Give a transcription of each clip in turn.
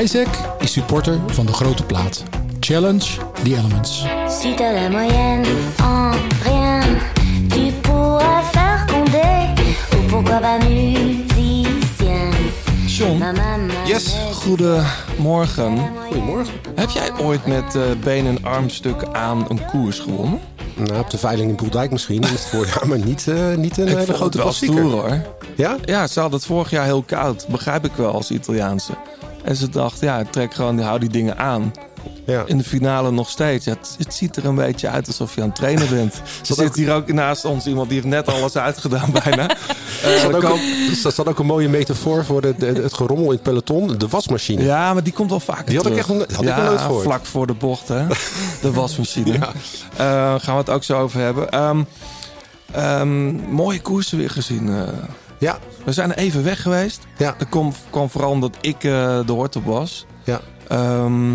Isaac is supporter van de grote plaat. Challenge the elements. Si t'as la moyenne en rien, tu pourras faire condé. Ou pourquoi pas musicien. John, Yes, goedemorgen. Goedemorgen. Heb jij ooit met eh been en armstuk aan een koers gewonnen? Nou, op de veiling in Poeldijk misschien. Dat is het voorjaar, maar niet, eh, niet een hele vond het grote wel stoer hoor. Ja? Ja, ze hadden het vorig jaar heel koud. Begrijp ik wel als Italiaanse. En ze dacht, ja, trek gewoon, hou die dingen aan. Ja. In de finale nog steeds. Ja, het, het ziet er een beetje uit alsof je aan het trainen bent. Er zit ook- hier ook naast ons iemand die heeft net alles uitgedaan bijna. Eh, zat, ook, ook een mooie metafoor voor de, de- het gerommel in het peloton. De wasmachine. Ja, maar die komt wel vaker Die had ik echt nog- had ik ja, nog nooit gehoord. vlak voor de bocht, hè. De wasmachine. Ja. Eh, gaan we het ook zo over hebben. Ehm, ehm, mooie koersen weer gezien. eh. Ja, we zijn er even weg geweest. ja, Dat kwam, kwam vooral omdat ik eh, de hort op was. ja. Ehm,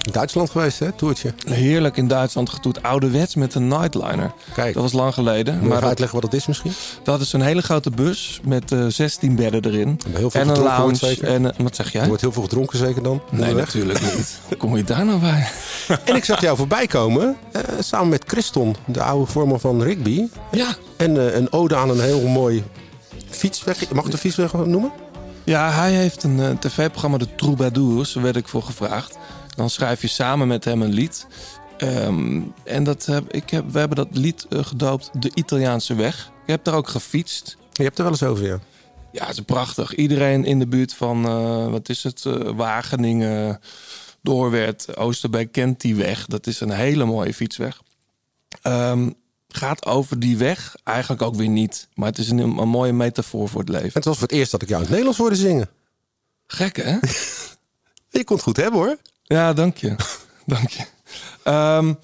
In Duitsland geweest, hè? Toertje. heerlijk in Duitsland getoet. Ouderwets met een nightliner. Kijk, Dat was lang geleden. moet je Maar dat, uitleggen wat het is misschien? dat is een hele grote bus met eh 16 bedden erin. Heel veel En een lounge. zeker. En, wat zeg Er jij? wordt heel veel gedronken zeker dan. Nee, onderweg. natuurlijk niet. Hoe kom je daar nou bij? En ik zag jou voorbij komen, eh, samen met Christon, de oude vormer van Rigby. Ja, En een ode aan een heel mooi fietsweg. Mag ik de fietsweg noemen? Ja, hij heeft een eh, tv-programma, De Troubadours, daar werd ik voor gevraagd. Dan schrijf je samen met hem een lied. Ehm, en dat heb, ik heb, we hebben dat lied eh, gedoopt De Italiaanse Weg. Ik heb daar ook gefietst. Je hebt er wel eens over, ja. Ja, het is prachtig. Iedereen in de buurt van, eh, wat is het, Wageningen, Doorwerth, Oosterbeek kent die weg. Dat is een hele mooie fietsweg. Ehm, gaat over die weg eigenlijk ook weer niet. Maar het is een, een mooie metafoor voor het leven. Het was voor het eerst dat ik jou in het Nederlands hoorde zingen. Gek, hè? Je kon het goed hebben, hoor. Ja, dank je. dank je. Ehm,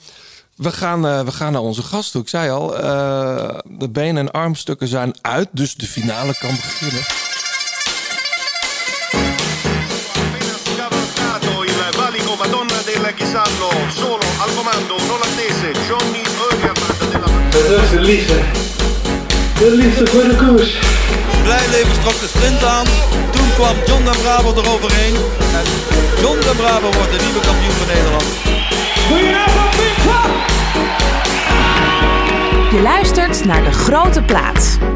we, gaan, eh, we gaan naar onze gast toe. Ik zei al, eh, de benen en armstukken zijn uit, dus de finale kan beginnen. Madonna solo al comando un olandese Johnny Eugerman Het is de liefde. De liefde voor de koers. Blijleven trok de sprint aan. Toen kwam John de Bravo eroverheen. En John de Bravo wordt de nieuwe kampioen van Nederland. Je luistert naar De Grote Plaats.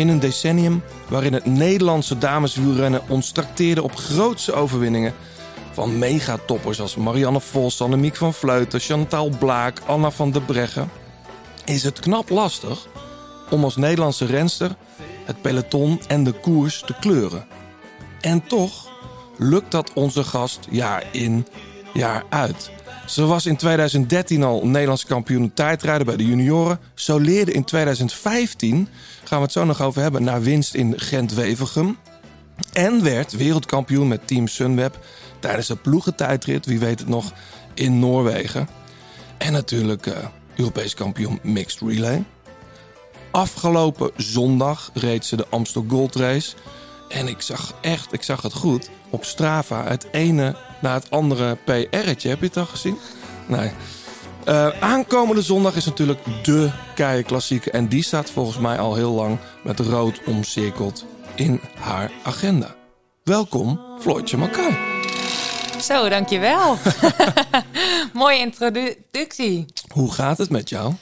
In een decennium waarin het Nederlandse dameswielrennen ons trakteerde op grootse overwinningen. Van megatoppers als Marianne Vos, Annemiek van Vleuten, Chantal Blaak, Anna van der Breggen. Is het knap lastig om als Nederlandse renster het peloton en de koers te kleuren. En toch lukt dat onze gast jaar in, jaar uit. Ze was in 2013 al Nederlands kampioen tijdrijden bij de junioren. Zo leerde in 2015, gaan we het zo nog over hebben, naar winst in Gent-Wevelgem. En werd wereldkampioen met Team Sunweb tijdens de ploegentijdrit, wie weet het nog, in Noorwegen. En natuurlijk eh, Europees kampioen Mixed Relay. Afgelopen zondag reed ze de Amstel Gold Race. En ik zag echt, ik zag het goed, op Strava het ene na het andere PR'tje. Heb je het al gezien? Nee. Eh, aankomende zondag is natuurlijk de Keienklassieker. En die staat volgens mij al heel lang met rood omcirkeld in haar agenda. Welkom, Floortje Makai. Zo, dankjewel. Mooie introductie. Hoe gaat het met jou?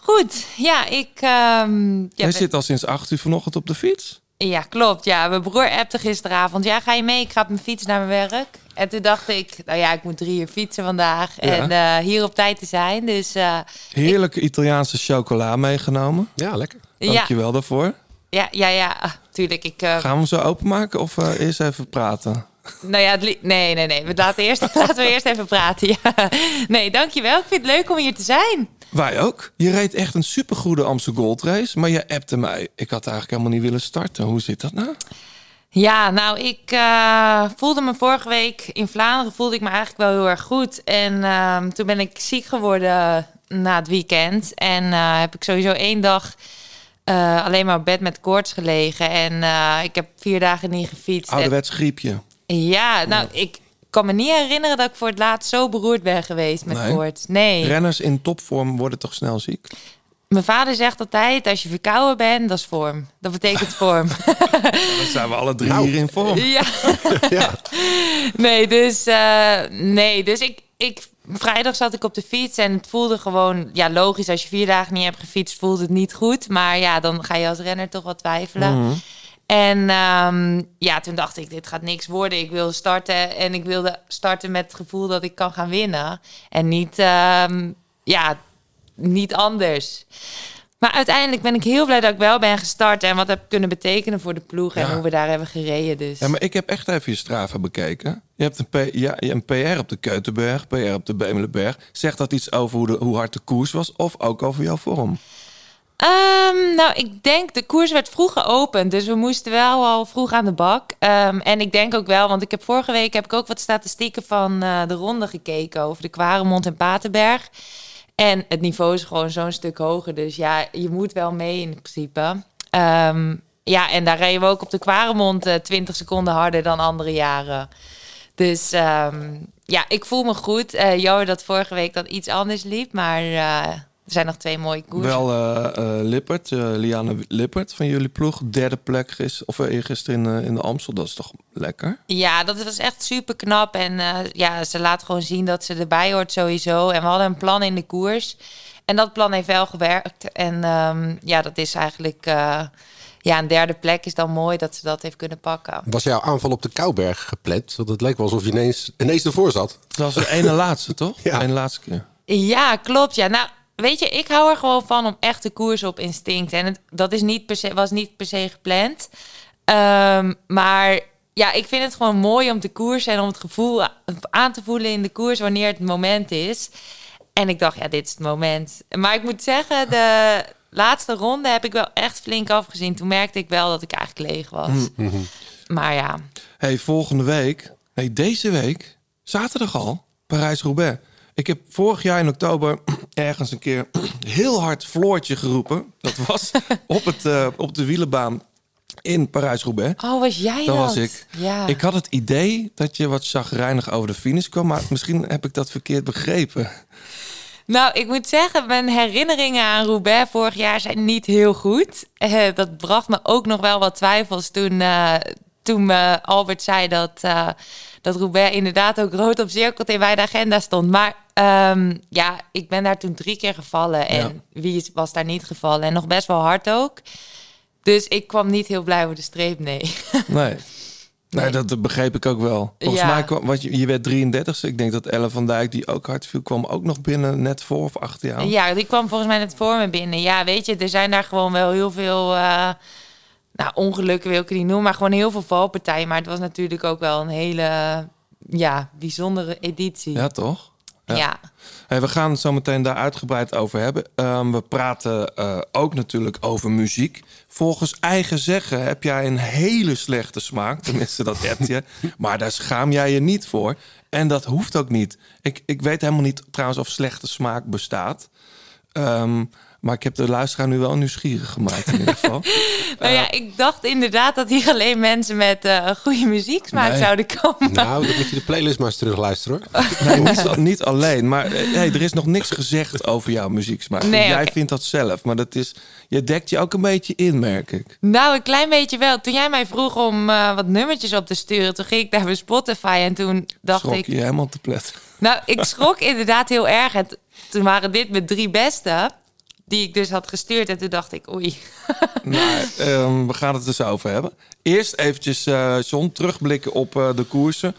Goed, ja, ik... ja, Jij zit al sinds 8 uur vanochtend op de fiets. ja, klopt. Ja, mijn broer appte gisteravond. Ja, ga je mee? Ik ga op mijn fiets naar mijn werk. En toen dacht ik, nou ja, ik moet drie uur fietsen vandaag. Ja. En eh, hier op tijd te zijn. Dus eh, Heerlijke Italiaanse chocola meegenomen. Ja, lekker. ja, Dankjewel daarvoor. ja, ja, ja, ah, tuurlijk. Ik, eh, Gaan we hem zo openmaken of eh, eerst even praten? nou ja, nee, nee, nee. We laten, eerst, laten we eerst even praten. Ja. Nee, dankjewel. Ik vind het leuk om hier te zijn. Wij ook. Je reed echt een supergoede Amsterdam Gold Race, maar je appte mij. Ik had eigenlijk helemaal niet willen starten. Hoe zit dat nou? Ja, nou, ik eh, voelde me vorige week in Vlaanderen voelde ik me eigenlijk wel heel erg goed. En ehm, toen ben ik ziek geworden na het weekend. En eh, heb ik sowieso één dag eh, alleen maar op bed met koorts gelegen. En ik heb vier dagen niet gefietst. Ouderwets griepje. ja, nou, ik kan me niet herinneren dat ik voor het laatst zo beroerd ben geweest met Nee? koorts. Nee. Renners in topvorm worden toch snel ziek? Mijn vader zegt altijd, als je verkouden bent, dat is vorm. Dat betekent vorm. Dan zijn we alle drie Nou. hier in vorm. ja. Ja. Nee, dus, eh, nee, dus ik, ik, vrijdag zat ik op de fiets en het voelde gewoon, ja, logisch, als je vier dagen niet hebt gefietst, voelt het niet goed. Maar ja, dan ga je als renner toch wat twijfelen. Mhm. En ehm, ja, toen dacht ik, dit gaat niks worden. Ik wil starten en ik wilde starten met het gevoel dat ik kan gaan winnen. En niet, ehm, ja, niet anders. Maar uiteindelijk ben ik heel blij dat ik wel ben gestart en wat heb kunnen betekenen voor de ploeg en Ja. hoe we daar hebben gereden. Dus. Ja, maar ik heb echt even je Strava bekeken. Je hebt een, P, ja, een PR op de Keutenberg, PR op de Bemelenberg. Zegt dat iets over hoe, de, hoe hard de koers was of ook over jouw vorm? Ehm, nou, ik denk de koers werd vroeg geopend, dus we moesten wel al vroeg aan de bak. Ehm, en ik denk ook wel, want ik heb vorige week heb ik ook wat statistieken van eh, de ronde gekeken over de Kwaremond en Patenberg. En het niveau is gewoon zo'n stuk hoger, dus ja, je moet wel mee in principe. Ehm, ja, en daar reden we ook op de Kwaremond eh 20 seconden harder dan andere jaren. Dus ehm, ja, ik voel me goed. Eh jammer dat vorige week dat iets anders liep, maar eh, er zijn nog twee mooie koersen. Wel eh eh, Lippert, eh, Liane Lippert van jullie ploeg. Derde plek gisteren, of uh, gisteren in, in de Amstel. Dat is toch lekker? Ja, dat was echt super knap. En eh, ja, ze laat gewoon zien dat ze erbij hoort sowieso. En we hadden een plan in de koers. En dat plan heeft wel gewerkt. En ehm, ja, dat is eigenlijk... eh, ja, een derde plek is dan mooi dat ze dat heeft kunnen pakken. Was jouw aanval op de Kouberg gepland? Want het leek wel alsof je ineens, ineens ervoor zat. Dat was de ene laatste, toch? Ja. Eén laatste keer. Ja, klopt. Ja, nou, weet je, ik hou er gewoon van om echt de koers op instinct. En het, dat is niet per se, was niet per se gepland. Ehm, maar ja, ik vind het gewoon mooi om te koersen en om het gevoel aan te voelen in de koers wanneer het moment is. En ik dacht, ja, dit is het moment. Maar ik moet zeggen, de laatste ronde heb ik wel echt flink afgezien. Toen merkte ik wel dat ik eigenlijk leeg was. Maar ja, Hey, volgende week, hey, deze week, zaterdag al, Parijs-Roubaix. Ik heb vorig jaar in oktober ergens een keer heel hard Floortje geroepen. Dat was op, het, eh, op de wielenbaan in Parijs-Roubaix. oh, was jij Dat dat? was ik. Ja. Ik had het idee dat je wat chagrijnig over de finish kwam, maar misschien heb ik dat verkeerd begrepen. Nou, ik moet zeggen, mijn herinneringen aan Roubaix vorig jaar zijn niet heel goed. Eh, dat bracht me ook nog wel wat twijfels toen, eh, toen Albert zei dat, dat Roubaix inderdaad ook rood op cirkelt in de agenda stond. Maar ehm, ja, ik ben daar toen drie keer gevallen. En wie was daar niet gevallen? En nog best wel hard ook. Dus ik kwam niet heel blij over de streep, nee. Nee. Nee, dat, dat begreep ik ook wel. Volgens Ja. mij kwam, want je, je werd 33 Ik denk dat Ellen van Dijk, die ook hard viel, kwam ook nog binnen net voor of achter jou. Ja, die kwam volgens mij net voor me binnen. Ja, weet je, er zijn daar gewoon wel heel veel... eh, nou, ongelukken wil ik het niet noemen, maar gewoon heel veel valpartijen. Maar het was natuurlijk ook wel een hele, ja, bijzondere editie. Ja, toch? Ja. Ja. Hey, we gaan het zo meteen daar uitgebreid over hebben. Ehm, we praten eh, ook natuurlijk over muziek. Volgens eigen zeggen heb jij een hele slechte smaak. Tenminste, dat heb je. Maar daar schaam jij je niet voor. En dat hoeft ook niet. Ik, ik weet helemaal niet trouwens of slechte smaak bestaat. Ehm, maar ik heb de luisteraar nu wel nieuwsgierig gemaakt in ieder geval. Nou ja, ik dacht inderdaad dat hier alleen mensen met eh goede muzieksmaak Nee. zouden komen. Nou, dan moet je de playlist maar eens terugluisteren hoor. Nee, niet, niet alleen. Maar eh, hey, er is nog niks gezegd over jouw muzieksmaak. Nee, jij vindt dat zelf. Maar dat is, je dekt je ook een beetje in, merk ik. Nou, een klein beetje wel. Toen jij mij vroeg om eh, wat nummertjes op te sturen, toen ging ik naar mijn Spotify en toen dacht Schrok ik... je helemaal te plet. Nou, ik schrok inderdaad heel erg. En toen waren dit mijn drie beste, die ik dus had gestuurd. En toen dacht ik, oei. Maar ehm, we gaan het dus over hebben. Eerst eventjes, eh John, terugblikken op eh, de koersen.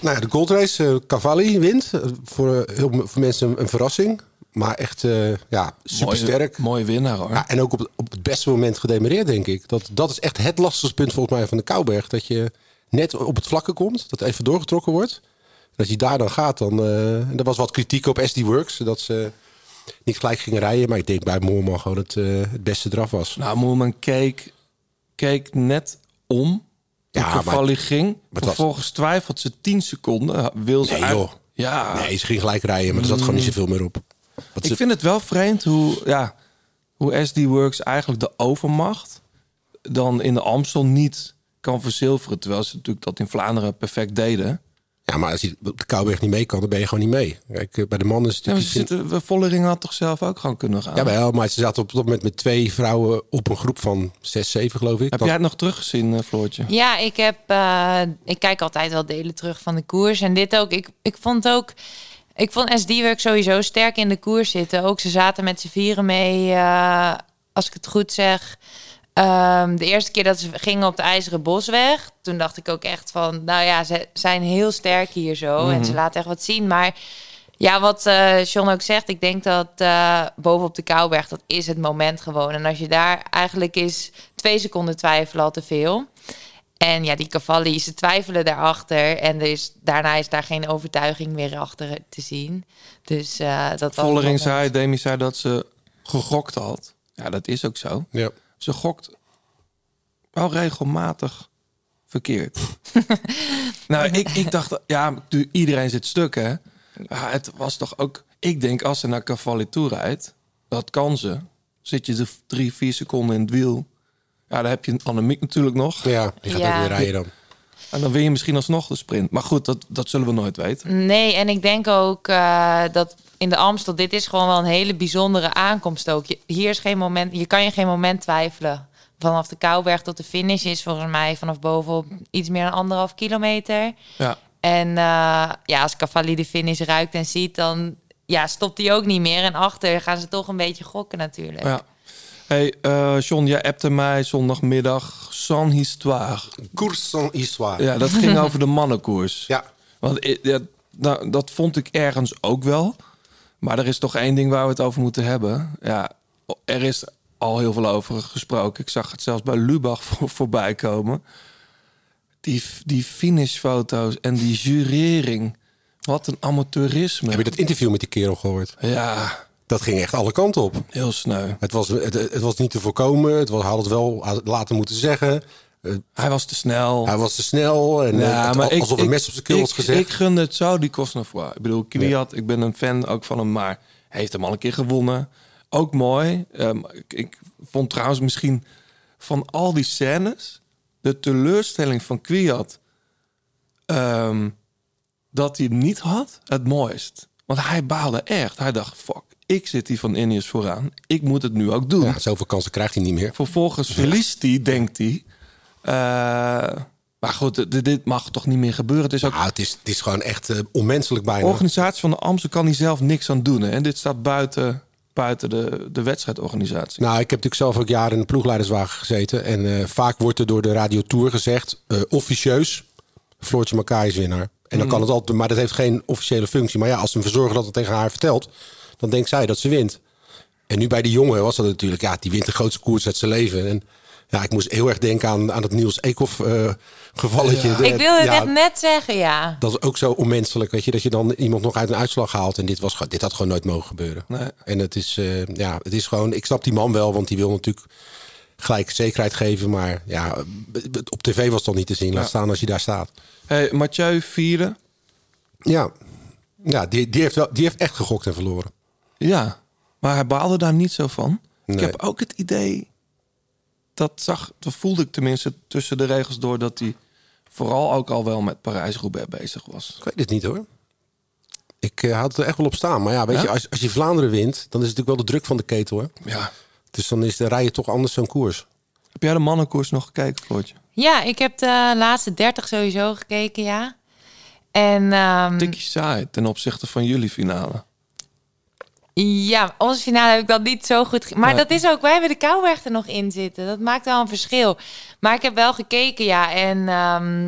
Nou ja, de goldrace, eh Cavalli wint. Voor heel veel mensen een, een verrassing. Maar echt, eh, ja, supersterk. Mooie, mooie winnaar, hoor. Ja, en ook op het, op het beste moment gedemareerd, denk ik. Dat, dat is echt het lastigste punt volgens mij van de Kouberg. Dat je net op het vlakke komt, dat even doorgetrokken wordt. Dat je daar dan gaat, dan... eh, en er was wat kritiek op SD Works, dat ze niet gelijk gingen rijden. Maar ik denk bij Moorman gewoon het, eh, het beste eraf was. Nou, Moerman keek, keek net om. Ja, maar- ging. was- Vervolgens twijfelt ze 10 seconden. Wil ze Nee, uit- joh. Ja, Nee, ze ging gelijk rijden, maar er zat gewoon niet zoveel meer op. Wat Ik ze- vind het wel vreemd hoe, ja, hoe SD Works eigenlijk de overmacht dan in de Amstel niet kan verzilveren. Terwijl ze natuurlijk dat in Vlaanderen perfect deden. Ja, maar als je op de Kouwberg niet mee kan, dan ben je gewoon niet mee. Kijk, eh, bij de mannen is het Ja, maar natuurlijk... ze zitten, Vollering had toch zelf ook gewoon kunnen gaan? Ja, wel, maar ze zaten op dat moment met twee vrouwen op een groep van zes, zeven, geloof ik. Heb Dat- jij het nog teruggezien, eh, Floortje? Ja, ik heb. eh, ik kijk altijd wel delen terug van de koers. En dit ook. Ik, ik vond ook. Ik vond SD-werk sowieso sterk in de koers zitten. Ook ze zaten met z'n vieren mee. eh, als ik het goed zeg. Ehm, de eerste keer dat ze gingen op de IJzeren Bosweg. Toen dacht ik ook echt van. Nou ja, ze zijn heel sterk hier zo. En ze laten echt wat zien. Maar. Ja, wat eh John ook zegt, ik denk dat eh bovenop de Kouwberg, dat is het moment gewoon. En als je daar eigenlijk is twee seconden twijfelen al te veel. En ja, die Cavalli, ze twijfelen daarachter. En er is, daarna is daar geen overtuiging meer achter te zien. Dus eh dat was Vollering zei, Demi zei dat ze gegokt had. Ja, dat is ook zo. Ja. Ze gokt wel regelmatig verkeerd. nou, ik, ik dacht, ja, iedereen zit stuk, hè. Het was toch ook... Ik denk, als ze naar Cavalli toe rijdt, dat kan ze. Zit je de drie, vier seconden in het wiel. Ja, dan heb je Annemiek natuurlijk nog. Ja, die gaat Ja. ook weer rijden dan. En dan win je misschien alsnog de sprint. Maar goed, dat, dat zullen we nooit weten. Nee, en ik denk ook eh, dat in de Amstel, dit is gewoon wel een hele bijzondere aankomst ook. Je, hier is geen moment, je kan je geen moment twijfelen. Vanaf de Kouwberg tot de finish is volgens mij vanaf bovenop iets meer dan anderhalf kilometer. Ja. En eh, ja, als Cavalli de finish ruikt en ziet, dan ja, stopt hij ook niet meer. En achter gaan ze toch een beetje gokken natuurlijk. ja. Hey, eh John, jij appte mij zondagmiddag San Histoire. Cours sans histoire. Ja, dat ging over de mannenkoers. Ja. Want i- ja, nou, dat vond ik ergens ook wel. Maar er is toch één ding waar we het over moeten hebben. Ja, er is al heel veel over gesproken. Ik zag het zelfs bij Lubach voor, voorbij komen. Die, die finishfoto's en die jurering. Wat een amateurisme. Heb je dat interview met die kerel gehoord? Ja, Dat ging echt alle kanten op. heel sneu. Het was, het, het was niet te voorkomen. Het was, had het wel laten moeten zeggen. Hij was te snel. Hij was te snel. En Ja, eh, maar het, ik, alsof een ik- mes op zijn keel was ik, gezegd. Ik gunde het zo, die Cosnefroid. Ik bedoel, Kwiat, ik ben een fan ook van hem, maar hij heeft hem al een keer gewonnen. Ook mooi. Ehm, ik, ik vond trouwens misschien van al die scènes de teleurstelling van Kwiat ehm, dat hij hem niet had, het mooist. Want hij baalde echt. Hij dacht, fuck, ik zit hier van Ineos vooraan. Ik moet het nu ook doen. ja, zoveel kansen krijgt hij niet meer. Vervolgens verliest hij, denkt hij. Eh, maar goed, dit, mag toch niet meer gebeuren. Het is ook Nou, het, is, het is gewoon echt eh, onmenselijk de bijna. organisatie van de Amstel kan hier zelf niks aan doen. Hè? En dit staat buiten, buiten de, de wedstrijdorganisatie. Nou, ik heb natuurlijk zelf ook jaren in de ploegleiderswagen gezeten. En eh, vaak wordt er door de Radio Tour gezegd, officieus, Floortje Makai is winnaar. En dan kan het altijd, maar dat heeft geen officiële functie. Maar ja, als een verzorger dat het tegen haar vertelt, dan denkt zij dat ze wint. En nu bij die jongen was dat natuurlijk, ja, die wint de grootste koers uit zijn leven. En ja, ik moest heel erg denken aan, aan het Niels Eekhoff eh, gevalletje. De- Ik wilde het ja, net zeggen, ja. Dat is ook zo onmenselijk, weet je, dat je dan iemand nog uit een uitslag haalt. En dit, was, dit had gewoon nooit mogen gebeuren. Nee. En het is, eh, ja, het is gewoon, ik snap die man wel, want die wil natuurlijk gelijk zekerheid geven. Maar ja, op tv was het al niet te zien. Laat Ja. staan als je daar staat. Hey, Mathieu vierde. Ja, ja die, die, heeft wel, die heeft echt gegokt en verloren. Ja, maar hij baalde daar niet zo van. Ik heb ook het idee, dat, zag, dat voelde ik tenminste tussen de regels door... dat hij vooral ook al wel met Parijs-Roubaix bezig was. Ik weet het niet hoor. Ik eh, had het er echt wel op staan. Maar ja, weet Ja? je, als, als je Vlaanderen wint, dan is het natuurlijk wel de druk van de ketel. Hè? Ja. Dus dan is de rijden toch anders zo'n koers. Heb jij de mannenkoers nog gekeken, Floortje? Ja, ik heb de laatste 30 sowieso gekeken, ja. En ehm, Tikkie saai ten opzichte van jullie finale. Ja, onze finale heb ik dan niet zo goed. Maar Nee. dat is ook, wij hebben de Kouwberg er nog in zitten. Dat maakt wel een verschil. Maar ik heb wel gekeken, ja. En ehm,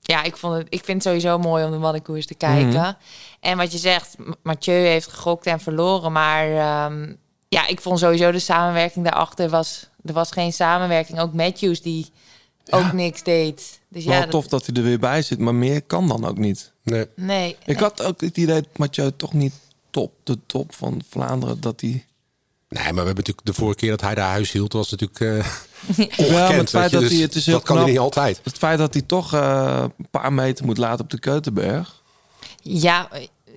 ja, ik, vond het, ik vind het sowieso mooi om de mannenkoers te kijken. Mhm. En wat je zegt, Mathieu heeft gegokt en verloren. Maar ehm, ja, ik vond sowieso de samenwerking daarachter was... Er was geen samenwerking. Ook Matthews die ook niks deed. Dus Wel ja, dat- tof dat hij er weer bij zit, maar meer kan dan ook niet. Nee. nee. Ik had ook het idee dat Mathieu toch niet top, de top van Vlaanderen, dat hij... Nee, maar we hebben natuurlijk de vorige keer dat hij daar huis hield, was natuurlijk eh ongekend. Ja, maar het feit dat dus hij, het is heel dat kan knap. hij niet altijd. Het feit dat hij toch eh, een paar meter moet laten op de Keutenberg. Ja,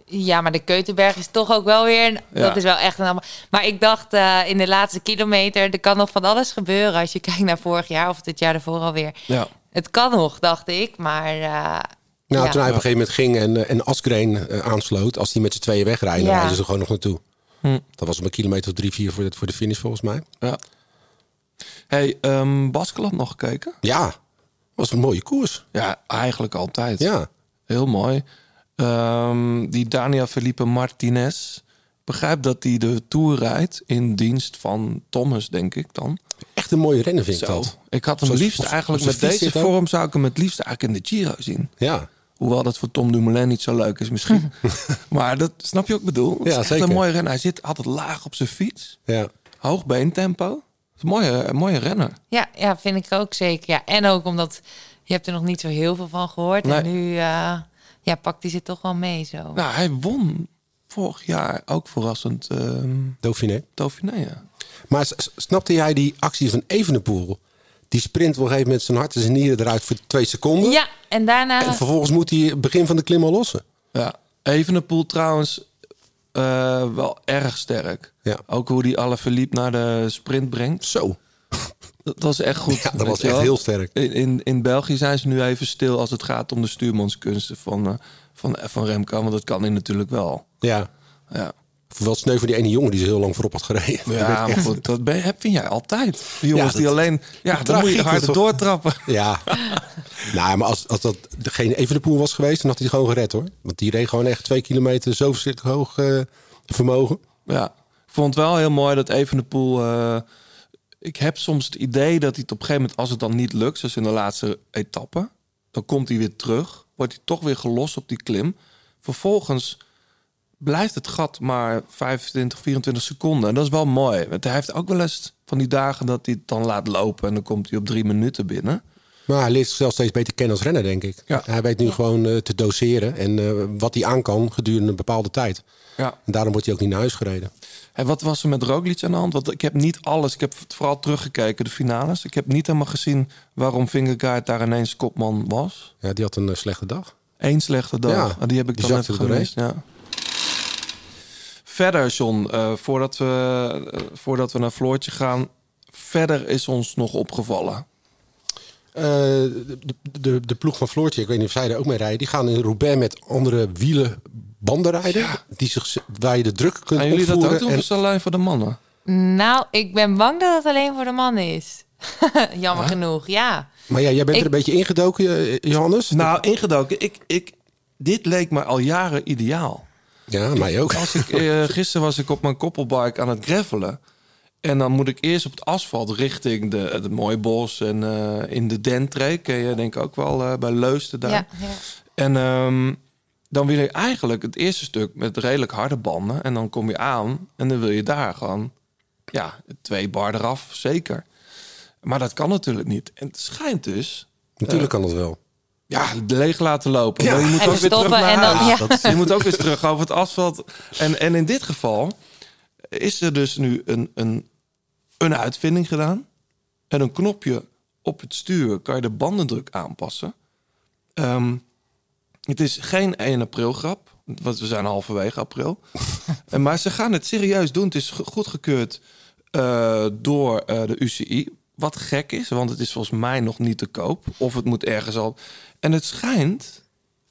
Ja, maar de Keutenberg is toch ook wel weer... Ja. Dat is wel echt een... allemaal- Maar ik dacht eh, in de laatste kilometer... er kan nog van alles gebeuren als je kijkt naar vorig jaar... of het jaar ervoor alweer. Ja. Het kan nog, dacht ik. Maar eh, Nou, ja. toen hij op een gegeven moment ging en, eh, en Asgreen eh, aansloot, als die met z'n tweeën wegrijden, dan rijden ze er gewoon nog naartoe. Hm. Dat was op een kilometer of drie, vier voor de, voor de finish volgens mij. ja. Hey, ehm Baskeland nog gekeken? Ja, was een mooie koers. Ja, eigenlijk altijd. Ja, Heel mooi. Ehm, die Daniel Felipe Martinez. Begrijp dat hij de Tour rijdt in dienst van Thomas, denk ik dan. echt een mooie rennen vind ik Zo. dat. Ik had hem Zoals- liefst eigenlijk met deze vorm zou ik hem het liefst eigenlijk in de Giro zien. Ja, Hoewel dat voor Tom Dumoulin niet zo leuk is misschien. maar dat snap je ook bedoel. Het Ja, is echt zeker. een mooie renner. Hij zit altijd laag op zijn fiets. ja. Hoog beentempo. Het is een mooie, een mooie renner. ja, ja, vind ik ook zeker. Ja, en ook omdat je hebt er nog niet zo heel veel van gehoord. En nu eh, ja, pakt hij ze toch wel mee zo. Nou, hij won vorig jaar ook verrassend ehm Dauphiné. Dauphiné. ja. Maar snapte jij die actie van Evenepoel? Die sprint op een gegeven moment zijn hart en zijn nieren eruit voor twee seconden. Ja, en daarna... En vervolgens moet hij het begin van de klim al lossen. Ja, Evenepoel trouwens eh, wel erg sterk. Ja. Ook hoe die alle verliep naar de sprint brengt. Zo. Dat was echt goed. Ja, dat was echt wel. heel sterk. In, in, in België zijn ze nu even stil als het gaat om de stuurmanskunsten van, eh, van, van Remco. Want dat kan hij natuurlijk wel. Ja. Ja, Wel sneu voor die ene jongen die ze heel lang voorop had gereden. Ja maar goed, dat ben, je- vind jij altijd. Die jongens Ja, die alleen... Ja, dan moet je dat- doortrappen. Ja. nou, maar als, als dat geen Evenepoel was geweest, dan had hij gewoon gered hoor. Want die reed gewoon echt twee kilometer zo verschrikkelijk hoog eh, vermogen. Ja, ik vond het wel heel mooi dat Evenepoel... eh ik heb soms het idee dat hij het op een gegeven moment... als het dan niet lukt, zoals in de laatste etappe... dan komt hij weer terug. Wordt hij toch weer gelost op die klim. Vervolgens blijft het gat maar 25, 24 seconden. En dat is wel mooi. Want hij heeft ook wel eens van die dagen dat hij het dan laat lopen... en dan komt hij op drie minuten binnen. Maar hij leert zichzelf steeds beter kennen als renner, denk ik. Ja. Hij weet nu gewoon eh, te doseren en eh, wat hij aan kan gedurende een bepaalde tijd. Ja. En daarom wordt hij ook niet naar huis gereden. En wat was er met Roglic aan de hand? Want ik heb niet alles. Ik heb vooral teruggekeken, de finales. Ik heb niet helemaal gezien waarom Vingegaard daar ineens kopman was. Ja, die had een eh, slechte dag. Eén slechte dag. Ja, Ah, die heb ik die dan er gemist. Ja. Verder, John, eh, voordat, we, eh, voordat we naar Floortje gaan. Verder is ons nog opgevallen. Eh, de, de, de ploeg van Floortje, ik weet niet of zij er ook mee rijden, die gaan in Roubaix met andere wielen banden rijden. Die zich, waar je de druk kunt Gaan jullie dat ook doen? en- Of is het alleen voor de mannen? Nou, ik ben bang dat het alleen voor de man is. Jammer genoeg, ja. Maar ja, jij bent Ik- er een beetje ingedoken, Johannes. Nou, ingedoken. Ik, ik, dit leek me al jaren ideaal. Ja, mij ook. Als ik, eh, gisteren was ik op mijn koppelbike aan het gravelen. En dan moet ik eerst op het asfalt richting de, het mooie bos en eh, in de Dentree. Ken je denk ik ook wel eh, bij Leusden daar. ja, ja. En ehm, dan wil je eigenlijk het eerste stuk met redelijk harde banden. En dan kom je aan en dan wil je daar gewoon ja, twee bar eraf, zeker. Maar dat kan natuurlijk niet. En het schijnt dus Natuurlijk kan dat wel. Ja, leeg laten lopen. Ja. Je moet ook weer terug naar en dan- ja. Je moet ook weer terug over het asfalt. En, en in dit geval is er dus nu een, een, een uitvinding gedaan. En een knopje op het stuur kan je de bandendruk aanpassen. Ehm, het is geen 1 april grap. Want we zijn halverwege april. En maar ze gaan het serieus doen. Het is go- goedgekeurd eh, door eh, de UCI. Wat gek is, want het is volgens mij nog niet te koop. Of het moet ergens al. En het schijnt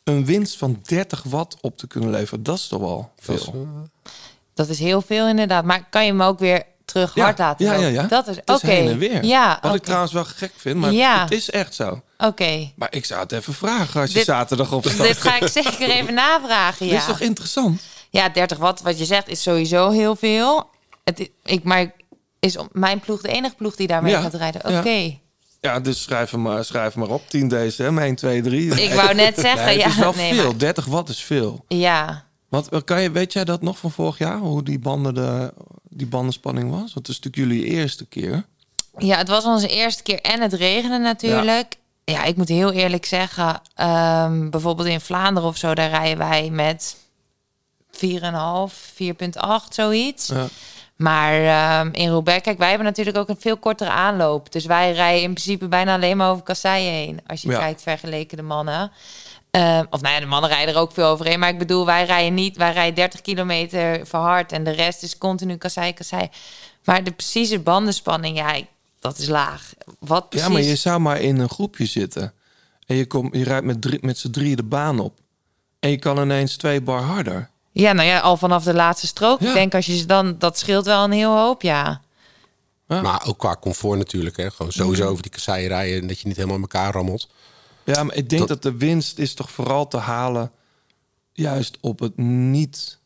een winst van 30 watt op te kunnen leveren. Dat is toch wel veel. Dat is, eh, Dat is heel veel inderdaad. Maar kan je hem ook weer terug hard laten ja, ja, ja. Dat is Het oké. heen en weer. Ja, Wat ik trouwens wel gek vind, maar Ja. het is echt zo. Oké. Maar ik zou het even vragen als je Dit- zaterdag op Dit ga ik zeker even navragen, Dit is ja. toch interessant? Ja, 30 watt, wat je zegt, is sowieso heel veel. Het, ik, maar is om- mijn ploeg de enige ploeg die daarmee Ja, gaat rijden? ja. Oké. Ja, dus schrijf hem maar, schrijf hem maar op. 10 DSM, 1, 2, 3. Ik wou net zeggen, Nee, ja. is wel nee, veel. maar- 30 watt is veel. ja. Want eh, kan je, weet jij dat nog van vorig jaar? Hoe die, banden de, die bandenspanning was? Want het is natuurlijk jullie eerste keer. ja, het was onze eerste keer en het regende natuurlijk. Ja, ik moet heel eerlijk zeggen, ehm, bijvoorbeeld in Vlaanderen of zo, daar rijden wij met 4,5, 4,8, zoiets. Ja. Maar ehm, in Roubaix, kijk, wij hebben natuurlijk ook een veel kortere aanloop. Dus wij rijden in principe bijna alleen maar over kasseien heen. Als je Ja. kijkt vergeleken de mannen. Ehm, of nou ja, de mannen rijden er ook veel overheen. Maar ik bedoel, wij rijden niet. Wij rijden 30 kilometer verhard. En de rest is continu kassei, kassei. Maar de precieze bandenspanning, ja, dat is laag. Wat precies? Ja, maar je zou maar in een groepje zitten. En je, komt, je rijdt met, drie, met z'n drieën de baan op. En je kan ineens twee bar harder. Ja, nou ja, al vanaf de laatste strook. Ja. Ik denk als je ze dan, dat scheelt wel een heel hoop, ja. Maar ook qua comfort natuurlijk. Hè. Gewoon sowieso over die kasseien rijden en dat je niet helemaal in elkaar rammelt. Ja, maar ik denk Dat- dat, de winst is toch vooral te halen... juist op het niet...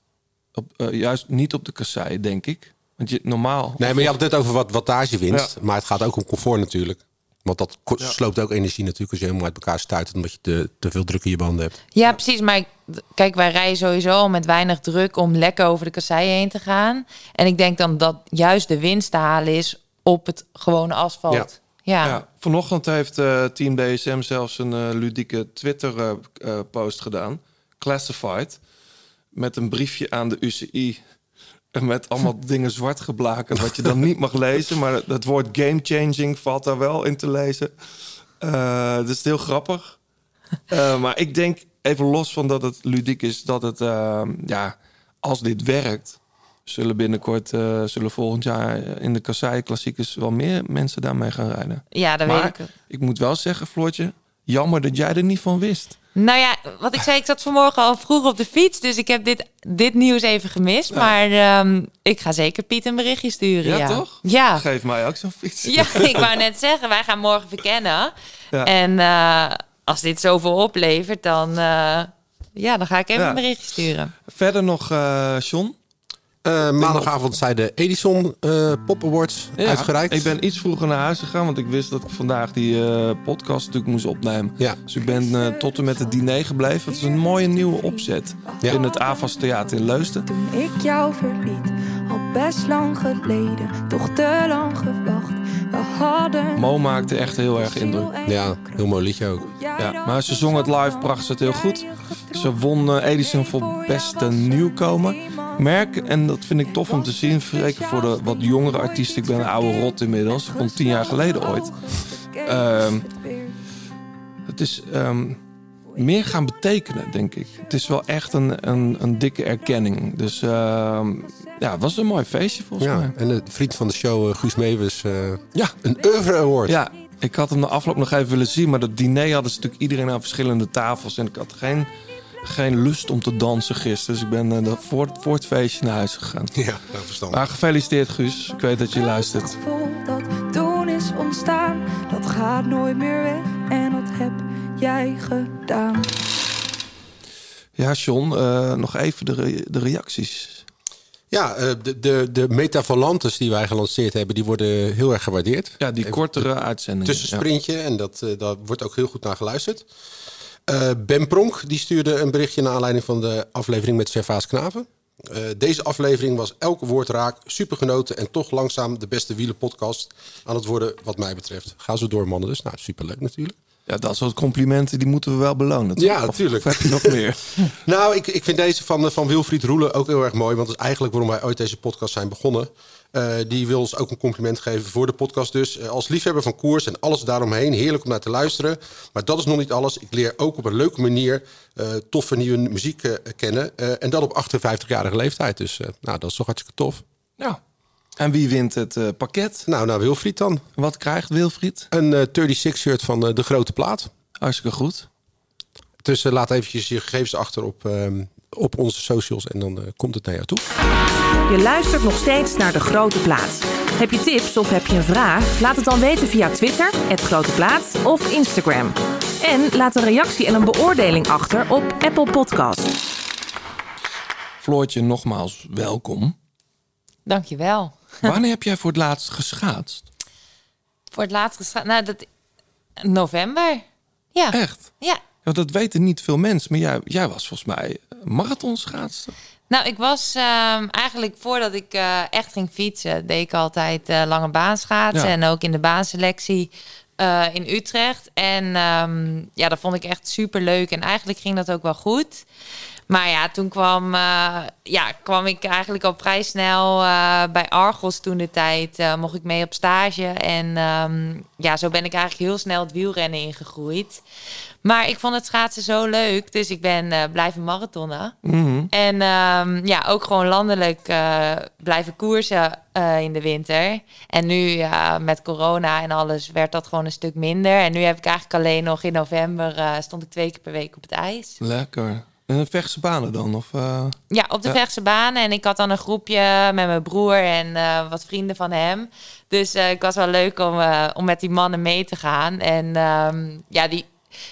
Op, eh, juist niet op de kassei, denk ik. Want je, normaal... Nee, maar je had het net over wat wattage winst. Ja. Maar het gaat ook om comfort natuurlijk. Want dat Ja. sloopt ook energie natuurlijk als je helemaal uit elkaar stuit. Omdat je te, te veel druk in je banden hebt. Ja, precies. Maar kijk, wij rijden sowieso al met weinig druk om lekker over de kasseien heen te gaan. En ik denk dan dat juist de winst te halen is op het gewone asfalt. Ja. Ja, vanochtend heeft eh, Team DSM zelfs een eh, ludieke Twitter-post gedaan. Classified. Met een briefje aan de UCI. En Met allemaal dingen zwart geblaken. Wat je dan niet mag lezen. Maar het woord game changing valt daar wel in te lezen. Eh dat is heel grappig. Eh, maar ik denk, even los van dat het ludiek is, dat het, eh, ja, als dit werkt, zullen binnenkort, eh, zullen volgend jaar in de Kassei Klassiekers wel meer mensen daarmee gaan rijden. Ja, dat maar weet ik. ik moet wel zeggen, Floortje, jammer dat jij er niet van wist. Nou ja, wat ik zei, ik zat vanmorgen al vroeg op de fiets. Dus ik heb dit, dit nieuws even gemist. Maar ehm, ik ga zeker Piet een berichtje sturen. Ja, Ja, toch? Ja. Geef mij ook zo'n fiets. Ja, ik wou net zeggen, wij gaan morgen verkennen. Ja. En eh, als dit zoveel oplevert, dan, eh, ja, dan ga ik even een berichtje sturen. Verder nog, eh John. Eh, maandagavond zijn de Edison eh, Pop Awards Ja, uitgereikt. Ik ben iets vroeger naar huis gegaan, want ik wist dat ik vandaag die eh, podcast natuurlijk moest opnemen. Ja. Dus ik ben eh, tot en met het diner gebleven. Het is een mooie nieuwe opzet Ja. in het AVAS Theater in Leusden. Toen ik jou verliet, al best lang geleden, toch te lang gewacht. We hadden. Mo maakte echt heel erg indruk. Ja, heel mooi liedje ook. Ja, maar ze zong het live, bracht ze het heel goed. Ze won Edison voor beste nieuwkomer. Merk, en dat vind ik tof om te zien, zeker voor de wat jongere artiesten. Ik ben een oude rot inmiddels. Ik won tien jaar geleden ooit. Ehm, het is ehm, meer gaan betekenen, denk ik. Het is wel echt een, een, een dikke erkenning. Dus ehm, ja, het was een mooi feestje volgens Ja, mij. en de vriend van de show, eh, Guus Meeuwis, eh, Ja, een oeuvre award. Ja, ik had hem de afloop nog even willen zien. Maar dat diner hadden ze natuurlijk iedereen aan verschillende tafels. En ik had geen, geen lust om te dansen gisteren. Dus ik ben eh, voor, voor het feestje naar huis gegaan. Ja, verstandig. Maar gefeliciteerd Guus. Ik weet dat je luistert. gevoel dat toen is ontstaan, dat gaat nooit meer weg. En dat heb jij gedaan. Ja, John, eh, nog even de, re- de reacties. Ja, eh, de, de, de metavolantes die wij gelanceerd hebben, die worden heel erg gewaardeerd. Ja, die Even kortere uitzendingen. Tussensprintje en dat, eh, daar wordt ook heel goed naar geluisterd. Eh, ben Pronk die stuurde een berichtje naar aanleiding van de aflevering met Servaas Knaven. Eh, deze aflevering was elke woord raak, super genoten en toch langzaam de beste wielenpodcast aan het worden wat mij betreft. Ga zo door mannen dus. Nou, superleuk natuurlijk. Ja, dat soort complimenten die moeten we wel belonen. toch? Ja, natuurlijk. Of heb je nog meer? Nou, ik, ik vind deze van, eh, van Wilfried Roelen ook heel erg mooi. Want dat is eigenlijk waarom wij ooit deze podcast zijn begonnen. Eh, die wil ons ook een compliment geven voor de podcast dus. Eh, als liefhebber van koers en alles daaromheen, heerlijk om naar te luisteren. Maar dat is nog niet alles. Ik leer ook op een leuke manier eh, toffe nieuwe muziek kennen. En dat op 58-jarige leeftijd. Dus nou, dat is toch hartstikke tof. ja. En wie wint het pakket? Nou, nou Wilfried dan. Wat krijgt Wilfried? Een eh 36-shirt van De Grote Plaat. Hartstikke goed. Dus eh, laat eventjes je gegevens achter op, ehm, op onze socials en dan komt het naar jou toe. Je luistert nog steeds naar De Grote Plaat. Heb je tips of heb je een vraag? Laat het dan weten via Twitter, het Grote Plaat of Instagram. En laat een reactie en een beoordeling achter op Apple Podcast. Floortje, nogmaals welkom. Dankjewel. Wanneer heb jij voor het laatst geschaatst? Voor het laatst gestraat. Nou, dat... November. Ja. Echt? Ja. Ja, dat weten niet veel mensen, maar jij, jij was volgens mij marathonschaatster. Nou, ik was ehm, eigenlijk voordat ik eh, echt ging fietsen, deed ik altijd eh, lange baan schaatsen. Ja. En ook in de baanselectie eh, in Utrecht. En ehm, ja, dat vond ik echt super leuk. En eigenlijk ging dat ook wel goed. Maar ja, toen kwam, ja, kwam ik eigenlijk al vrij snel bij Argos toen de tijd. mocht ik mee op stage. En ehm, ja, zo ben ik eigenlijk heel snel het wielrennen ingegroeid. Maar ik vond het schaatsen zo leuk. Dus ik ben eh, blijven marathonnen. Mhm. En ehm, ja, ook gewoon landelijk eh, blijven koersen eh, in de winter. En nu ja, met corona en alles werd dat gewoon een stuk minder. En nu heb ik eigenlijk alleen nog in november stond ik twee keer per week op het ijs. Lekker. En een vechtse banen dan? Of? Ja, op de Ja. Vechtse banen. En ik had dan een groepje met mijn broer en wat vrienden van hem. Dus ik was wel leuk om, om met die mannen mee te gaan. En ehm, ja, die,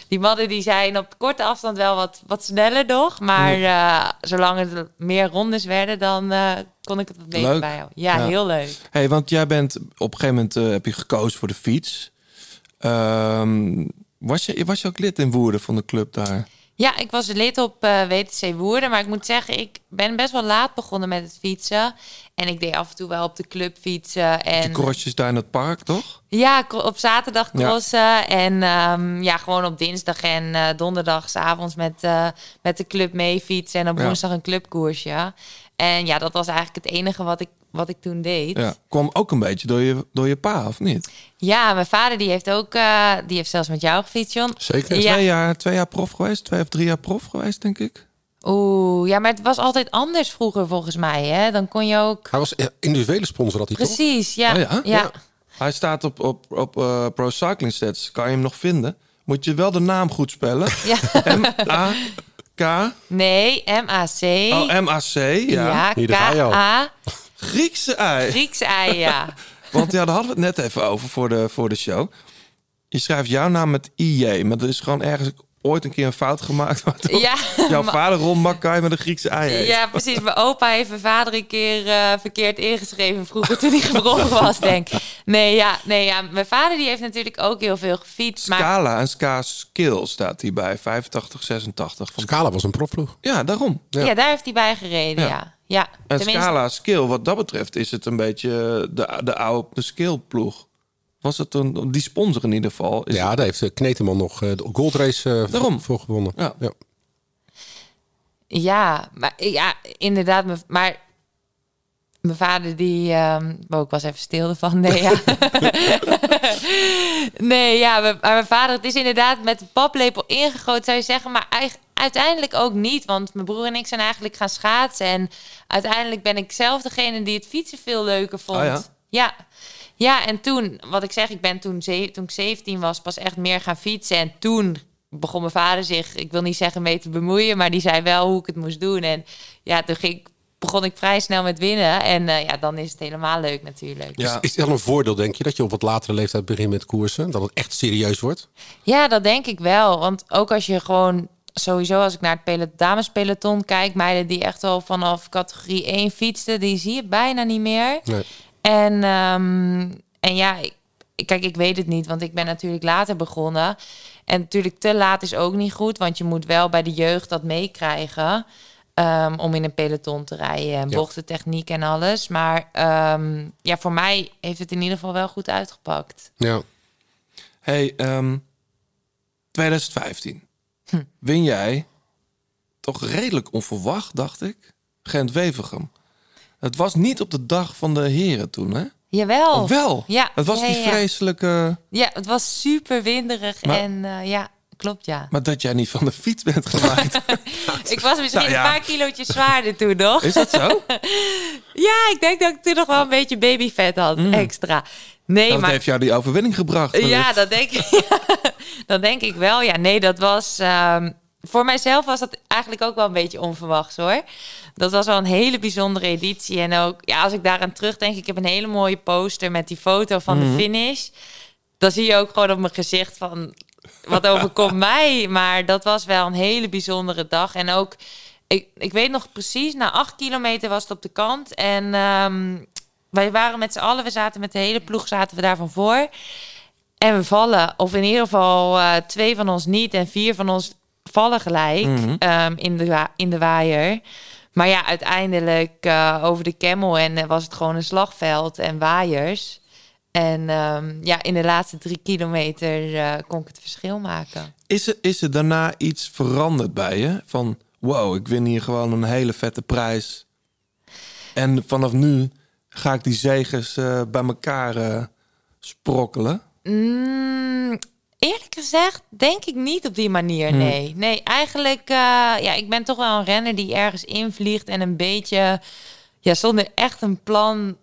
die mannen die zijn op korte afstand wel wat, wat sneller nog. Maar eh, zolang het meer rondes werden, dan eh, kon ik het wat beter bijhouden. Ja, Ja. heel leuk. Hey, want jij bent op een gegeven moment eh, heb je gekozen voor de fiets. Ehm, was, je, was je ook lid in Woerden van de club daar? Ja, ik was lid op eh, WTC Woerden. Maar ik moet zeggen, ik ben best wel laat begonnen met het fietsen. En ik deed af en toe wel op de club fietsen. Die En crossjes daar in het park, toch? Ja, op zaterdag Ja. crossen. En ehm, ja, gewoon op dinsdag en eh donderdag 's avonds met, eh, met de club mee fietsen. En op Ja. woensdag een clubkoersje. En ja, dat was eigenlijk het enige wat ik, wat ik toen deed. Ja. Kwam ook een beetje door je, door je pa, of niet? Ja, mijn vader die heeft ook, eh, die heeft zelfs met jou gefietst, John. Zeker. Ja. Twee, jaar, twee jaar prof geweest, twee of drie jaar prof geweest, denk ik. Oeh, ja, maar het was altijd anders vroeger volgens mij, hè? Dan kon je ook... Hij was eh, individuele sponsor, had hij toch? Precies, ja. Oh ja? ja. Hij staat op, op, op eh, Pro Cycling Stats. Kan je hem nog vinden? Moet je wel de naam goed spellen. Ja. M-A-K. Nee, MAC. Oh, M-A-C. Ja. Ja, Hier, daar ga je al. K-A. Griekse ei. Griekse ei, ja. Want ja, daar hadden we het net even over voor de, voor de show. Je schrijft jouw naam met IJ, maar er is gewoon ergens ooit een keer een fout gemaakt. Ja, Jouw maar- vader Ron Mackay met een Griekse ei heet. Ja, precies. Mijn opa heeft mijn vader een keer eh, verkeerd ingeschreven vroeger toen hij gebroken was, denk ik. Nee, ja, nee, ja, mijn vader die heeft natuurlijk ook heel veel gefietst. Maar Scala en Ska Skill staat hierbij, 85, 86. Van... Scala was een profploeg. Ja, daarom. ja. daar heeft hij bij gereden, Ja. ja. Ja. En Tenminste, Scala Skill, wat dat betreft, is het een beetje de, de oude de skill ploeg. Was het een, die sponsor in ieder geval? Is Ja, daar heeft eh, Kneteman nog eh, de Gold Race eh, voor- Daarom. voor gewonnen. Ja. Ja. Ja, maar ja, inderdaad. Maar mijn vader die... oh, ik was even stil ervan. Nee, ja. nee, ja. mijn- Maar mijn vader, het is inderdaad met de paplepel ingegoten, zou je zeggen. Maar eigen- uiteindelijk ook niet. Want mijn broer en ik zijn eigenlijk gaan schaatsen. En uiteindelijk ben ik zelf degene die het fietsen veel leuker vond. Oh ja? ja. Ja, en toen, wat ik zeg, ik ben toen, toen ik 17 was, pas echt meer gaan fietsen. En toen begon mijn vader zich, ik wil niet zeggen mee te bemoeien, maar die zei wel hoe ik het moest doen. En ja, toen ging, begon ik vrij snel met winnen. En eh, ja, dan is het helemaal leuk natuurlijk. Ja. Is, is het dan een voordeel, denk je, dat je op wat latere leeftijd begint met koersen? Dat het echt serieus wordt? Ja, dat denk ik wel. Want ook als je gewoon sowieso als ik naar het damespeloton kijk, meiden die echt al vanaf categorie 1 fietsten, die zie je bijna niet meer. Nee. En, ehm, en ja, ik, kijk, ik weet het niet, want ik ben natuurlijk later begonnen. En natuurlijk te laat is ook niet goed, want je moet wel bij de jeugd dat meekrijgen. Ehm, om in een peloton te rijden en Ja. bochtentechniek en alles. Maar ehm, ja, voor mij heeft het in ieder geval wel goed uitgepakt. Ja. Hey, ehm, 2015. Hm. Win jij toch redelijk onverwacht, dacht ik, Gent-Wevergem. Het was niet op de dag van de heren toen, hè? Jawel. Of wel? Ja, Het was ja, die ja, vreselijke... Ja, het was super winderig Maar- en eh, ja, klopt ja. Maar dat jij niet van de fiets bent gemaakt. Ik was misschien Nou ja. een paar kilootjes zwaarder toen nog. Is dat zo? Ja, ik denk dat ik toen nog wel een beetje babyvet had, extra. Nee, dat maar heeft jou die overwinning gebracht. ja, dat denk ik. Dat denk ik wel. Ja, nee, dat was ehm, voor mijzelf was dat eigenlijk ook wel een beetje onverwachts hoor. Dat was wel een hele bijzondere editie en ook ja, als ik daaraan terugdenk, ik heb een hele mooie poster met die foto van Mhm. de finish. Dan zie je ook gewoon op mijn gezicht van wat overkomt mij. Maar dat was wel een hele bijzondere dag. En ook, ik, ik weet nog precies, na acht kilometer was het op de kant. En ehm, wij waren met z'n allen, we zaten met de hele ploeg, zaten we daar van voor. En we vallen, of in ieder geval eh, twee van ons niet en vier van ons vallen gelijk Mhm. ehm, in, de wa- in de waaier. Maar ja, uiteindelijk eh, over de Camel en eh, was het gewoon een slagveld en waaiers. En ehm, ja, in de laatste drie kilometer eh, kon ik het verschil maken. Is er, is er daarna iets veranderd bij je? Van, wow, ik win hier gewoon een hele vette prijs. En vanaf nu ga ik die zegers eh, bij elkaar eh, sprokkelen. Mm, eerlijk gezegd, denk ik niet op die manier. Hmm. Nee, nee eigenlijk, ja, ik ben toch wel een renner die ergens invliegt en een beetje, ja, zonder echt een plan,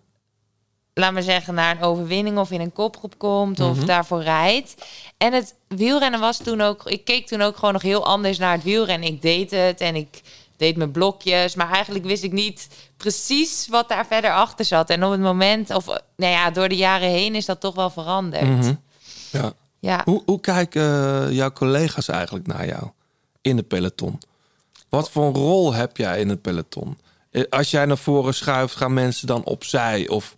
laat maar zeggen, naar een overwinning of in een kopgroep komt of Mhm. daarvoor rijdt. En het wielrennen was toen ook, ik keek toen ook gewoon nog heel anders naar het wielrennen. Ik deed het en ik deed mijn blokjes, maar eigenlijk wist ik niet precies wat daar verder achter zat. En op het moment, of nou ja, door de jaren heen is dat toch wel veranderd. Mhm. Ja. Ja. Hoe, hoe kijken eh, jouw collega's eigenlijk naar jou in het peloton? Wat voor een rol heb jij in het peloton? Eh, Als jij naar voren schuift, gaan mensen dan opzij? Of,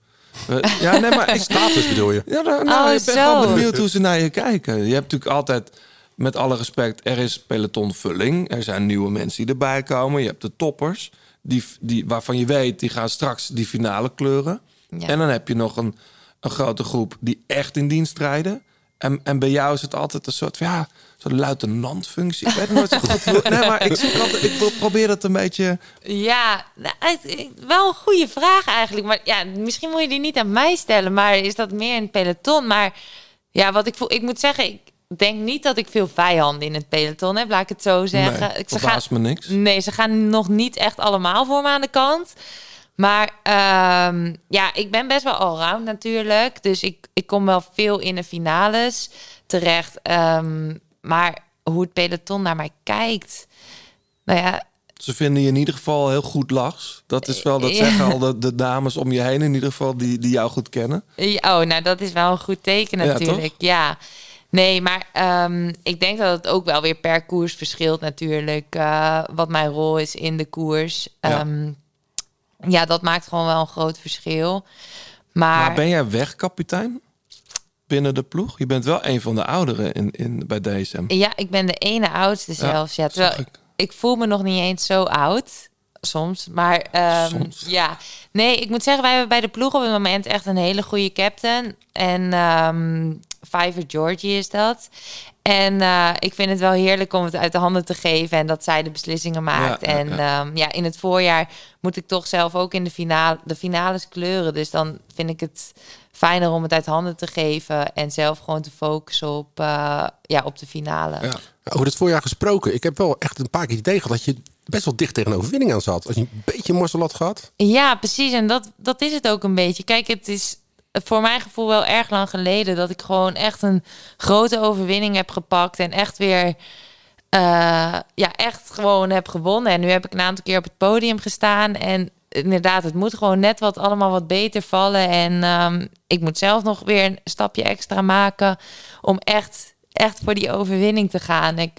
ja, nee, maar Status bedoel je? Ja, nou, nou, Oh, ik ben zo. gewoon benieuwd hoe ze naar je kijken. Je hebt natuurlijk altijd, met alle respect, er is pelotonvulling. Er zijn nieuwe mensen die erbij komen. Je hebt de toppers, die, die, waarvan je weet, die gaan straks die finale kleuren. Ja. En dan heb je nog een, een grote groep die echt in dienst rijden. En, en bij jou is het altijd een soort, van, ja, soort luitenantfunctie. Ik weet nooit zo goed hoe... Nee, maar ik, ik pro- probeer dat een beetje... Ja, nou, wel een goede vraag eigenlijk. Maar ja, misschien moet je die niet aan mij stellen, maar is dat meer in het peloton? Maar ja, wat ik voel, ik moet zeggen, ik denk niet dat ik veel vijanden in het peloton heb, laat ik het zo zeggen. Nee, Ik- ze verbaast me niks. Nee, ze gaan nog niet echt allemaal voor me aan de kant. Maar ehm, ja, ik ben best wel allround natuurlijk. Dus ik, ik kom wel veel in de finales terecht. Ehm, maar hoe het peloton naar mij kijkt... Nou ja, Ze vinden je in ieder geval heel goed lachs. Dat is wel, dat Ja. zeggen al de, de dames om je heen in ieder geval, die, die jou goed kennen. Oh, nou dat is wel een goed teken natuurlijk. Ja, Nee, maar ehm, ik denk dat het ook wel weer per koers verschilt natuurlijk. eh, wat mijn rol is in de koers. Ja. Ja. ja, dat maakt gewoon wel een groot verschil. Maar, Maar ben jij wegkapitein binnen de ploeg? Je bent wel een van de ouderen in, in, bij DSM. ja, ik ben de ene oudste Ja, zelfs. Ja, terwijl zag ik. voel me nog niet eens zo oud. Soms, maar ehm, ja. Nee, ik moet zeggen, wij hebben bij de ploeg op het moment echt een hele goede captain. En ehm Fiver Georgie is dat. En eh, ik vind het wel heerlijk om het uit de handen te geven en dat zij de beslissingen maakt. Ja, ja, en ja. ja. ja, in het voorjaar moet ik toch zelf ook in de, finale, de finales kleuren. Dus dan vind ik het fijner om het uit handen te geven en zelf gewoon te focussen op, eh, ja, op de finale. Ja, Over het voorjaar gesproken. Ik heb wel echt een paar keer het idee gehad dat je best wel dicht tegen een overwinning aan zat. Als je een beetje morsel had gehad. Ja, precies. En dat, dat is het ook een beetje. Kijk, het is voor mijn gevoel wel erg lang geleden dat ik gewoon echt een grote overwinning heb gepakt en echt weer. eh, ja, echt gewoon heb gewonnen. En nu heb ik een aantal keer op het podium gestaan. En inderdaad, het moet gewoon net wat allemaal wat beter vallen. En ehm, ik moet zelf nog weer een stapje extra maken om echt, echt voor die overwinning te gaan. Ik,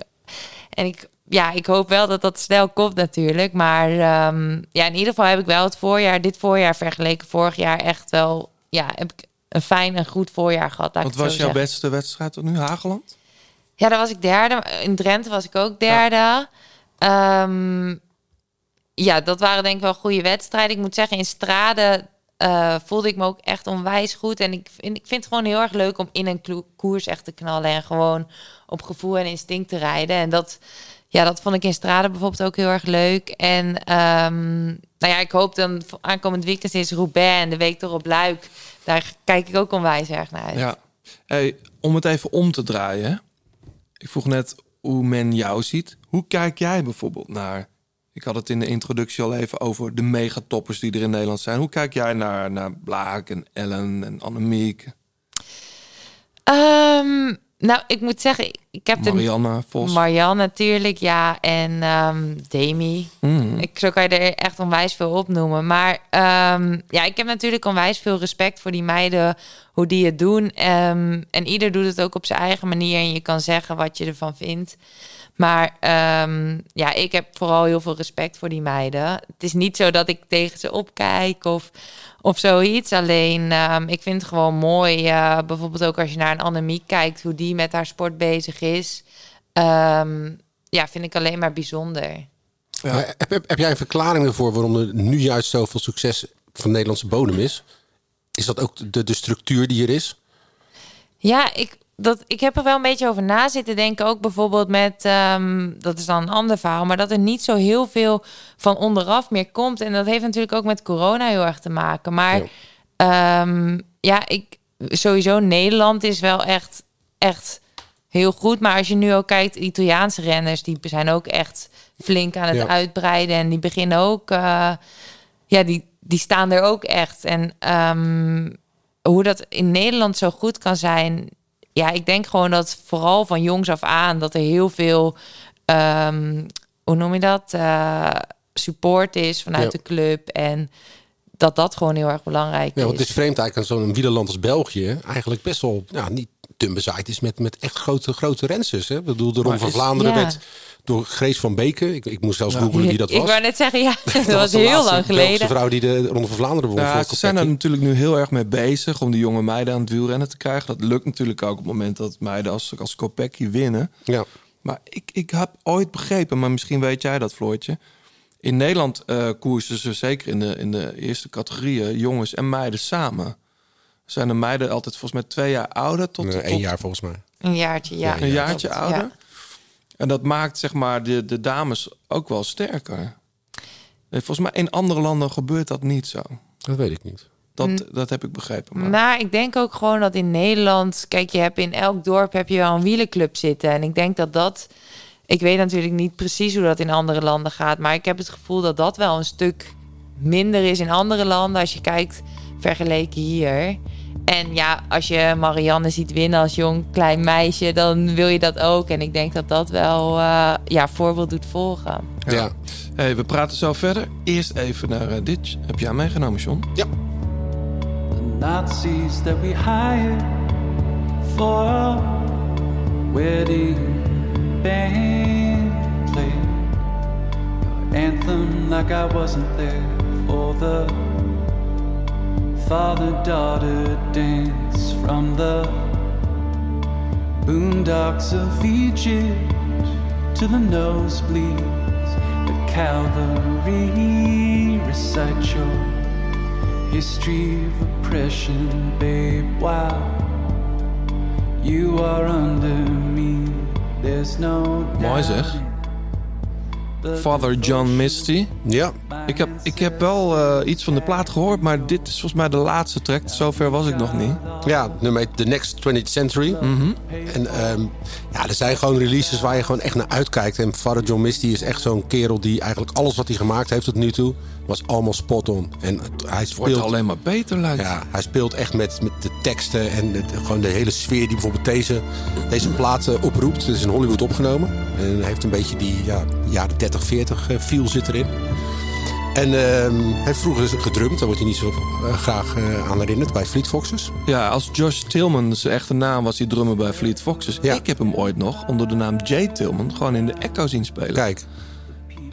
en ik, ja, ik hoop wel dat dat snel komt natuurlijk. Maar ehm, ja, in ieder geval heb ik wel het voorjaar, dit voorjaar vergeleken vorig jaar echt wel, ja, heb ik een fijn en goed voorjaar gehad. Wat was jouw beste wedstrijd tot nu? Hageland? Ja, daar was ik derde. In Drenthe was ik ook derde. Ehm, ja, dat waren denk ik wel goede wedstrijden. Ik moet zeggen, in Strade eh, voelde ik me ook echt onwijs goed. En ik vind, ik vind het gewoon heel erg leuk om in een koers echt te knallen. En gewoon op gevoel en instinct te rijden. En dat, ja, dat vond ik in Strade bijvoorbeeld ook heel erg leuk. En ehm, nou ja, ik hoop dan aankomend weekend is Roubaix en de week erop Luik. Daar kijk ik ook onwijs erg naar uit. Ja. Om het even om te draaien. Ik vroeg net hoe men jou ziet. Hoe kijk jij bijvoorbeeld naar... Ik had het in de introductie al even over de megatoppers die er in Nederland zijn. Hoe kijk jij naar, naar Blaak en Ellen en Annemiek? Ehm, nou, ik moet zeggen, ik heb Marianne de... Vos. Marianne natuurlijk, ja. En ehm Demi. Mhm. Ik, zo kan je er echt onwijs veel opnoemen. Maar ehm, ja, ik heb natuurlijk onwijs veel respect voor die meiden, hoe die het doen. En ieder doet het ook op zijn eigen manier. En je kan zeggen wat je ervan vindt. Maar ehm, ja, ik heb vooral heel veel respect voor die meiden. Het is niet zo dat ik tegen ze opkijk of, of zoiets. Alleen, ehm, ik vind het gewoon mooi. eh, bijvoorbeeld ook als je naar een Annemiek kijkt, hoe die met haar sport bezig is. Ehm, ja, vind ik alleen maar bijzonder. Heb, heb, heb jij een verklaring ervoor waarom er nu juist zoveel succes van Nederlandse bodem is? Is dat ook de, de structuur die er is? Ja, ik, dat, ik heb er wel een beetje over na zitten denken. Ook bijvoorbeeld met, ehm, dat is dan een ander verhaal, maar dat er niet zo heel veel van onderaf meer komt. En dat heeft natuurlijk ook met corona heel erg te maken. Maar ja, ja ik, sowieso Nederland is wel echt, echt heel goed. Maar als je nu ook kijkt, Italiaanse renners, die zijn ook echt flink aan het Ja. uitbreiden. En die beginnen ook, eh, ja, die, die staan er ook echt. En ehm, hoe dat in Nederland zo goed kan zijn. Ja, ik denk gewoon dat vooral van jongs af aan dat er heel veel, ehm, hoe noem je dat, Eh, support is vanuit Ja. de club en dat dat gewoon heel erg belangrijk Ja, want is. het is vreemd eigenlijk aan zo'n wielerland als België. Eigenlijk best wel ja, niet dun bezaaid is met, met echt grote, grote rensters. Hè? Ik bedoel, de Ronde Maar van Vlaanderen Ja. werd door Grace van Beken. Ik, ik moest zelfs Ja. googlen wie dat was. Ik wou net zeggen, ja, dat, was de heel laatste lang geleden. vrouw die de Ronde van Vlaanderen won. Ja, ze zijn er natuurlijk nu heel erg mee bezig om die jonge meiden aan het wielrennen te krijgen. Dat lukt natuurlijk ook op het moment dat meiden als, als Kopecky winnen. Ja. Maar ik, ik heb ooit begrepen, maar misschien weet jij dat, Floortje. In Nederland eh koersen ze zeker in de, in de eerste categorieën jongens en meiden samen. Zijn de meiden altijd volgens mij twee jaar ouder tot, Nee, tot één jaar volgens mij. Een jaartje, ja. een jaartje ouder. ja. En dat maakt zeg maar de, de dames ook wel sterker. Nee, Volgens mij in andere landen gebeurt dat niet zo. Dat weet ik niet. Dat, Mm. dat heb ik begrepen. Maar... Maar ik denk ook gewoon dat in Nederland, kijk, je hebt in elk dorp heb je wel een wielenclub zitten. En ik denk dat dat, ik weet natuurlijk niet precies hoe dat in andere landen gaat, maar ik heb het gevoel dat dat wel een stuk minder is in andere landen als je kijkt vergeleken hier. En ja, als je Marianne ziet winnen als jong klein meisje, dan wil je dat ook. En ik denk dat dat wel eh, ja, voorbeeld doet volgen. Ja. Hey, we praten zo verder. Eerst even naar eh, dit. Heb jij meegenomen, John? Ja. The Nazis that we hired for a wedding band played anthem like I wasn't there for the father-daughter dance from the boondocks of Egypt to the nosebleeds at Calvary recite your history of oppression, babe. While you are under me, there's no Mooi zeg. Father John Misty. Ja. Ik heb, ik heb wel eh, iets van de plaat gehoord, maar dit is volgens mij de laatste track. Zover was ik nog niet. Ja, nummer heet The Next 20th Century. En ehm, ja, er zijn gewoon releases waar je gewoon echt naar uitkijkt. En Father John Misty is echt zo'n kerel die eigenlijk alles wat hij gemaakt heeft tot nu toe... was allemaal spot on. En hij Wordt speelt, alleen maar beter, lijkt ja, hij speelt echt met, met de teksten en het- gewoon de hele sfeer die bijvoorbeeld deze, deze plaat eh, oproept. Het is in Hollywood opgenomen. En heeft een beetje die ja, jaren 30, 40 eh, feel zit erin. En ehm, hij vroeger gedrumd, daar wordt hij niet zo eh, graag eh, aan herinnerd, bij Fleet Foxes. Ja, als Josh Tillman, zijn echte naam was hij drummer bij Fleet Foxes. Ja. Ik heb hem ooit nog onder de naam Jay Tillman gewoon in de Echo zien spelen. Kijk,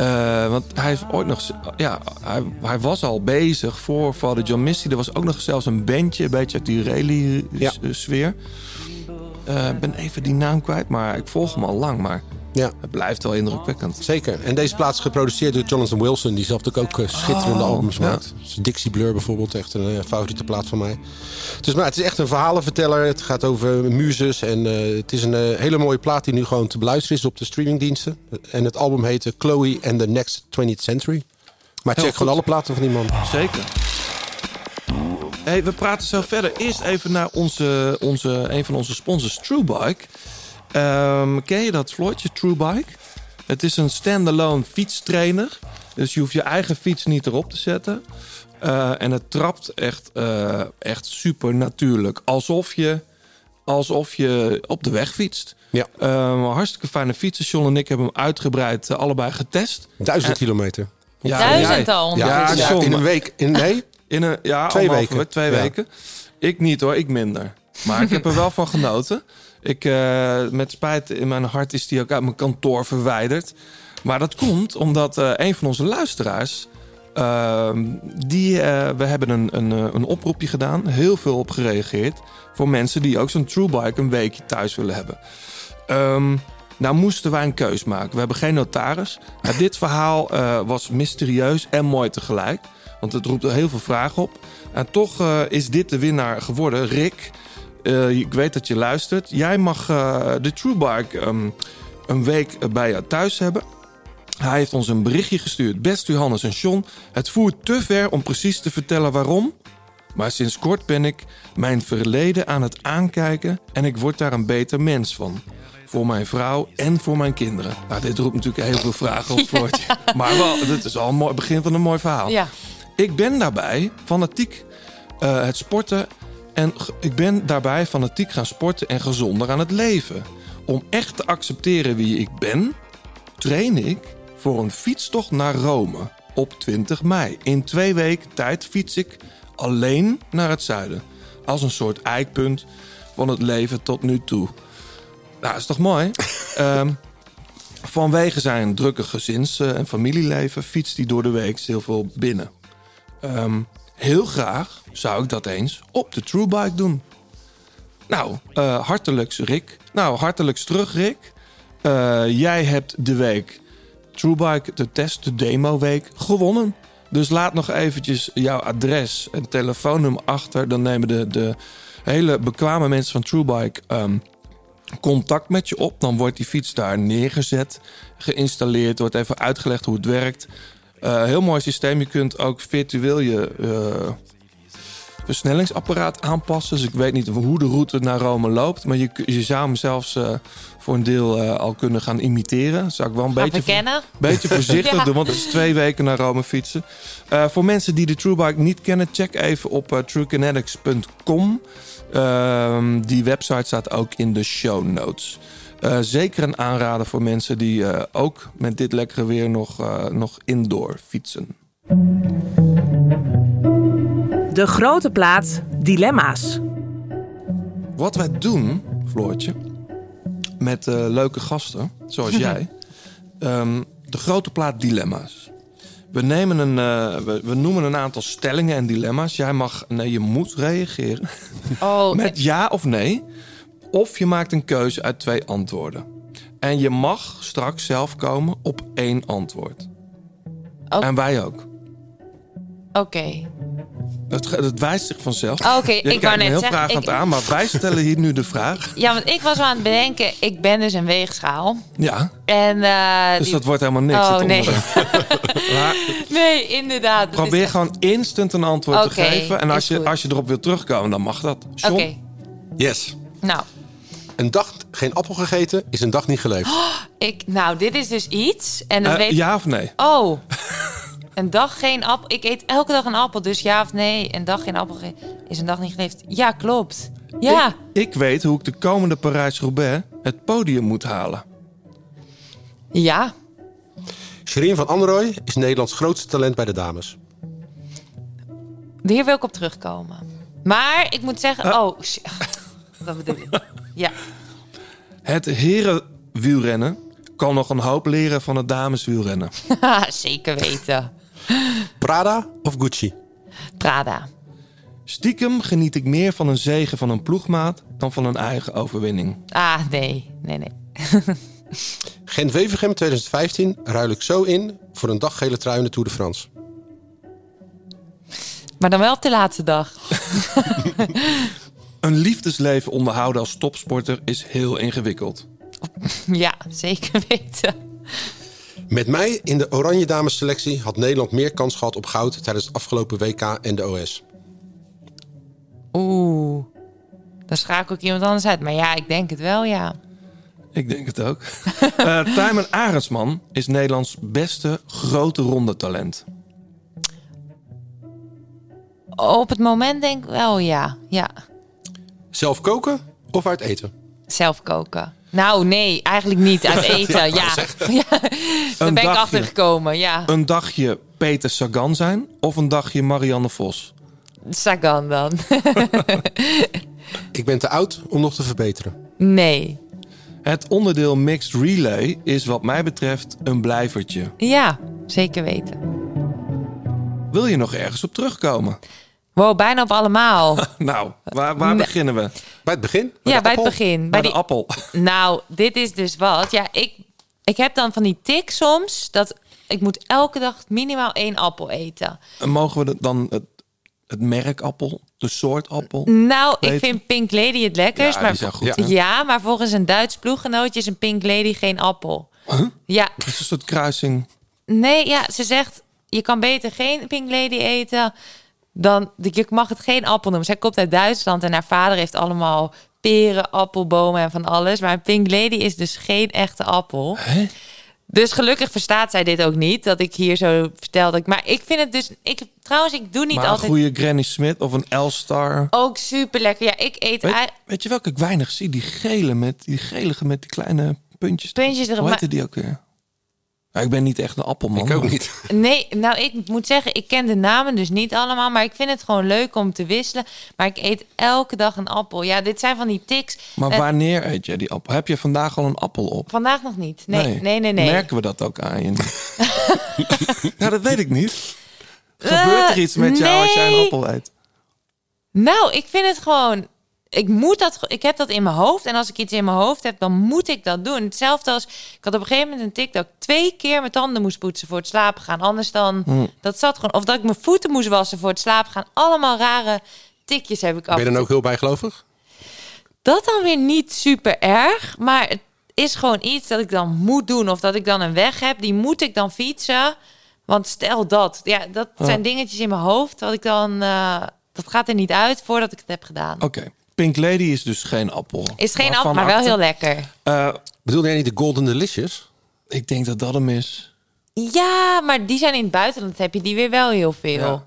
Eh, want hij heeft ooit nog... Ja, hij, hij was al bezig voor Father John Misty. Er was ook nog zelfs een bandje, een beetje uit die Ja. rally-sfeer. Ik ben even die naam kwijt, maar ik volg hem al lang. Maar ja. het blijft wel indrukwekkend. Zeker. En deze plaat is geproduceerd door Jonathan Wilson, die zelf natuurlijk ook eh, schitterende Oh, albums ja. maakt. Dus Dixie Blur bijvoorbeeld, echt een eh, favoriete plaat van mij. Dus maar het is echt een verhalenverteller. Het gaat over muzes en eh, het is een hele mooie plaat die nu gewoon te beluisteren is op de streamingdiensten. En het album heet Chloe and the Next 20th Century. Maar check gewoon alle platen van die man. Zeker. Hey, we praten zo verder. Eerst even naar onze, onze, een van onze sponsors, TrueBike. Ehm ken je dat, Floydje, TrueBike? Het is een standalone fietstrainer. Dus je hoeft je eigen fiets niet erop te zetten. Eh, en het trapt echt, eh, echt super natuurlijk. Alsof je, alsof je op de weg fietst. Ja. Ehm, hartstikke fijne fietsen. John en ik hebben hem uitgebreid eh, allebei getest. Duizend En- kilometer. Ja, Duizend jij- al Ja, ja, in een week. In, nee, in een, ja, Twee weken. week, twee Ja. weken. Ik niet hoor, ik minder. Maar ik heb er wel van genoten. Ik, eh, met spijt in mijn hart is die ook uit mijn kantoor verwijderd. Maar dat komt omdat eh, een van onze luisteraars... ehm, die, eh, we hebben een, een, een oproepje gedaan. Heel veel op gereageerd. Voor mensen die ook zo'n TrueBike een weekje thuis willen hebben. Ehm, Nou moesten wij een keus maken. We hebben geen notaris. Maar dit verhaal was mysterieus en mooi tegelijk. Want het roept heel veel vragen op. En toch is dit de winnaar geworden. Rick, eh, ik weet dat je luistert. Jij mag eh, de Truebike ehm, een week bij je thuis hebben. Hij heeft ons een berichtje gestuurd. Best Johannes en John, het voert te ver om precies te vertellen waarom. Maar sinds kort ben ik mijn verleden aan het aankijken en ik word daar een beter mens van. Voor mijn vrouw en voor mijn kinderen. Nou, dit roept natuurlijk heel veel vragen op, Floortje. Maar wel, dit is al een mooi, begin van een mooi verhaal. Ja. Ik ben daarbij fanatiek eh, het sporten en ik ben daarbij fanatiek gaan sporten en gezonder aan het leven. Om echt te accepteren wie ik ben, train ik voor een fietstocht naar Rome op 20 mei. In twee weken tijd fiets ik alleen naar het zuiden. Als een soort eikpunt van het leven tot nu toe. Nou, is toch mooi? Ehm, vanwege zijn drukke gezins- eh, en familieleven fietst hij door de week heel veel binnen. Ehm, heel graag zou ik dat eens op de Truebike doen. Nou, eh hartelijks Rick. Nou, hartelijks terug Rick. Eh, jij hebt de week Truebike, de test, de demo week, gewonnen. Dus laat nog eventjes jouw adres en telefoonnummer achter. Dan nemen de, de hele bekwame mensen van Truebike ehm, contact met je op. Dan wordt die fiets daar neergezet, geïnstalleerd, wordt even uitgelegd hoe het werkt. Eh, heel mooi systeem. Je kunt ook virtueel je eh, versnellingsapparaat aanpassen. Dus ik weet niet hoe de route naar Rome loopt. Maar je, je zou hem zelfs eh, voor een deel al kunnen gaan imiteren. Dat zou ik wel een Gaan beetje, verkennen. beetje voorzichtig Ja. doen. Want het is twee weken naar Rome fietsen. Voor mensen die de TrueBike niet kennen, check even op truekinetics.com. Ehm, die website staat ook in de show notes. Eh, zeker een aanrader voor mensen die eh, ook met dit lekkere weer nog, eh, nog indoor fietsen. De grote plaat Dilemma's. Wat wij doen, Floortje, met leuke gasten, zoals jij, ehm, de grote plaat dilemma's. We, nemen een, we, we noemen een aantal stellingen en dilemma's. Jij mag, nee, je moet reageren Oh, met ja of nee. Of je maakt een keuze uit twee antwoorden. En je mag straks zelf komen op één antwoord. En wij ook. oké. Het, ge- het wijst zich vanzelf. Oh, Oké, ik wou net heel zeggen, vragend ik- aan, maar wij stellen hier nu de vraag. Ja, want ik was wel aan het bedenken, ik ben dus een weegschaal. Ja, En, eh, dus die- dat wordt helemaal niks. Oh, het nee. Maar Nee, inderdaad. dat probeer is- gewoon instant een antwoord te geven. En als je, goed. als je erop wil terugkomen, dan mag dat. Oké, Yes. nou. Een dag geen appel gegeten is een dag niet geleefd. Ik, nou, dit is dus iets. En dan Eh, weet ja of nee? Oh. Een dag geen appel. Ik eet elke dag een appel, dus ja of nee. Een dag geen appel ge- is een dag niet geleefd. Ja, klopt. Ja. Ik, ik weet hoe ik de komende Parijs-Roubaix het podium moet halen. Ja. Sherine van Androoy is Nederlands grootste talent bij de dames. Hier wil ik op terugkomen. Maar ik moet zeggen... Oh, sh- wat bedoel je? Ja. Het herenwielrennen kan nog een hoop leren van het dameswielrennen. Zeker weten. Prada of Gucci? Prada. Stiekem geniet ik meer van een zegen van een ploegmaat dan van een eigen overwinning. Ah, nee. Nee, nee. Gent-Wevergem 2015 ruil ik zo in voor een dag gele trui in de Tour de France. Maar dan wel op de laatste dag. Een liefdesleven onderhouden als topsporter is heel ingewikkeld. Ja, zeker weten. Met mij in de Oranje Dames selectie had Nederland meer kans gehad op goud tijdens het afgelopen WK en de OS. Oeh. Dan schakel ik iemand anders uit. Maar ja, ik denk het wel, ja. Ik denk het ook. Eh Tijmen Arendsman is Nederlands beste grote ronde talent. Op het moment denk ik wel, ja. Ja. Zelf koken of uit eten? Zelf koken. Nou, nee, eigenlijk niet. Uit eten, ja. ja. Daar ben ik dagje. achter gekomen, ja. Een dagje Peter Sagan zijn of een dagje Marianne Vos? Sagan dan. Ik ben te oud om nog te verbeteren. nee. Het onderdeel Mixed Relay is wat mij betreft een blijvertje. Ja, zeker weten. Wil je nog ergens op terugkomen? Wow, bijna op allemaal. Nou, waar, waar beginnen we? Bij het begin? ja, de bij het begin. Bij Bij de appel. Nou, dit is dus wat. Ja, ik, ik heb dan van die tik soms dat ik moet elke dag minimaal één appel eten. En mogen we dan het, het merk appel, de soort appel? Nou, ik vind Pink Lady het lekkerst. Ja, maar, goed, ja. hè? maar volgens een Duits ploeggenootje is een Pink Lady geen appel. Ja, Het is een soort kruising. nee, ja, ze zegt je kan beter geen Pink Lady eten dan je mag het geen appel noemen. Zij komt uit Duitsland en haar vader heeft allemaal peren, appelbomen en van alles. Maar een Pink Lady is dus geen echte appel. Dus gelukkig verstaat zij dit ook niet. Dat ik hier zo vertel. Dat ik, maar ik vind het dus. Ik, trouwens, ik doe niet maar een altijd. goede Granny Smith of een L-Star. Ook super lekker. Ja, ik eet Weet, je welke ik weinig zie? Die gele met die gelige met die kleine puntjes. puntjes erop. Hoe heette die ook weer? Ja, ik ben niet echt een appelman. Ik ook maar- niet. nee, nou, ik moet zeggen, ik ken de namen dus niet allemaal. Maar ik vind het gewoon leuk om te wisselen. Maar ik eet elke dag een appel. Ja, dit zijn van die tics. Maar Eh, wanneer eet jij die appel? Heb je vandaag al een appel op? vandaag nog niet. Nee, nee, nee. nee. Merken we dat ook aan je? ja, dat weet ik niet. Gebeurt er iets met jou als jij een appel eet? Nou, ik vind het gewoon. Ik moet dat. Ik heb dat in mijn hoofd. En als ik iets in mijn hoofd heb, dan moet ik dat doen. Hetzelfde als. Ik had op een gegeven moment een tik dat ik twee keer mijn tanden moest poetsen voor het slapen gaan. Anders dan. Hm. Dat zat gewoon. Of dat ik mijn voeten moest wassen voor het slapen gaan. Allemaal rare tikjes heb ik af. Ben je dan ook heel bijgelovig? Dat dan weer niet super erg. Maar het is gewoon iets dat ik dan moet doen. Of dat ik dan een weg heb. Die moet ik dan fietsen. Want stel dat. Ja, dat zijn dingetjes in mijn hoofd. Wat ik dan. eh, dat gaat er niet uit voordat ik het heb gedaan. Oké. Pink Lady is dus geen appel. Is geen appel, maar wel heel lekker. Eh, Bedoel jij niet de Golden Delicious? ik denk dat dat hem is. Ja, maar die zijn in het buitenland heb je die weer wel heel veel. Ja.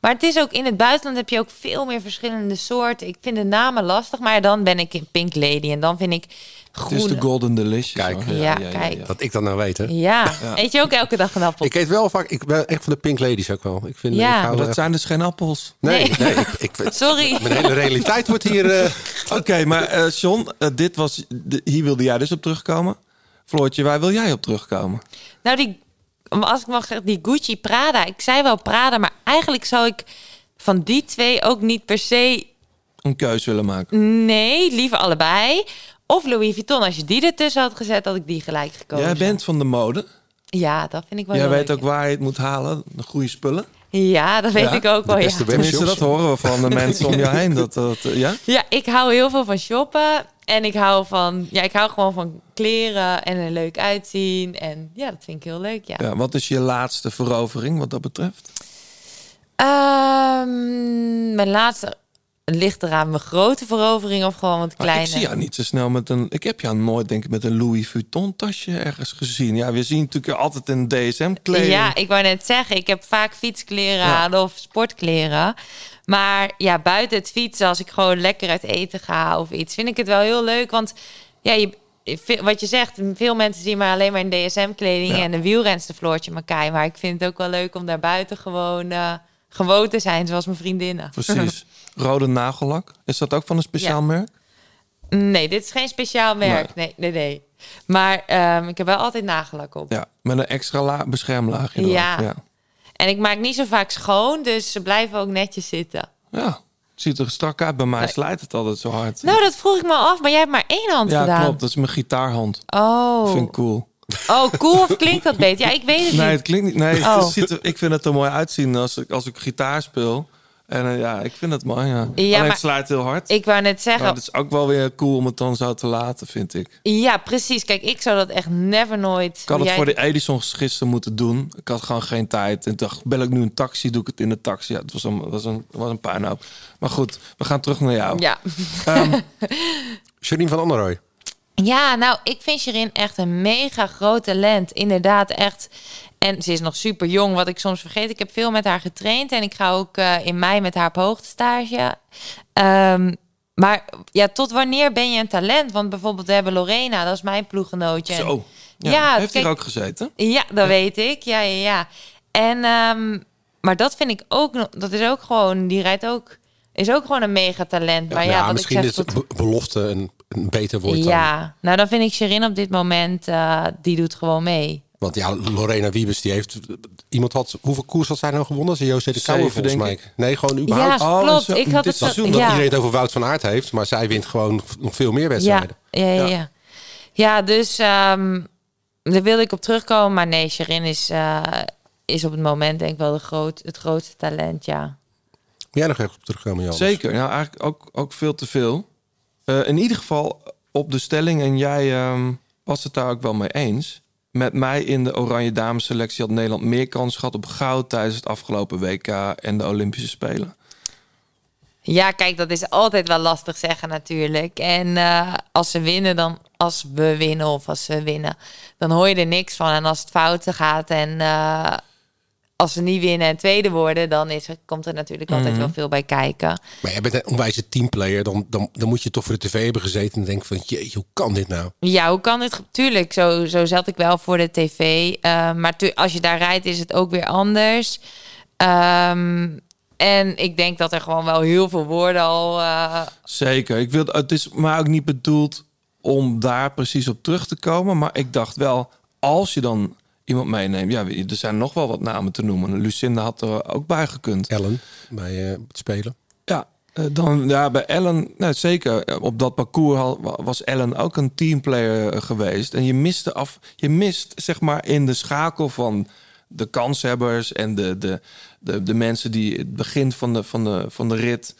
Maar het is ook in het buitenland heb je ook veel meer verschillende soorten. Ik vind de namen lastig, maar dan ben ik in Pink Lady en dan vind ik Het groen. is de Golden Delicious. Kijk. Ja, kijk. Dat ik dat nou weet, hè? Ja. eet je ook elke dag een appel? Ik eet wel vaak... Ik ben echt van de Pink Ladies ook wel. Ik vind, Ja. ik Maar hou dat echt- zijn dus geen appels. Nee, Nee. nee. ik, ik, Sorry. Mijn hele realiteit wordt hier... eh, Oké, maar eh John, eh, dit was, de- hier wilde jij dus op terugkomen. Floortje, waar wil jij op terugkomen? Nou, die, als ik mag zeggen, die Gucci Prada. Ik zei wel Prada, maar eigenlijk zou ik van die twee ook niet per se Een keus willen maken. Nee, liever allebei. Of Louis Vuitton. Als je die ertussen had gezet, had ik die gelijk gekozen. Jij bent van de mode. Ja, dat vind ik wel Jij weet ook waar je het moet halen. De goede spullen. Ja, dat weet Ja, ik ook wel, ja. Tenminste, dat horen we van de mensen om je heen. Dat, dat, eh, ja? Ja, ik hou heel veel van shoppen. En ik hou van... Ja, ik hou gewoon van kleren en er leuk uitzien. En ja, dat vind ik heel leuk, ja. ja. Wat is je laatste verovering wat dat betreft? Ehm, mijn laatste ligt eraan mijn grote verovering of gewoon wat Maar kleine. ik zie jou niet zo snel met een... Ik heb jou nooit, denk ik, met een Louis Vuitton tasje ergens gezien. Ja, we zien natuurlijk altijd een DSM-kleding. Ja, ik wou net zeggen, ik heb vaak fietskleren Ja. aan of sportkleren. Maar ja, buiten het fietsen, als ik gewoon lekker uit eten ga of iets, vind ik het wel heel leuk. Want ja, je, wat je zegt, veel mensen zien maar alleen maar in DSM-kleding Ja. en een wielrenster Floortje Makai. Maar ik vind het ook wel leuk om daar buiten gewoon, eh, gewoon te zijn, zoals mijn vriendinnen. Precies. Rode nagellak. Is dat ook van een speciaal Ja. merk? Nee, dit is geen speciaal merk. Nee, nee, nee. Maar ehm, ik heb wel altijd nagellak op. Ja, met een extra la beschermlaagje erop. Ja. ja. En ik maak niet zo vaak schoon, dus ze blijven ook netjes zitten. Ja, ziet er strak uit. Bij mij Nee. slijt het altijd zo hard. Nou, dat vroeg ik me af, maar jij hebt maar één hand ja, gedaan. klopt. Dat is mijn gitaarhand. Oh. Vind ik cool. Oh, cool of klinkt dat beter? Ja, ik weet het Nee, niet. het klinkt niet. Nee, Oh. het ziet er, ik vind het er mooi uitzien als ik, als ik gitaar speel. En eh, ja, ik vind het mooi. Ja. Alleen maar- het slijt heel hard. Ik wou net zeggen, Maar het is ook wel weer cool om het dan zo te laten, vind ik. ja, precies. Kijk, ik zou dat echt never nooit. Ik had het Jij- voor de Edisons gisteren moeten doen. Ik had gewoon geen tijd. En dacht, bel ik nu een taxi, doe ik het in de taxi. Ja, het was een, was een, was een puinhoop. Maar goed, we gaan terug naar jou. Ja. Ehm, Janine van Anderrooy. Ja, nou, ik vind Shirin echt een mega groot talent. Inderdaad, echt. En ze is nog super jong, wat ik soms vergeet. Ik heb veel met haar getraind en ik ga ook eh, in mei met haar op hoogtestage. Ehm, maar ja, tot wanneer ben je een talent? Want bijvoorbeeld we hebben Lorena, dat is mijn ploeggenootje. En- zo. Ja, Ja, heeft kijk- hier ook gezeten? Ja, dat weet ik. Ja, ja, ja. En, ehm, maar dat vind ik ook nog, dat is ook gewoon, die rijdt ook, is ook gewoon een mega talent. Maar ja, ja, wat misschien ik is zeg, de tot- be- belofte een, beter woord dan. ja, nou dan vind ik Sherin op dit moment, eh, die doet gewoon mee. Want ja, Lorena Wiebes, die heeft... Iemand had... Hoeveel koers had zij nou gewonnen? Ze José de Kouwer volgens mij. Nee, gewoon überhaupt. Ja, Oh, klopt. zo- ik had dit het zo- seizoen, Dat ja. iedereen het over Wout van Aert heeft. Maar zij wint gewoon nog veel meer Ja, wedstrijden. ja, ja. Ja, ja dus ehm, daar wilde ik op terugkomen. Maar nee, Sherin is, eh, is op het moment denk ik wel de groot, het grootste talent, ja. Wil jij nog even op terugkomen, Jan? Zeker, nou eigenlijk ook, ook veel te veel. Eh, in ieder geval op de stelling, en jij ehm, was het daar ook wel mee eens. Met mij in de Oranje Dames selectie had Nederland meer kans gehad op goud tijdens het afgelopen WK en de Olympische Spelen. Ja, kijk, dat is altijd wel lastig zeggen natuurlijk. En eh, als ze winnen, dan als we winnen of als ze winnen, dan hoor je er niks van. En als het fouten gaat en eh, als ze niet winnen en tweede worden, dan is, er- komt er natuurlijk altijd Mhm. wel veel bij kijken. Maar jij bent een onwijze teamplayer. Dan, dan, dan moet je toch voor de tv hebben gezeten en denken van... Jeetje, hoe kan dit nou? Ja, hoe kan dit? Tuurlijk, zo, zo zat ik wel voor de tv. Eh, maar tu- als je daar rijdt, is het ook weer anders. Ehm, en ik denk dat er gewoon wel heel veel woorden al. eh, Zeker. Ik wil, het is maar ook niet bedoeld om daar precies op terug te komen. Maar ik dacht wel, als je dan iemand meeneemt... Ja, er zijn nog wel wat namen te noemen. Lucinda had er ook bij gekund. Ellen, bij eh, het spelen. Ja, eh, dan ja, bij Ellen, nou, zeker eh, op dat parcours was Ellen ook een teamplayer geweest. En je miste af, je mist zeg maar in de schakel van de kanshebbers en de, de, de, de mensen die het begin van de, van, de, van de rit,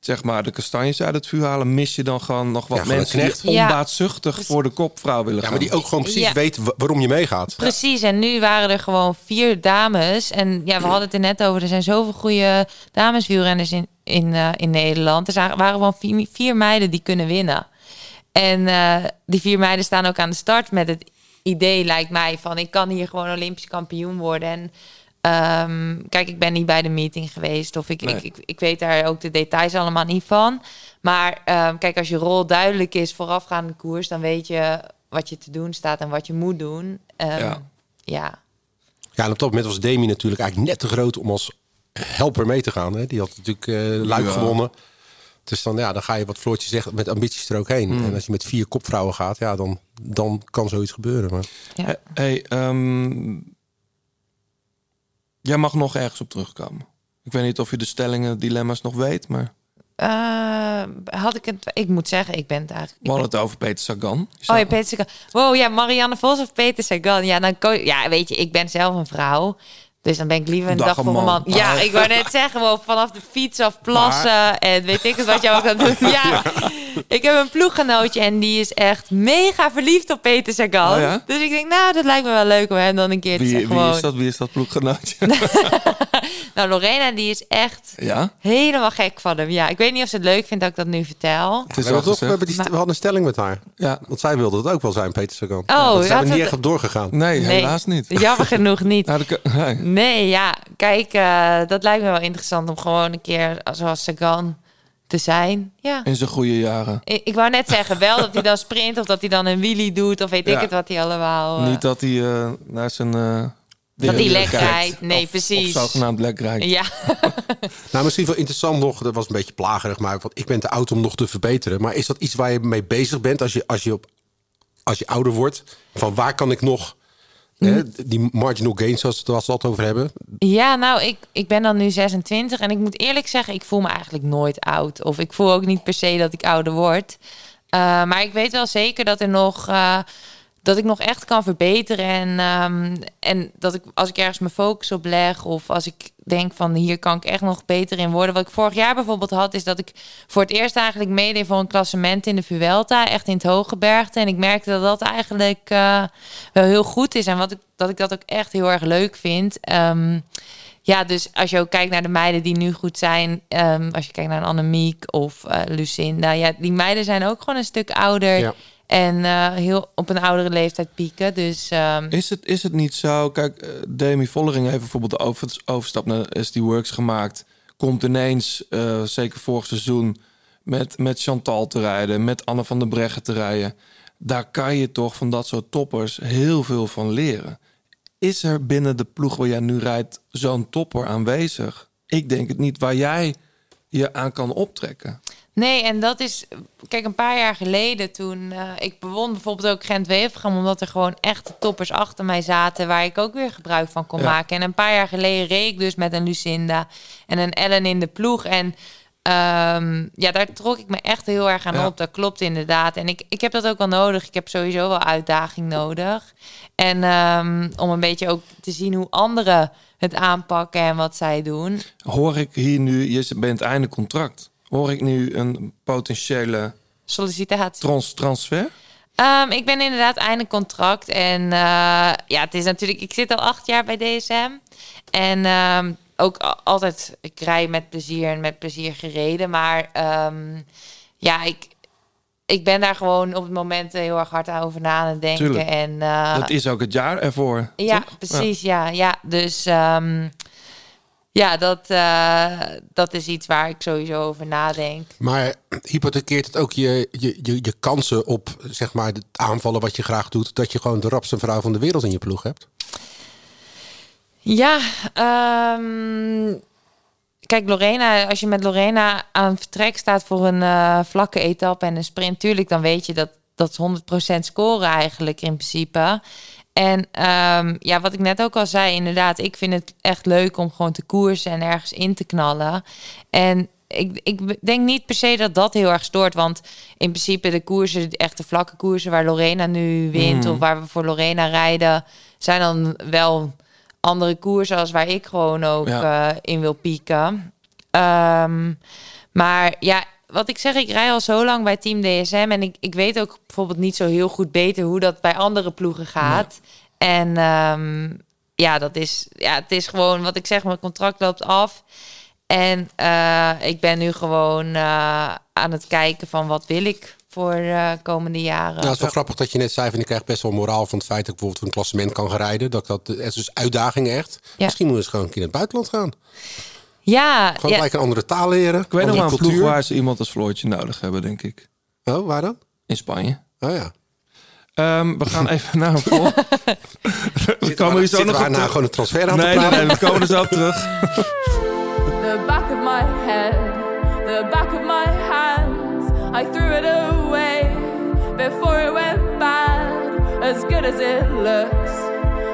zeg maar, de kastanjes uit het vuur halen, mis je dan gewoon nog wat Ja, mensen die. Ja. onbaatzuchtig voor de kopvrouw willen Ja, gaan. maar die ook gewoon precies Ja. weet wa- waarom je meegaat. Precies, en nu waren er gewoon vier dames. En ja, we hadden het er net over. Er zijn zoveel goede dameswielrenners in, in, eh, in Nederland. Er waren gewoon vier, vier meiden die kunnen winnen. En eh, die vier meiden staan ook aan de start met het idee, lijkt mij, van ik kan hier gewoon Olympisch kampioen worden. En ehm, kijk, ik ben niet bij de meeting geweest. Of ik, Nee. ik, ik, ik weet daar ook de details allemaal niet van. Maar ehm, kijk, als je rol duidelijk is voorafgaande koers, dan weet je wat je te doen staat en wat je moet doen. Ehm, Ja. ja. Ja, en op dat moment was Demi natuurlijk eigenlijk net te groot om als helper mee te gaan. Hè? Die had natuurlijk eh Luik Ja. gewonnen. Dus dan, ja, dan ga je wat Floortje zegt met ambities er ook heen. Hmm. En als je met vier kopvrouwen gaat, ja, dan, dan kan zoiets gebeuren. Maar... Ja. Hey, ehm, jij mag nog ergens op terugkomen. Ik weet niet of je de stellingen, dilemma's nog weet, maar Eh, had ik het... Ik moet zeggen, ik ben eigenlijk... we hadden het over Peter Sagan. Oh ja, Peter Sagan. Wow, ja, Marianne Vos of Peter Sagan. Ja, dan ja, weet je, ik ben zelf een vrouw. Dus dan ben ik liever een Dag voor man. man. Ja, Ah. ik wou net zeggen, wel vanaf de fiets af plassen. En weet ik het wat jij ook kan doen. Ja, ik heb een ploeggenootje en die is echt mega verliefd op Peter Sagan. Oh ja? Dus ik denk, nou, dat lijkt me wel leuk om hem dan een keer te zeggen. wie gewoon- is dat? Wie is dat ploeggenootje? Nou, Lorena, die is echt ja? helemaal gek van hem. Ja, ik weet niet of ze het leuk vindt dat ik dat nu vertel. Het is We, al hebben toch, we, gezegd. hebben die, st- we hadden een stelling met haar. Ja. Want zij wilde het ook wel zijn, Peter Sagan. Oh, dat zijn we niet echt op doorgegaan. Nee, Nee. helaas niet. Jammer genoeg niet. Nou, nee. Ja, kijk, eh, dat lijkt me wel interessant om gewoon een keer zoals Sagan te zijn. Ja. In zijn goede jaren. Ik, ik wou net zeggen, wel dat hij dan sprint of dat hij dan een wheelie doet of weet ik het wat hij allemaal. eh, Niet dat hij eh, naar zijn... eh, dat hij lek rijdt. Nee, Of- precies. Of zogenaamd lek rijdt. Ja. Nou, misschien wel interessant nog, dat was een beetje plagerig, maar want ik ben te oud om nog te verbeteren. Maar is dat iets waar je mee bezig bent als je, als je, op, als je ouder wordt? Van waar kan ik nog hè, die marginal gains, zoals we het altijd over hebben? Ja, nou, ik, ik ben dan nu 26 en ik moet eerlijk zeggen, ik voel me eigenlijk nooit oud. Of ik voel ook niet per se dat ik ouder word. Uh, maar ik weet wel zeker dat er nog. Uh, dat ik nog echt kan verbeteren. En, um, en dat ik als ik ergens mijn focus op leg. Of als ik denk van hier kan ik echt nog beter in worden. Wat ik vorig jaar bijvoorbeeld had, is dat ik voor het eerst eigenlijk meedeed voor een klassement in de Vuelta. Echt in het Hooggebergte. En ik merkte dat dat eigenlijk uh, wel heel goed is. En wat ik, dat ik dat ook echt heel erg leuk vind. Um, ja, dus als je ook kijkt naar de meiden die nu goed zijn. Um, als je kijkt naar Annemiek of uh, Lucinda. Ja, die meiden zijn ook gewoon een stuk ouder. Ja. En uh, heel op een oudere leeftijd pieken. Dus, um... is, het, is het niet zo? Kijk, uh, Demi Vollering heeft bijvoorbeeld de over, overstap naar SD Works gemaakt. Komt ineens, uh, zeker vorig seizoen, met, met Chantal te rijden. Met Anne van der Breggen te rijden. Daar kan je toch van dat soort toppers heel veel van leren. Is er binnen de ploeg waar jij nu rijdt zo'n topper aanwezig? Ik denk het niet waar jij je aan kan optrekken. Nee, en dat is... Kijk, een paar jaar geleden toen... eh, ik bewon bijvoorbeeld ook Gent Wevergem... omdat er gewoon echt toppers achter mij zaten... waar ik ook weer gebruik van kon Ja. maken. En een paar jaar geleden reed ik dus met een Lucinda... en een Ellen in de ploeg. En ehm, ja, daar trok ik me echt heel erg aan Ja. op. Dat klopt inderdaad. En ik, ik heb dat ook wel nodig. Ik heb sowieso wel uitdaging nodig. En ehm, om een beetje ook te zien hoe anderen het aanpakken... en wat zij doen. Hoor ik hier nu, je bent einde contract. Hoor ik nu een potentiële Sollicitatie. trans transfer? Ehm, ik ben inderdaad einde contract. En eh, ja, het is natuurlijk... Ik zit al acht jaar bij DSM. En ehm, ook altijd... Ik rij met plezier en met plezier gereden. Maar ehm, ja, ik, ik ben daar gewoon op het moment heel erg hard over na aan het denken. Tuurlijk. En, eh, dat is ook het jaar ervoor. ja, toch? precies. Ja, ja. Dus ehm, ja, dat, eh, dat is iets waar ik sowieso over nadenk. Maar hypothekeert het ook je, je, je, je kansen op zeg maar, het aanvallen wat je graag doet... dat je gewoon de rapste vrouw van de wereld in je ploeg hebt? Ja, ehm, kijk, Lorena, als je met Lorena aan vertrek staat voor een eh, vlakke etappe en een sprint, tuurlijk, dan weet je dat dat is 100% scoren eigenlijk in principe. En ehm, ja, wat ik net ook al zei, inderdaad, ik vind het echt leuk om gewoon te koersen en ergens in te knallen. En ik, ik denk niet per se dat dat heel erg stoort, want in principe de koersen, de echte vlakke koersen waar Lorena nu wint Mhm. of waar we voor Lorena rijden, zijn dan wel andere koersen als waar ik gewoon ook Ja. eh, in wil pieken. Ehm, maar ja, wat ik zeg, ik rij al zo lang bij Team DSM en ik, ik weet ook bijvoorbeeld niet zo heel goed beter hoe dat bij andere ploegen gaat. En ehm, ja, dat is, ja, het is gewoon wat ik zeg, mijn contract loopt af. En eh, ik ben nu gewoon eh, aan het kijken van wat wil ik voor de komende jaren. Nou, het is wel grappig dat je net zei van ik krijg best wel moraal van het feit dat ik bijvoorbeeld voor een klassement kan gaan rijden. Dat dat, het is dus uitdaging echt. Ja. Misschien moet je eens gewoon een keer in het buitenland gaan. Ja, Gewoon ja, gelijk een andere taal leren. Ik weet nog andere wel een ploeg cultuur. waar ze iemand als Floortje nodig hebben, denk ik. Oh, waar dan? In Spanje. Oh ja. Ehm, we gaan even naar een vol. we komen hier zo nog we op nou terug. gewoon een transfer aan te Nee, nee, praten? nee, we komen er zo op terug. The back of my head, the back of my hands. I threw it away before it went bad. As good as it looks,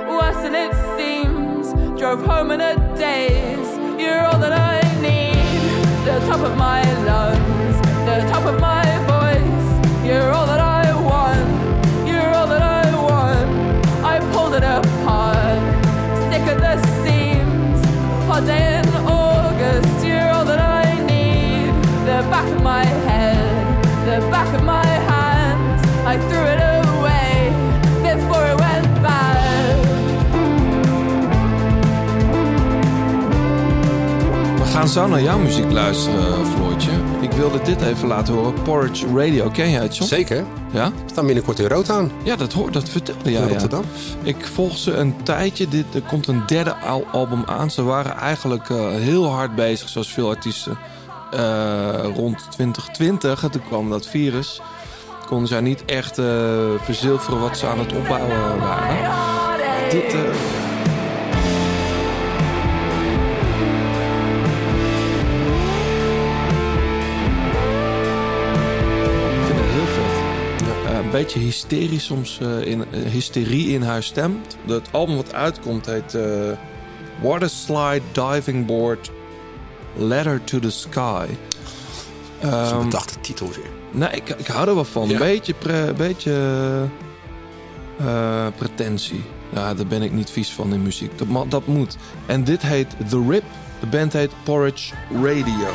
worse than it seems. Drove home in a daze. You're all that I need. The top of my lungs, the top of my voice. You're all that I want. You're all that I want. I pulled it apart, sick at the seams. Hot day in August, you're all that I need. The back of my head, the back of my hands. I threw it away gaan zo naar jouw muziek luisteren, Floortje. Ik wilde dit even laten horen. Porridge Radio, ken jij het, John? Zeker. Ja? We staan binnenkort in rood aan. Ja, dat, hoor, dat vertelde in jij. Ja. Rotterdam. Ik volg ze een tijdje. Dit, er komt een derde al- album aan. Ze waren eigenlijk eh, heel hard bezig, zoals veel artiesten. eh, rond 2020, en toen kwam dat virus. Konden zij niet echt eh, verzilveren wat ze aan het opbouwen waren. Maar dit... beetje hysterisch soms, eh, in, eh, hysterie in haar stem. Het album wat uitkomt heet eh Waterslide Diving Board Letter to the Sky. Zo'n Ehm, bedachte titel weer. nee, ik, ik hou er wel van. Ja. Een beetje, pre, beetje eh, pretentie. Ja, daar ben ik niet vies van in muziek. Dat, dat moet. En dit heet The Rip. De band heet Porridge Radio.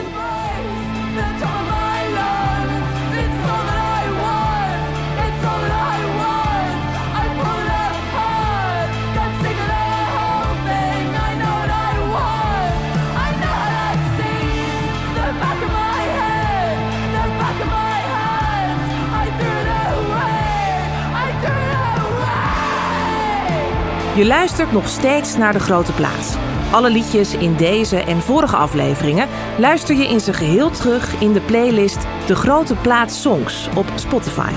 Je luistert nog steeds naar De Grote Plaats. Alle liedjes in deze en vorige afleveringen luister je in zijn geheel terug in de playlist De Grote Plaats Songs op Spotify.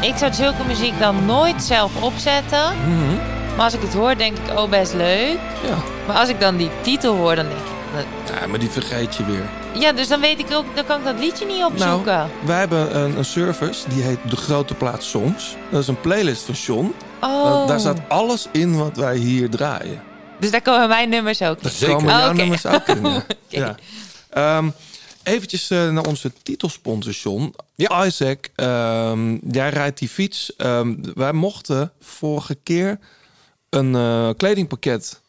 Ik zou zulke muziek dan nooit zelf opzetten. Maar als ik het hoor, denk ik, oh, best leuk. Ja. Maar als ik dan die titel hoor, dan denk ik, dat- Ja, maar die vergeet je weer. Ja, dus dan weet ik ook, dan kan ik dat liedje niet opzoeken. Nou, wij hebben een, een service die heet De Grote Plaat Songs. Dat is een playlist van John. oh. Daar- Daar staat alles in wat wij hier draaien. Dus daar komen mijn nummers ook in. Daar komen jouw Oh, oké. nummers ook in. Ja. Oké. Ja. Ehm, eventjes eh, naar onze titelsponsor, John. Isaac, ehm, jij rijdt die fiets. Ehm, wij mochten vorige keer een eh, kledingpakket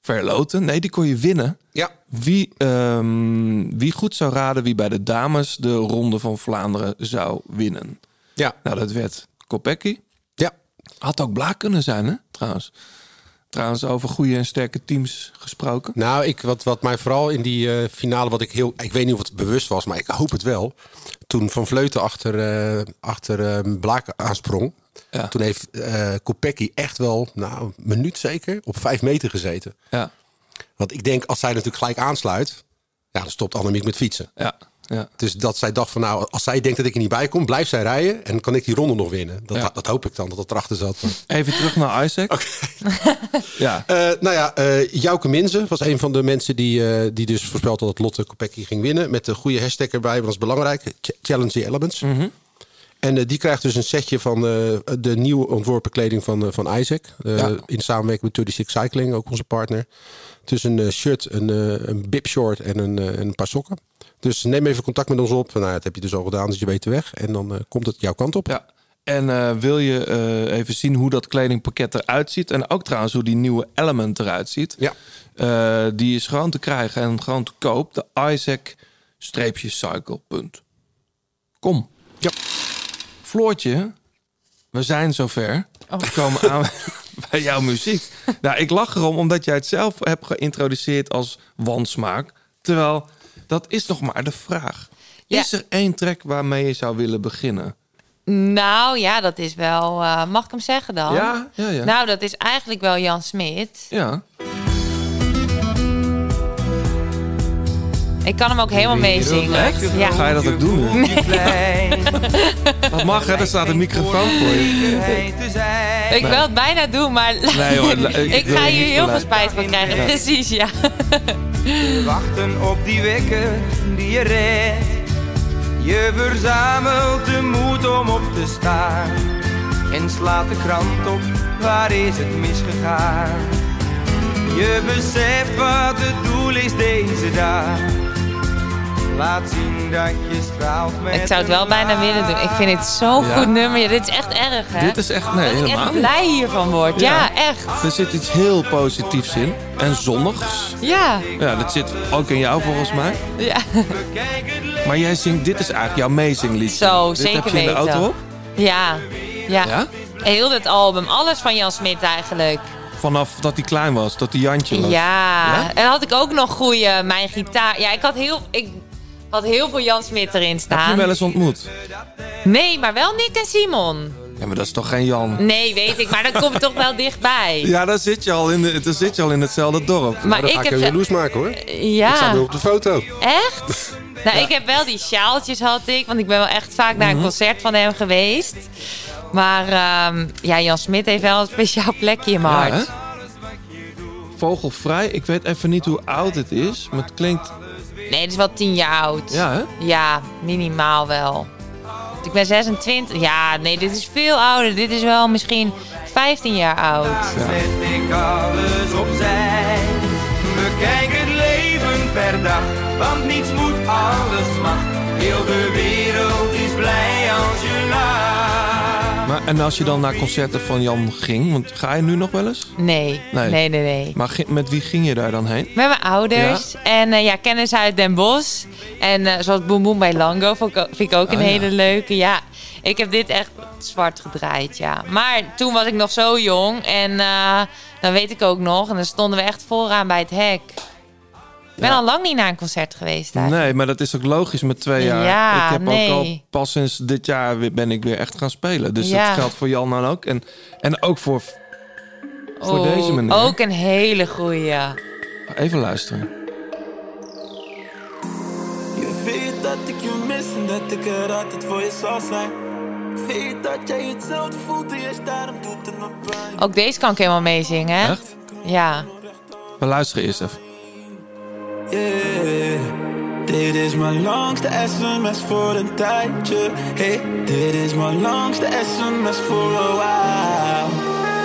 verloten. Nee, die kon je winnen. Ja. Wie, ehm, wie goed zou raden wie bij de dames de Ronde van Vlaanderen zou winnen. Ja. Nou, dat werd Kopecky. Ja. Had ook Blaak kunnen zijn, hè, trouwens. Trouwens, over goede en sterke teams gesproken. Nou, ik, wat, wat mij vooral in die eh, finale, wat ik heel, ik weet niet of het bewust was, maar ik hoop het wel. Toen Van Vleuten achter, eh, achter eh, Blaak aansprong, Ja. toen heeft eh Kopecky echt wel, nou, een minuut zeker, op vijf meter gezeten. Ja, Want ik denk, als zij natuurlijk gelijk aansluit, ja, dan stopt Annemiek met fietsen. ja, ja. Dus dat zij dacht van, nou, als zij denkt dat ik er niet bij kom, blijft zij rijden en kan ik die ronde nog winnen. Dat, Ja. dat hoop ik dan, dat dat erachter zat. Even terug naar Isaac. ja, Eh, nou ja, eh Jouke Minze was een van de mensen die, eh, die dus voorspeld had dat Lotte Kopecky ging winnen. Met de goede hashtag erbij, is belangrijk. Ch- Challenge the Elements. En eh, die krijgt dus een setje van eh, de nieuw ontworpen kleding van, eh, van Isaac. Ja. In samenwerking met 36 Cycling, ook onze partner. Dus een eh, shirt, een, een bib short en een, een paar sokken. Dus neem even contact met ons op. Nou, dat heb je dus al gedaan, dus je weet de weg. En dan komt het jouw kant op. ja. En wil je even zien hoe dat kledingpakket eruit ziet? En ook trouwens hoe die nieuwe Element eruit ziet. Ja. Die is gewoon te krijgen en gewoon te koop. De Isaac-cycle.com. Ja. Floortje, we zijn zover. Oh. We komen aan bij jouw muziek. Nou, ik lach erom omdat jij het zelf hebt geïntroduceerd als wansmaak. Terwijl, dat is nog maar de vraag. Ja. Is er één track waarmee je zou willen beginnen? Nou ja, dat is wel. eh, mag ik hem zeggen dan? Ja, ja, ja. Nou, dat is eigenlijk wel Jan Smit. Ja. Ik kan hem ook helemaal meezingen. Echt? Ja. Ga je dat ook doen? hè? Dat mag, hè? Er staat een microfoon voor je. Ik wil het bijna doen, maar Nee, hoor, ik ga je hier heel veel spijt van krijgen. Ja. Precies, ja. Wachten op die wekker die je redt. Je verzamelt de moed om op te staan. En slaat de krant op, waar is het misgegaan? Je beseft wat het doel is deze dag. Laat zien dat je straalt met Ik zou het wel bijna willen doen. Ik vind het zo'n Ja? goed nummer. Ja, dit is echt erg, hè? Dit is echt, nee, dat ik helemaal echt niet. blij hiervan word. Ja, echt. Er zit iets heel positiefs in. En zonnigs. Ja. Ja, dat zit ook in jou volgens mij. ja. Maar jij zingt, dit is eigenlijk jouw meezingliedje. Zo, dit zeker heb je in de weten. auto op? Ja. Ja. Ja? Heel dit album. Alles van Jan Smit eigenlijk. Vanaf dat hij klein was, dat hij Jantje was. Ja. Ja? En had ik ook nog goede mijn gitaar. Ja, ik had heel, ik had heel veel Jan Smit erin Heb je staan. hem wel eens ontmoet? Nee, maar wel Nick en Simon. Ja, maar dat is toch geen Jan? Nee, weet ik, maar dat komt toch wel dichtbij. Ja, daar zit je al in, de, daar zit je al in hetzelfde dorp. Maar Dan ik ga ik heb jaloers maken hoor. Ja. Ik sta nu op de foto. Echt? Nou, ik heb wel die sjaaltjes had ik, want ik ben wel echt vaak naar een Mhm. concert van hem geweest. Maar ehm, ja, Jan Smit heeft wel een speciaal plekje in mijn Ja, hart. hè? Vogelvrij, ik weet even niet hoe oud het is, maar het klinkt... Nee, het is wel tien jaar oud. Ja, hè? Ja, minimaal wel. Ik ben 26. Ja, nee, dit is veel ouder. Dit is wel misschien 15 jaar oud. Zet ik alles opzij. Bekijk het leven per dag, want niets moet, alles mag. Heel de wereld is blij als je. Maar, en als je dan naar concerten van Jan ging, want ga je nu nog wel eens? Nee, Nee. nee, nee, nee. Maar met wie ging je daar dan heen? Met mijn ouders. En eh, ja, kennis uit Den Bosch. En eh, zoals Boem Boem bij Lango vind ik ook een ja. hele leuke. Ja, ik heb dit echt zwart gedraaid, ja. Maar toen was ik nog zo jong. En eh, dan weet ik ook nog. En dan stonden we echt vooraan bij het hek. Ik ben Ja. al lang niet naar een concert geweest daar. Nee, maar dat is ook logisch met twee jaar. Ja, ik heb nee. ook al pas sinds dit jaar weer- ben ik weer echt gaan spelen. Dus Ja. dat geldt voor Jan dan ook. En, en ook voor, voor Oh, deze meneer. Ook een hele goeie. Even luisteren. Je weet dat ik je mis en dat ik er altijd voor je zal zijn. Weet dat jij hetzelfde voelt en juist daarom doet het me pijn. Ook deze kan ik helemaal meezingen. hè? Echt? Ja. We luisteren eerst even. Yeah. Dit is mijn langste sms voor een tijdje. Hey, dit is mijn langste sms voor een while.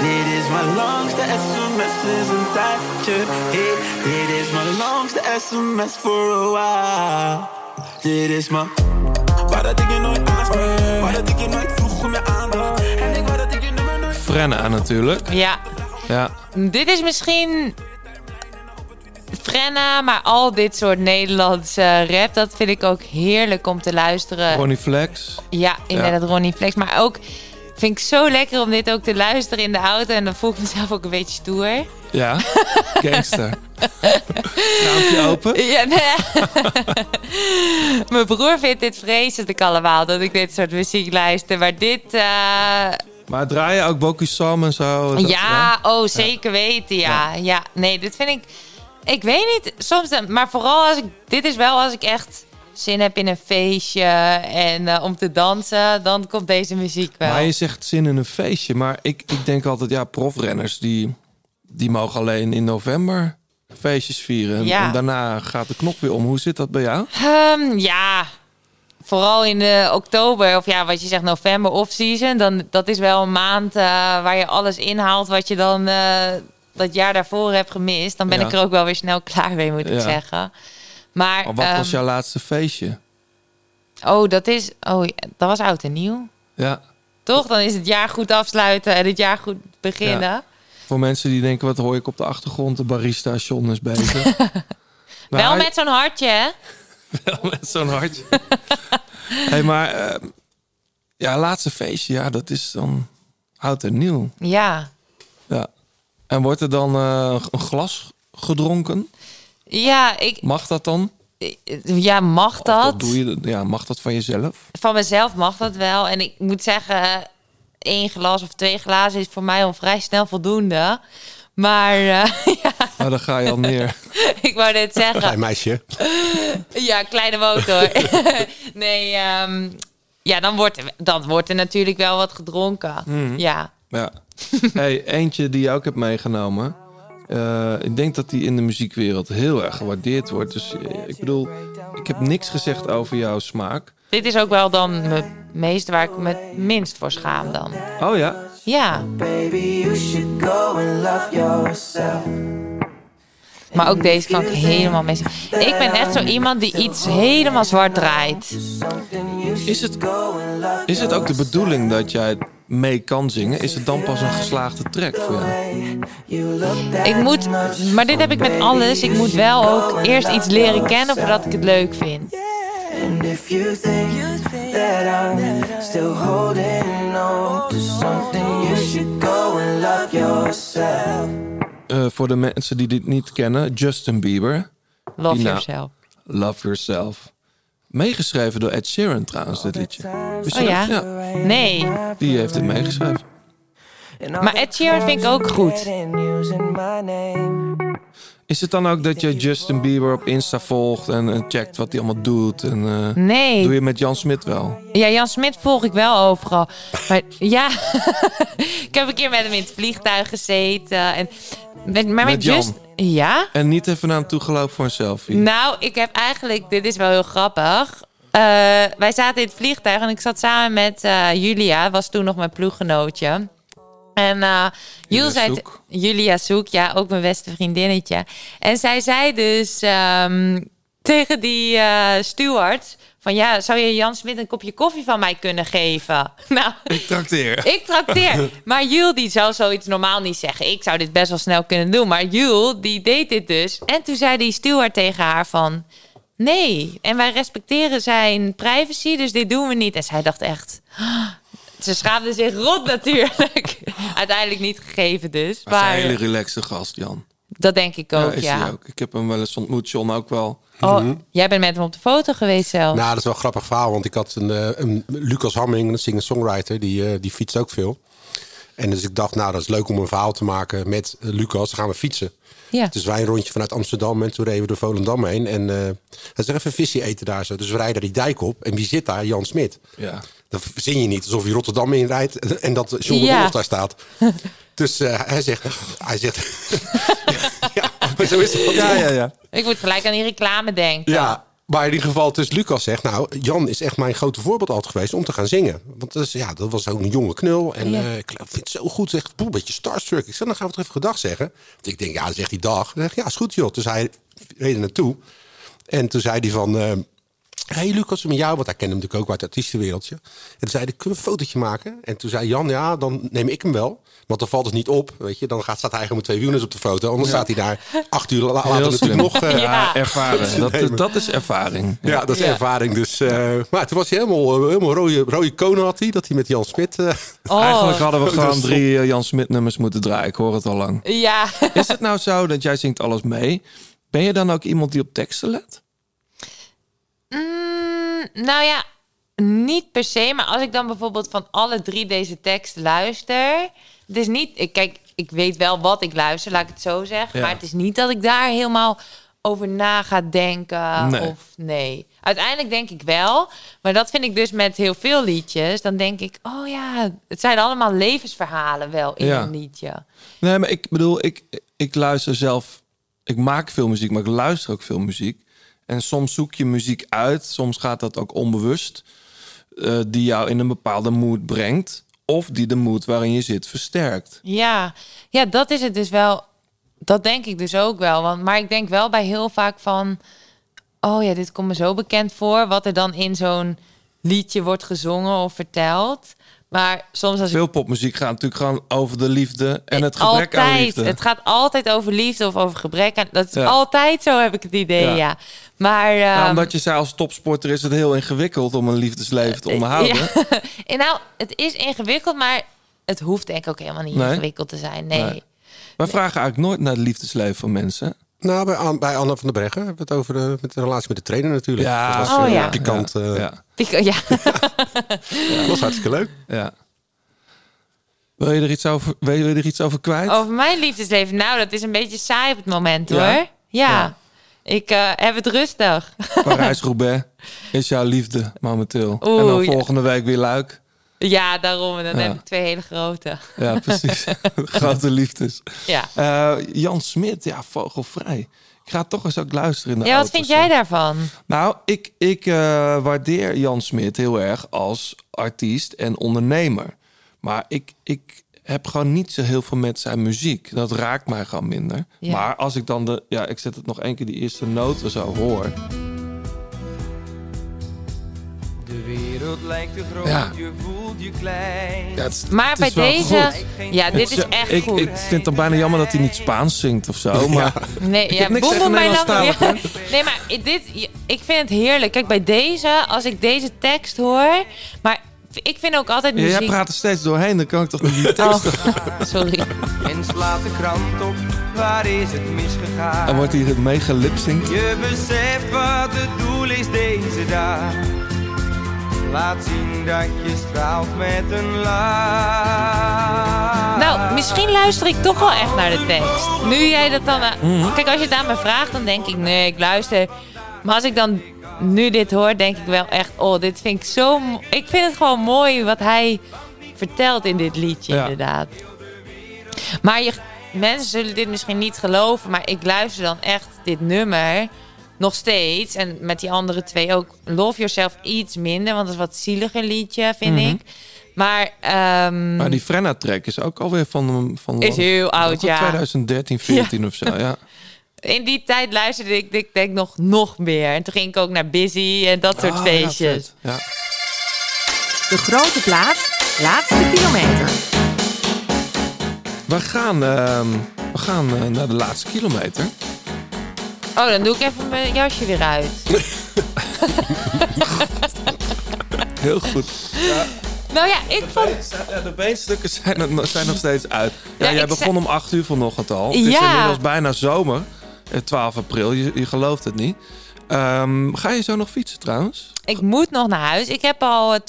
Dit is mijn langste sms sinds een tijdje. Hey, dit is mijn langste sms voor een while. Dit is mijn... Waar dat ik je nooit aanspreek. Waar dat ik je nooit vroeg om je aandacht. En ik wou dat ik je nummer nooit... Frenna natuurlijk. Ja, Ja. dit is misschien Frenna, maar al dit soort Nederlandse rap, dat vind ik ook heerlijk om te luisteren. Ronnie Flex. Ja, inderdaad, Ronnie Flex. Maar ook vind ik zo lekker om dit ook te luisteren in de auto. En dan voel ik mezelf ook een beetje stoer. Ja. Gangster. Raampje open. Ja, nee. Mijn broer vindt dit vreselijk allemaal, dat ik dit soort muziek luister. Maar dit... eh, Maar draai je ook Boku Sam en zo? Dat- ja, oh, zeker weten, ja. ja. nee, dit vind ik... Ik weet niet, soms... Maar vooral als ik... Dit is wel als ik echt zin heb in een feestje en eh, om te dansen, dan komt deze muziek wel. Maar je zegt zin in een feestje. Maar ik, ik denk altijd, ja, profrenners die, die mogen alleen in november feestjes vieren. En, Ja. en daarna gaat de knop weer om. Hoe zit dat bij jou? Ehm, ja, vooral in de oktober of ja, wat je zegt november off-season, dan dat is wel een maand eh, waar je alles inhaalt wat je dan eh, dat jaar daarvoor hebt gemist. Dan ben Ja. ik er ook wel weer snel klaar mee, moet ik Ja. zeggen. Maar, Maar wat was ehm, jouw laatste feestje? Oh, dat is. Oh, dat was oud en nieuw. Ja, Toch? Dan is het jaar goed afsluiten en het jaar goed beginnen. Ja. voor mensen die denken, wat hoor ik op de achtergrond? De barista John is bezig. Wel hij- met zo'n hartje, hè? Wel met zo'n hartje. hey, maar ehm, ja, laatste feestje, ja, dat is dan oud en nieuw. Ja. Ja. En wordt er dan eh, een glas gedronken? Ja, ik, Mag dat dan? ja, mag Of dat? doe je, ja, mag dat van jezelf? Van mezelf mag dat wel. En ik moet zeggen, één glas of twee glazen is voor mij al vrij snel voldoende. Maar eh, ja, Nou, dan ga je al neer. ik wou net zeggen. Klein meisje. Ja, kleine motor. nee, ehm, ja, dan wordt, er, dan wordt er natuurlijk wel wat gedronken. Mhm. Ja. Ja. Hey, eentje die je ook hebt meegenomen. Eh, ik denk dat die in de muziekwereld heel erg gewaardeerd wordt. Dus eh, ik bedoel, ik heb niks gezegd over jouw smaak. Dit is ook wel dan mijn meeste waar ik me het minst voor schaam dan. Oh ja? Ja. Baby, you should go and love yourself. Maar ook deze kan ik helemaal mis. Ik ben echt zo iemand die iets helemaal zwart draait. Is het, is het ook de bedoeling dat jij mee kan zingen? Is het dan pas een geslaagde track voor jou? Ik moet, maar dit heb ik met alles. Ik moet wel ook eerst iets leren kennen voordat ik het leuk vind. And if you think that I'm still holding on to something, you should go and love yourself. Eh, voor de mensen die dit niet kennen, Justin Bieber. Love yourself. Love Yourself. Meegeschreven door Ed Sheeran trouwens, dit liedje. Wist je Oh dat? ja? Nee. Die heeft het meegeschreven. Maar Ed Sheeran vind ik ook goed. Is het dan ook dat je Justin Bieber op Insta volgt en, en checkt wat hij allemaal doet? En, eh, Nee. Doe je met Jan Smit wel? Ja, Jan Smit volg ik wel overal. Maar ja, ik heb een keer met hem in het vliegtuig gezeten. En met, maar met, Met Jan? Just... Ja? En niet even naar hem toe gelopen voor een selfie? Nou, ik heb eigenlijk... Dit is wel heel grappig. Eh, wij zaten in het vliegtuig en ik zat samen met eh, Julia. Was toen nog mijn ploeggenootje. En Jules Julia zei... Soek. Julia Soek, ja, ook mijn beste vriendinnetje. En zij zei dus ehm, tegen die eh steward... Van ja, zou je Jan Smit een kopje koffie van mij kunnen geven? Nou, Ik trakteer. ik trakteer. Maar Jules die zou zoiets normaal niet zeggen. Ik zou dit best wel snel kunnen doen. Maar Jules die deed dit dus. En toen zei die steward tegen haar van... Nee, en wij respecteren zijn privacy, dus dit doen we niet. En zij dacht echt... Ze schaamde zich rot natuurlijk. Uiteindelijk niet gegeven dus. Hij is een Maar hele relaxe gast, Jan. dat denk ik ook, is ja. hij ook. Ik heb hem wel eens ontmoet, John ook wel. Oh, jij bent met hem op de foto geweest zelf. Nou, dat is wel een grappig verhaal. Want ik had een, eh, een Lucas Hamming, een singer-songwriter, die, eh, die fietst ook veel. En dus ik dacht, nou, dat is leuk om een verhaal te maken met eh, Lucas. Dan gaan we fietsen. Ja. Dus wij een rondje vanuit Amsterdam en toen reden we door Volendam heen. En eh hij zegt even visje eten daar zo. Dus we rijden die dijk op. En wie zit daar? Jan Smit. Ja. Dan zing je niet alsof je Rotterdam inrijdt en dat John de Ja. Wolf daar staat. Dus eh, hij zegt, hij zegt, ja, maar zo is het Ja, ja, ja. Ik moet gelijk aan die reclame denken. Ja, maar in ieder geval, dus Lucas zegt, nou, Jan is echt mijn grote voorbeeld altijd geweest om te gaan zingen. Want dus, ja, dat was ook een jonge knul. En Ja. eh, ik vind het zo goed, zegt, boe, een beetje starstruck. Ik zeg, dan gaan we toch even gedag zeggen. Want ik denk, ja, dan zegt hij dag. Dan zeg ik, ja, is goed joh. Dus hij reed er naartoe. En toen zei hij van, hey Lucas, met jou, want hij kende hem natuurlijk ook uit het artiestenwereldje. En toen zei hij, kunnen we een fotootje maken? En toen zei Jan, ja, dan neem ik hem wel. Want dan valt het niet op, weet je. Dan gaat, staat hij gewoon met twee wielers op de foto. Anders staat hij daar acht uur la- later Heel natuurlijk nog... eh, Ja, ervaren. Dat, dat is ervaring. Ja, dat is Ja. ervaring. Dus, eh, maar toen was hij helemaal, eh, helemaal rode, rode konen had hij. Dat hij met Jan Smit... Oh. Eigenlijk hadden we gewoon drie Jan Smit nummers moeten draaien. Ik hoor het al lang. Ja. Is het nou zo dat jij zingt alles mee? Ben je dan ook iemand die op teksten let? Nou ja, niet per se. Maar als ik dan bijvoorbeeld van alle drie deze teksten luister. Het is niet. Ik, kijk, ik weet wel wat ik luister, laat ik het zo zeggen. Ja. Maar het is niet dat ik daar helemaal over na ga denken. Nee. Of nee. Uiteindelijk denk ik wel. Maar dat vind ik dus met heel veel liedjes. Dan denk ik, oh ja, het zijn allemaal levensverhalen wel in Ja. een liedje. Nee, maar ik bedoel, ik, ik luister zelf. Ik maak veel muziek, maar ik luister ook veel muziek. En soms zoek je muziek uit. Soms gaat dat ook onbewust. eh, die jou in een bepaalde mood brengt. Of die de mood waarin je zit versterkt. Ja, ja, dat is het dus wel. Dat denk ik dus ook wel. Want, maar ik denk wel bij heel vaak van... Oh ja, dit komt me zo bekend voor. Wat er dan in zo'n liedje wordt gezongen of verteld. Maar soms als ik... Veel popmuziek gaat natuurlijk gewoon over de liefde en het gebrek aan liefde. Het gaat altijd over liefde of over gebrek aan... Dat is Ja. altijd zo, heb ik het idee, Ja. ja. Maar... Ehm, omdat je zei als topsporter is het heel ingewikkeld om een liefdesleven te onderhouden. Ja. En nou, het is ingewikkeld, maar het hoeft denk ik ook helemaal niet Nee? ingewikkeld te zijn. Nee. Nee. Wij vragen eigenlijk nooit naar het liefdesleven van mensen. Nou, bij, bij Anna van der Breggen hebben we het over de, met de relatie met de trainer natuurlijk. Ja. dat was, Oh, eh, ja. pikant. eh, Ja. Ik- ja. Dat was hartstikke leuk. ja. Wil je er iets over, wil je er iets over kwijt? Over mijn liefdesleven. Nou, dat is een beetje saai op het moment hoor. Ja? Ja. Ja. Ik eh, heb het rustig. Parijs-Roubaix is jouw liefde momenteel. en dan Oeh, ja. volgende week weer Luik. Ja, daarom. En dan Ja. heb ik twee hele grote. Ja, precies. Grote liefdes. Ja. Eh, Jan Smit, ja, vogelvrij. Ik ga toch eens ook luisteren in de Ja, wat vind jij daarvan? Nou, ik, ik eh, waardeer Jan Smit heel erg als artiest en ondernemer. Maar ik, ik heb gewoon niet zo heel veel met zijn muziek. Dat raakt mij gewoon minder. Ja. Maar als ik dan de... Ja, ik zet het nog één keer die eerste noten zo hoor. Wereld lijkt te groot, Ja. je voelt je klein. Ja, het Maar het bij deze... goed. Ja, dit Het is echt ik, goed. Ik vind het dan bijna jammer dat hij niet Spaans zingt of zo. Maar Nee, Ik ja, boem, tegen boem, mijn lange- Nederlandstalig, Ja. Nee, maar dit, ik vind het heerlijk. Kijk, bij deze, als ik deze tekst hoor... Maar ik vind ook altijd Ja, muziek... jij praat er steeds doorheen, dan kan ik toch niet die Oh, tekst... sorry. En slaat de krant op, waar is het misgegaan? En wordt hier mee gelipzinkt. Je beseft wat het doel is deze dag. Laat zien dat je straalt met een laag. Nou, misschien luister ik toch wel echt naar de tekst. Nu jij dat dan... eh, Mhm. Kijk, als je het aan me vraagt, dan denk ik... Nee, ik luister. Maar als ik dan nu dit hoor, denk ik wel echt... Oh, dit vind ik zo... Ik vind het gewoon mooi wat hij vertelt in dit liedje, Ja. inderdaad. Maar je, mensen zullen dit misschien niet geloven... maar ik luister dan echt dit nummer nog steeds. En met die andere twee ook. Love Yourself iets minder, want dat is wat zieliger liedje, vind Mhm. ik. Maar... ehm, Maar die Frenna-track is ook alweer van... van Is heel oud, ja. 2013, 14 of zo, ja. In die tijd luisterde ik, ik denk nog, nog meer. En toen ging ik ook naar Busy en dat soort Ah, ja, feestjes. Ja. De grote plaat, laatste kilometer. We gaan, ehm, we gaan eh, naar de laatste kilometer. Oh, dan doe ik even mijn jasje weer uit. Heel goed. nou ja, ik vond... Ja, de beenstukken zijn, zijn nog steeds uit. Ja, Ja, jij begon zei- om 8 uur vanochtend al. Het is inmiddels bijna zomer. eh, 12 april, je, je gelooft het niet. Ehm, ga je zo nog fietsen trouwens? Ik moet nog naar huis. Ik heb al eh,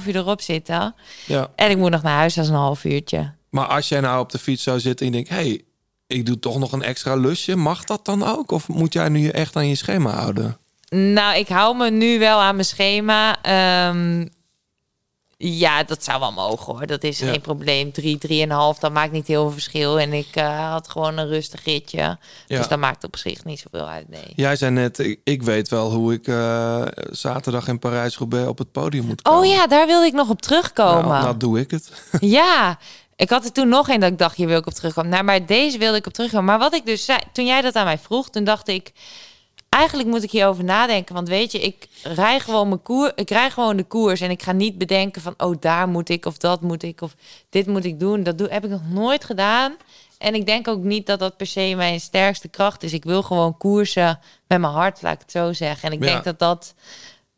2,5 uur erop zitten. Ja. En ik moet nog naar huis, dat is een half uurtje. Maar als jij nou op de fiets zou zitten en je denkt... hey, ik doe toch nog een extra lusje. Mag dat dan ook? Of moet jij nu echt aan je schema houden? Nou, ik hou me nu wel aan mijn schema. Ehm, Ja, dat zou wel mogen hoor. Dat is Ja. geen probleem. Drie, drieënhalf, dat maakt niet heel veel verschil. En ik eh, had gewoon een rustig ritje. Ja. Dus dat maakt op zich niet zoveel uit, nee. Jij zei net, ik, ik weet wel hoe ik eh, zaterdag in Parijs-Roubaix op het podium moet komen. Oh ja, daar wilde ik nog op terugkomen. Nou, nou doe ik het. Ja, ik had er toen nog een dat ik dacht, hier wil ik op terugkomen. Nou, maar deze wilde ik op terugkomen. Maar wat ik dus zei, toen jij dat aan mij vroeg, toen dacht ik, eigenlijk moet ik hierover nadenken. Want weet je, ik rij gewoon mijn koer, ik rij gewoon de koers en ik ga niet bedenken van, oh, daar moet ik of dat moet ik of dit moet ik doen. Dat doe, heb ik nog nooit gedaan. En ik denk ook niet dat dat per se mijn sterkste kracht is. Ik wil gewoon koersen met mijn hart, laat ik het zo zeggen. En ik Ja. denk dat dat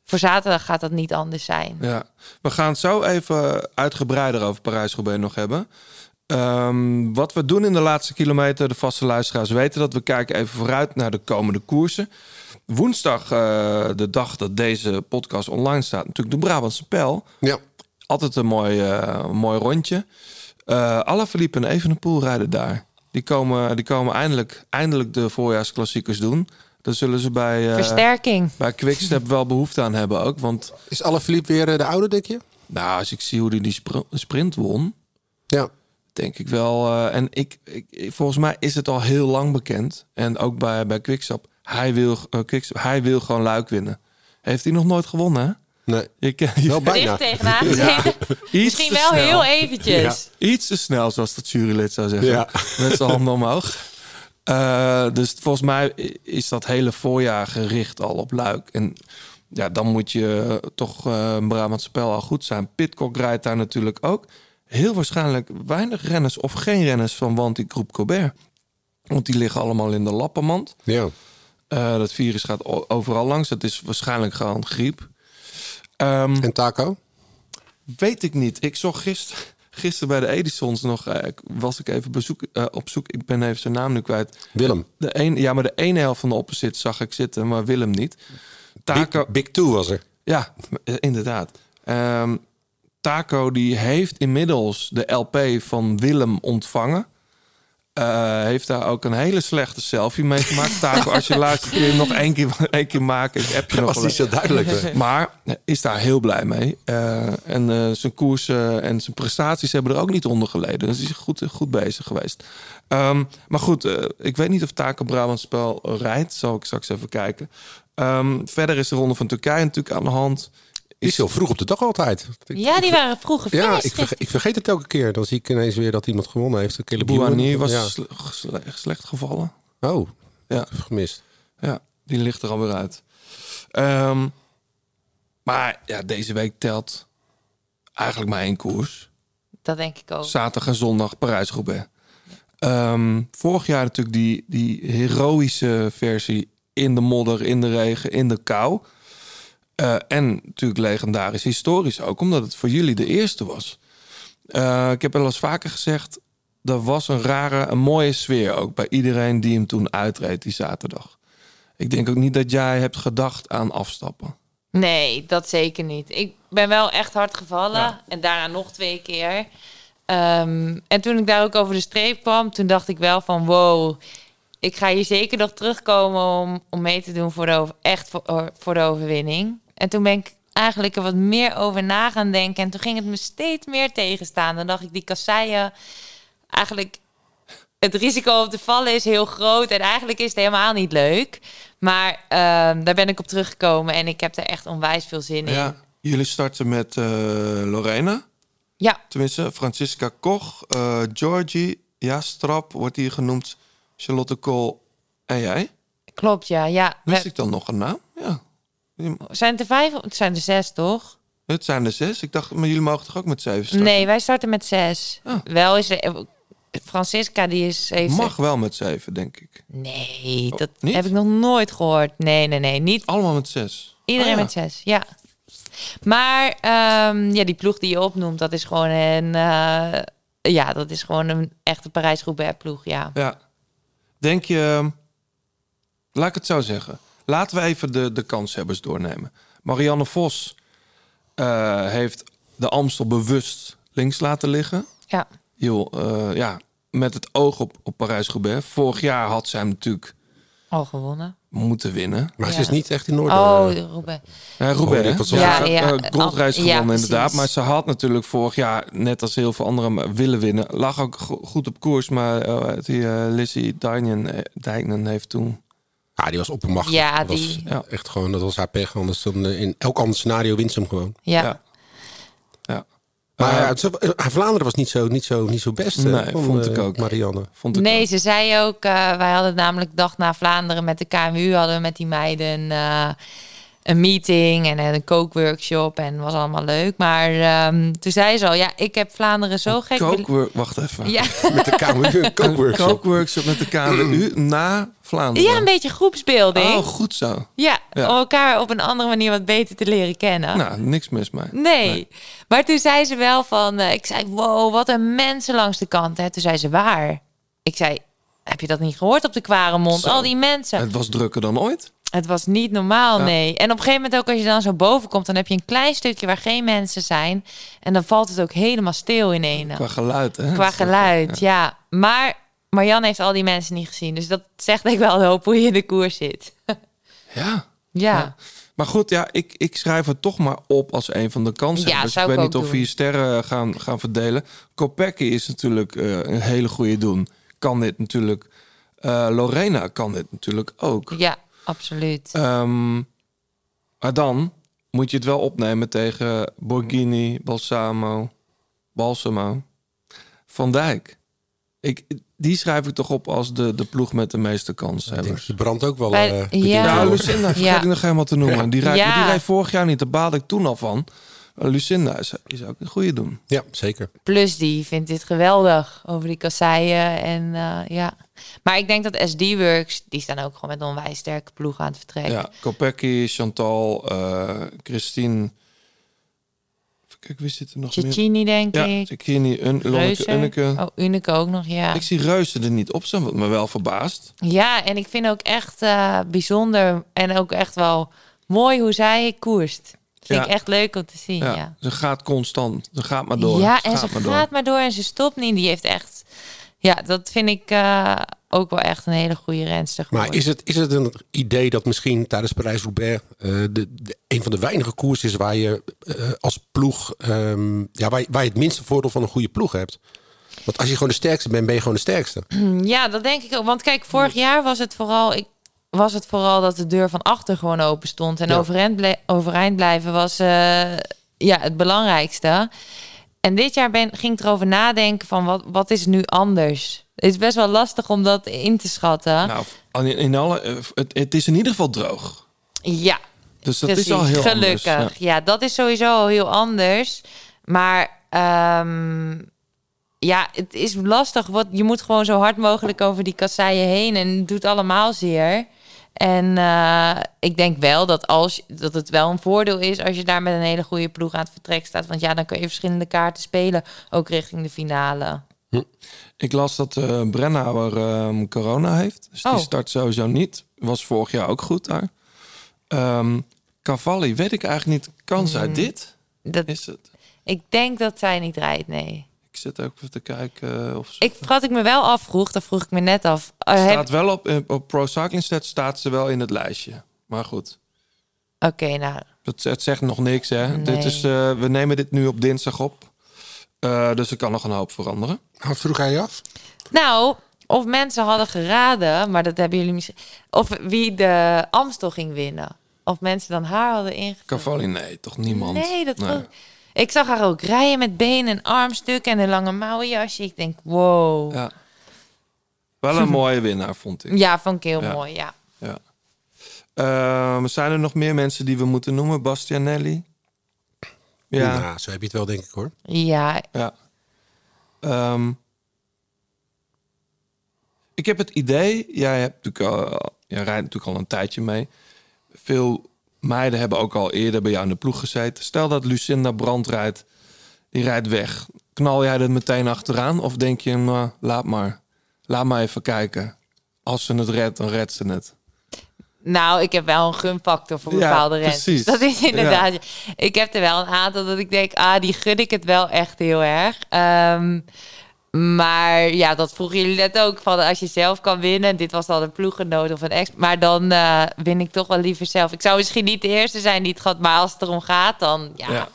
voor zaterdag gaat dat niet anders zijn. Ja, we gaan het zo even uitgebreider over Parijs-Roubaix nog hebben. Ehm, wat we doen in de laatste kilometer, de vaste luisteraars weten dat we kijken even vooruit naar de komende koersen. Woensdag, eh, de dag dat deze podcast online staat, natuurlijk de Brabantse Pijl. Ja. Altijd een mooi, eh, mooi rondje. Eh Alaphilippe en Evenepoel rijden daar. Die komen, die komen eindelijk, eindelijk de voorjaarsklassiekers doen. Daar zullen ze bij, eh, Versterking. bij Quickstep wel behoefte aan hebben ook. Want Is Alaphilippe weer eh, de oude, denk je? nou, als ik zie hoe hij die spr- sprint won, Ja. denk ik wel. eh, en ik, ik, ik- volgens mij is het al heel lang bekend. En ook bij, bij Quickstep. Hij wil, Quickstep, hij wil gewoon luik winnen. Heeft hij nog nooit gewonnen, hè? Nee. Je, Wel bijna. Tegenaan Misschien te wel snel. heel eventjes. Iets te snel, zoals dat jurylid zou zeggen. Ja. Met zijn handen omhoog. Eh, dus volgens mij is dat hele voorjaar gericht al op Luik. En ja, dan moet je toch eh, een Brabantse spel al goed zijn. Pitcock rijdt daar natuurlijk ook. Heel waarschijnlijk weinig renners of geen renners van Wanty Groep Colbert. Want die liggen allemaal in de lappenmand. Ja. Eh, dat virus gaat overal langs. Dat is waarschijnlijk gewoon griep. Ehm, En Taco? Weet ik niet. Ik zag gisteren gisteren bij de Edisons nog... eh, was ik even bezoek, eh, op zoek. Ik ben even zijn naam nu kwijt. Willem. De een, ja, maar de ene helft van de opposite zag ik zitten, maar Willem niet. Taco, Big, Big Two was er. ja, eh, inderdaad. Ehm, Taco die heeft inmiddels de LP van Willem ontvangen. Eh, heeft daar ook een hele slechte selfie mee gemaakt. Taco, als je je hem nog één keer, één keer maken. Ik heb je nog was wel niet zo duidelijk. maar eh, is daar heel blij mee. Eh, en zijn koersen en zijn prestaties hebben er ook niet onder geleden. Dus hij is goed, goed bezig geweest. Ehm, maar goed, ik weet niet of Taco Brabant spel rijdt. Zal ik straks even kijken. Ehm, verder is de ronde van Turkije natuurlijk aan de hand. Is heel vroeg op de dag altijd. Ik- Ja, die waren vroeger Ja, fris. ik vergeet, ik vergeet het elke keer. Dan zie ik ineens weer dat iemand gewonnen heeft. Ewan. was Ja. sle- sle- slecht gevallen. Oh, Ja. gemist. Ja, die ligt er alweer uit. Ehm, maar ja, deze week telt eigenlijk maar één koers. Dat denk ik ook. Zaterdag en zondag Parijs-Roubaix. Ehm, vorig jaar natuurlijk die, die heroïsche versie in de modder, in de regen, in de kou. Eh, en natuurlijk legendarisch historisch ook, omdat het voor jullie de eerste was. Eh, ik heb wel eens vaker gezegd, er was een rare, een mooie sfeer ook bij iedereen die hem toen uitreed die zaterdag. Ik denk ook niet dat jij hebt gedacht aan afstappen. Nee, dat zeker niet. Ik ben wel echt hard gevallen. Ja. En daarna nog twee keer. Ehm, en toen ik daar ook over de streep kwam, toen dacht ik wel van wow, ik ga hier zeker nog terugkomen om, om mee te doen voor de over, echt voor, voor de overwinning. En toen ben ik eigenlijk er wat meer over na gaan denken. En toen ging het me steeds meer tegenstaan. Dan dacht ik, die kasseien, eigenlijk het risico om te vallen is heel groot. En eigenlijk is het helemaal niet leuk. Maar ehm, daar ben ik op teruggekomen en ik heb er echt onwijs veel zin in. Ja, jullie starten met eh, Lorena. Ja, Tenminste, Francisca Koch, eh, Georgie, ja, Strap wordt hier genoemd, Charlotte Kool en jij. klopt, ja. ja Wist we, ik dan nog een naam? Ja. Zijn het er vijf? of- Het zijn er zes, toch? Het zijn er zes. Ik dacht, maar jullie mogen toch ook met zeven starten? Nee, wij starten met zes. Ah. Wel is er... Francisca, die is... Heeft Mag wel met zeven, denk ik. Nee, dat niet? heb ik nog nooit gehoord. Nee, nee, nee. Niet Allemaal met zes. iedereen Ah, ja. met zes, ja. Maar ehm, ja, die ploeg die je opnoemt, dat is gewoon een... eh, ja, dat is gewoon een echte Parijs-Roubaix ploeg, ja. Ja. Denk je... Laat ik het zo zeggen. Laten we even de, de kanshebbers doornemen. Marianne Vos eh, heeft de Amstel bewust links laten liggen. Ja, Joh, eh, ja, met het oog op, op Parijs-Roubaix. Vorig jaar had zij hem natuurlijk Al gewonnen. moeten winnen. Maar ze is niet echt in orde. Oh, Roubaix. Ja, Roubaix, zo. Ja, Ja, ja, eh, goldrace ja, gewonnen inderdaad. Maar ze had natuurlijk vorig jaar, net als heel veel anderen, willen winnen. Lag ook go- goed op koers, maar eh, die eh, Lizzie Dijnen, heeft toen... Ja, die was oppermachtig. Ja, Dat was die- Ja. echt gewoon, dat was haar pech. Anders dan eh, in elk ander scenario wint ze hem gewoon. Ja. Ja. Ja. Maar ja, het- haar Vlaanderen was niet zo, niet zo, niet zo best. Nee, vond ik ook. Marianne. vond ik Nee, ook. ze zei ook, eh, wij hadden namelijk dag na Vlaanderen met de KMU hadden we met die meiden eh, een meeting en een kookworkshop en was allemaal leuk. Maar ehm, toen zei ze al, ja, ik heb Vlaanderen zo gek. Kookwork, wacht even. Ja. Met de KMU, kookworkshop. kookworkshop met de KMU na Vlaanderen. ja, een beetje groepsbeelding. Oh, goed zo. ja, Ja. om elkaar op een andere manier wat beter te leren kennen. Nou, niks mis mee. Nee. Maar toen zei ze wel van... eh, ik zei, wow, wat een mensen langs de kant. Hè. Toen zei ze, waar? Ik zei, heb je dat niet gehoord op de Kwaremond? Zo. Al die mensen. Het was drukker dan ooit. Het was niet normaal, Ja. nee. En op een gegeven moment ook als je dan zo boven komt... dan heb je een klein stukje waar geen mensen zijn. En dan valt het ook helemaal stil in één. Qua geluid, hè? Qua geluid, ja. Maar Marianne heeft al die mensen niet gezien. Dus dat zegt denk ik wel de hoop hoe je in de koers zit. Ja. Ja. Maar goed, ja, ik, ik schrijf het toch maar op als een van de kansen. Ja, dus ik ik weet niet of we hier sterren gaan, gaan verdelen. Kopecky is natuurlijk eh, een hele goede doen. Kan dit natuurlijk. Eh, Lorena kan dit natuurlijk ook. Ja, absoluut. Ehm, maar dan moet je het wel opnemen tegen Borghini, Balsamo, Balsamo, Van Dijk. Ik, die schrijf ik toch op als de, de ploeg met de meeste kanshebbers. Die brandt ook wel. Bij- eh, ja. Ja, bekend. Lucinda vergeet Ja. ik nog helemaal te noemen. Die, rijdt, Ja. die rijdt vorig jaar niet, daar baalde ik toen al van. Maar Lucinda is, is ook een goede doen. Ja, zeker. Plus die vindt dit geweldig over die kasseien. En eh, ja. Maar ik denk dat SD-Works, die staan ook gewoon met een onwijs sterke ploeg aan het vertrekken. Ja, Kopecky, Chantal, eh, Christine. Kijken, wie zit er nog meer? Cecchini, denk Ja, ik. Cecchini, Un, Lonneke. Unneke. Oh, Unike ook nog, ja. Ik zie Reuzen er niet op staan, wat me wel verbaast. Ja, en ik vind ook echt eh, bijzonder en ook echt wel mooi hoe zij koerst. Vind Ja. ik echt leuk om te zien, Ja, ja. Ze gaat constant. Ze gaat maar door. Ja, en gaat ze maar gaat maar door en ze stopt niet. Die heeft echt... Ja, dat vind ik eh, ook wel echt een hele goede renster Maar is het, is het een idee dat misschien tijdens Parijs-Roubaix eh, de, de, een van de weinige koers is waar je eh, als ploeg, ehm, ja, waar, je- waar je het minste voordeel van een goede ploeg hebt? Want als je gewoon de sterkste bent, ben je gewoon de sterkste. Ja, dat denk ik ook. Want kijk, vorig jaar was het vooral... Ik, was het vooral dat de deur van achter gewoon open stond. En Ja. overeind, ble- overeind blijven was eh, ja, het belangrijkste. En dit jaar ben, ging ik erover nadenken van wat, wat is nu anders? Het is best wel lastig om dat in te schatten. Nou, in, in alle, eh, het, het is in ieder geval droog. ja, Dus dat precies. is al heel Gelukkig. anders. Ja. dat is sowieso al heel anders. Maar ehm, ja, het is lastig. Wat, je moet gewoon zo hard mogelijk over die kasseien heen. En het doet allemaal zeer. En eh, ik denk wel dat, als, dat het wel een voordeel is als je daar met een hele goede ploeg aan het vertrek staat. Want ja, dan kun je verschillende kaarten spelen, ook richting de finale. Ik las dat eh Brennauer ehm, corona heeft. Dus Oh. die start sowieso niet. Was vorig jaar ook goed daar. Ehm Cavalli, weet ik eigenlijk niet. Kan zij Mm, dit? Dat, Is het? ik denk dat zij niet rijdt, nee. Ik zit ook even te kijken of. Ik, wat ik me wel afvroeg, dat vroeg ik me net af. Eh, heb- staat wel op, op Pro Cycling Stats staat ze wel in het lijstje. Maar goed, Oké, nou, dat, het zegt nog niks hè. Nee. Dit is, eh, we nemen dit nu op dinsdag op. Eh, dus er kan nog een hoop veranderen. Wat vroeg hij je af? Nou, of mensen hadden geraden, maar dat hebben jullie misschien. Of wie de Amstel ging winnen. Of mensen dan haar hadden ingevuld. Cavalli, nee, toch niemand. Nee, dat ook. Ik zag haar ook rijden met benen en armstukken en een lange mouwenjasje. Ik denk, wow. Ja, Ja. Wel een mooie winnaar, vond ik. vond ik heel Ja. mooi, ja. Ja. Ehm, zijn er nog meer mensen die we moeten noemen? Bastianelli? Ja. Nou, zo heb je het wel, denk ik hoor. Ja, ja. Ehm, ik heb het idee, jij hebt natuurlijk al, jij rijdt natuurlijk al een tijdje mee. Veel meiden hebben ook al eerder bij jou in de ploeg gezeten. Stel dat Lucinda Brand rijdt, die rijdt weg. Knal jij er meteen achteraan? Of denk je, nou, laat maar. Laat maar even kijken. Als ze het redt, dan redt ze het. Nou, ik heb wel een gunfactor voor Ja, bepaalde rentes. precies. Dat is inderdaad. Ik heb er wel een aantal dat ik denk, ah, die gun ik het wel echt heel erg. Ehm, Maar ja, dat vroegen jullie net ook. Van als je zelf kan winnen. Dit was dan een ploeggenoot of een ex. Maar dan eh, win ik toch wel liever zelf. Ik zou misschien niet de eerste zijn die het gaat. Maar als het erom gaat, dan ja. Ja.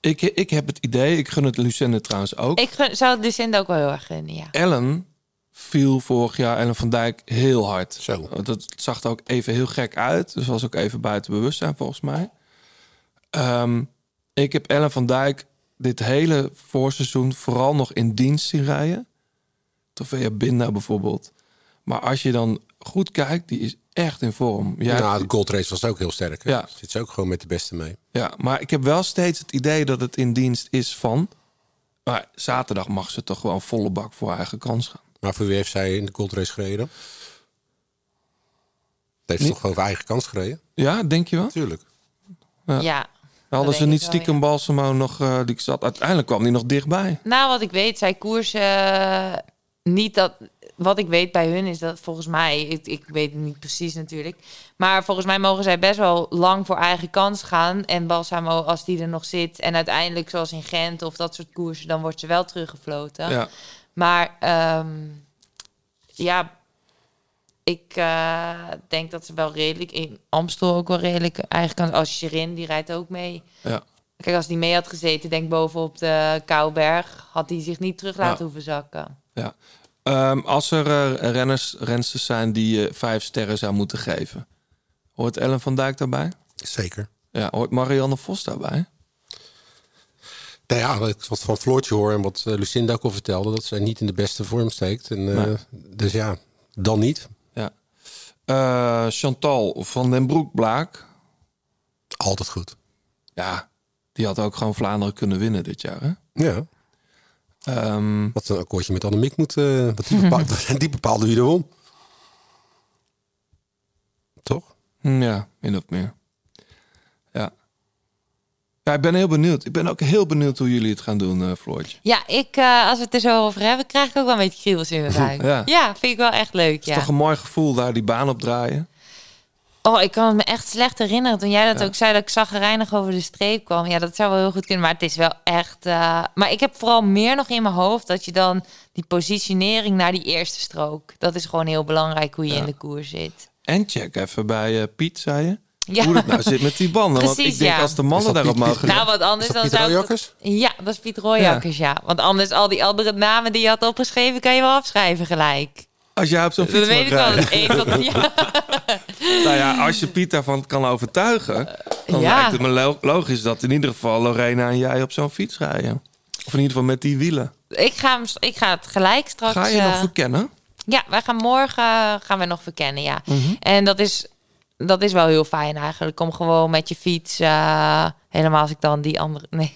Ik, ik heb het idee, ik gun het Lucenne trouwens ook. Ik gun- zou het Lucinda ook wel heel erg gunnen, ja. Ellen viel vorig jaar Ellen van Dijk heel hard. Zo. Dat zag er ook even heel gek uit. Dus was ook even buiten bewustzijn volgens mij. Ehm, ik heb Ellen van Dijk dit hele voorseizoen vooral nog in dienst zien rijden. Trofea Binda bijvoorbeeld. Maar als je dan goed kijkt, die is echt in vorm. Ja, Ja, de Gold Race was ook heel sterk. hè? Ja. Zit ze ook gewoon met de beste mee. ja, maar ik heb wel steeds het idee dat het in dienst is van... Maar zaterdag mag ze toch gewoon volle bak voor haar eigen kans gaan. Maar voor wie heeft zij in de Gold Race gereden? Het heeft ze toch gewoon voor eigen kans gereden? Ja, denk je wel? Tuurlijk. Ja. Ja. Hadden ze niet wel, stiekem Balsamo nog... eh, die zat, uiteindelijk kwam die nog dichtbij. Nou, wat ik weet, zij koersen eh, niet dat. Wat ik weet bij hun is dat volgens mij, ik, ik weet het niet precies natuurlijk, maar volgens mij mogen zij best wel lang voor eigen kans gaan. En Balsamo, als die er nog zit, en uiteindelijk zoals in Gent of dat soort koersen, dan wordt ze wel teruggefloten. Ja. Maar ehm, ja, ik eh, denk dat ze wel redelijk in Amstel ook wel redelijk eigen kans. Als Shirin, die rijdt ook mee. Ja. Kijk, als die mee had gezeten, denk bovenop de Kouberg, had hij zich niet terug laten Ja. hoeven zakken. Ja. Ehm, als er eh, renners, rensters zijn die je vijf sterren zou moeten geven, hoort Ellen van Dijk daarbij? Zeker. Ja, hoort Marianne Vos daarbij? Nou ja, wat ik wat van Floortje hoor en wat eh, Lucinda ook al vertelde, dat zij niet in de beste vorm steekt. En, eh, Nee. Dus ja, dan niet. Eh, Chantal van den Broek-Blaak. Altijd goed. Ja, die had ook gewoon Vlaanderen kunnen winnen dit jaar. Hè? Ja. Ehm, Wat een akkoordje met Annemiek moet. eh wat die, bepaalde, die bepaalde wie er won. Toch? ja, min of meer. Ja. Ik ben heel benieuwd. Ik ben ook heel benieuwd hoe jullie het gaan doen, eh Floortje. Ja, ik, eh, als we het er zo over hebben, krijg ik ook wel een beetje kriebels in mijn buik. Ja. ja. vind ik wel echt leuk, Het is ja. toch een mooi gevoel daar die baan op draaien. Oh, ik kan het me echt slecht herinneren toen jij dat Ja. ook zei dat ik zagrijnig over de streep kwam. Ja, dat zou wel heel goed kunnen, maar het is wel echt. eh, Maar ik heb vooral meer nog in mijn hoofd dat je dan die positionering naar die eerste strook. Dat is gewoon heel belangrijk hoe je in de koers zit. En check even bij Piet, zei je. Ja. Hoe het nou zit met die banden. Want Precies, ik denk ja. als de mannen daarop mogen... Nou, wat anders dan zou ik- Ja, dat is Piet Rooijakkers, ja. Want anders al die andere namen die je had opgeschreven, kan je wel afschrijven gelijk. Als jij op zo'n fiets Dat weet ik wel. ja. Nou ja, als je Piet daarvan kan overtuigen... dan Ja. lijkt het me lo- logisch dat in ieder geval Lorena en jij op zo'n fiets rijden. Of in ieder geval met die wielen. Ik ga, hem, ik ga het gelijk straks... Ga je nog eh, verkennen? Ja, wij gaan morgen gaan we nog verkennen, ja. Mhm. En dat is, dat is wel heel fijn eigenlijk. Om gewoon met je fiets, eh, helemaal als ik dan die andere... Nee,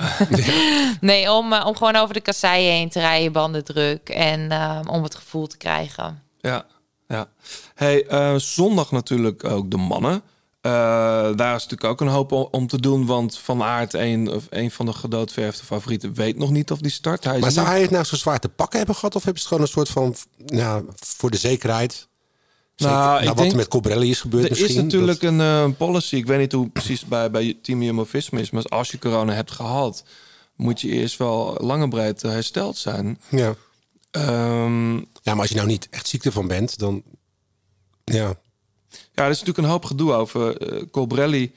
nee om, eh, om gewoon over de kasseien heen te rijden, banden druk. En eh, om het gevoel te krijgen. Ja, ja. Hey, eh, zondag natuurlijk ook de mannen. Eh, daar is natuurlijk ook een hoop om te doen. Want Van Aert, een, of een van de gedoodverfde favorieten, weet nog niet of die start. Hij is Maar zou niet- hij het nou zo zwaar te pakken hebben gehad? Of hebben ze het gewoon een soort van, nou, voor de zekerheid? Zeker, Nou, nou, wat er met Cobrelli is gebeurd Er misschien. is natuurlijk een eh, policy. Ik weet niet hoe precies bij, bij Team Jumbo-Visma is. Maar als je corona hebt gehad, moet je eerst wel lang en breed hersteld zijn. Ja. Ehm, ja, maar als je nou niet echt ziek ervan bent, dan... Ja, Ja, er is natuurlijk een hoop gedoe over. Colbrelli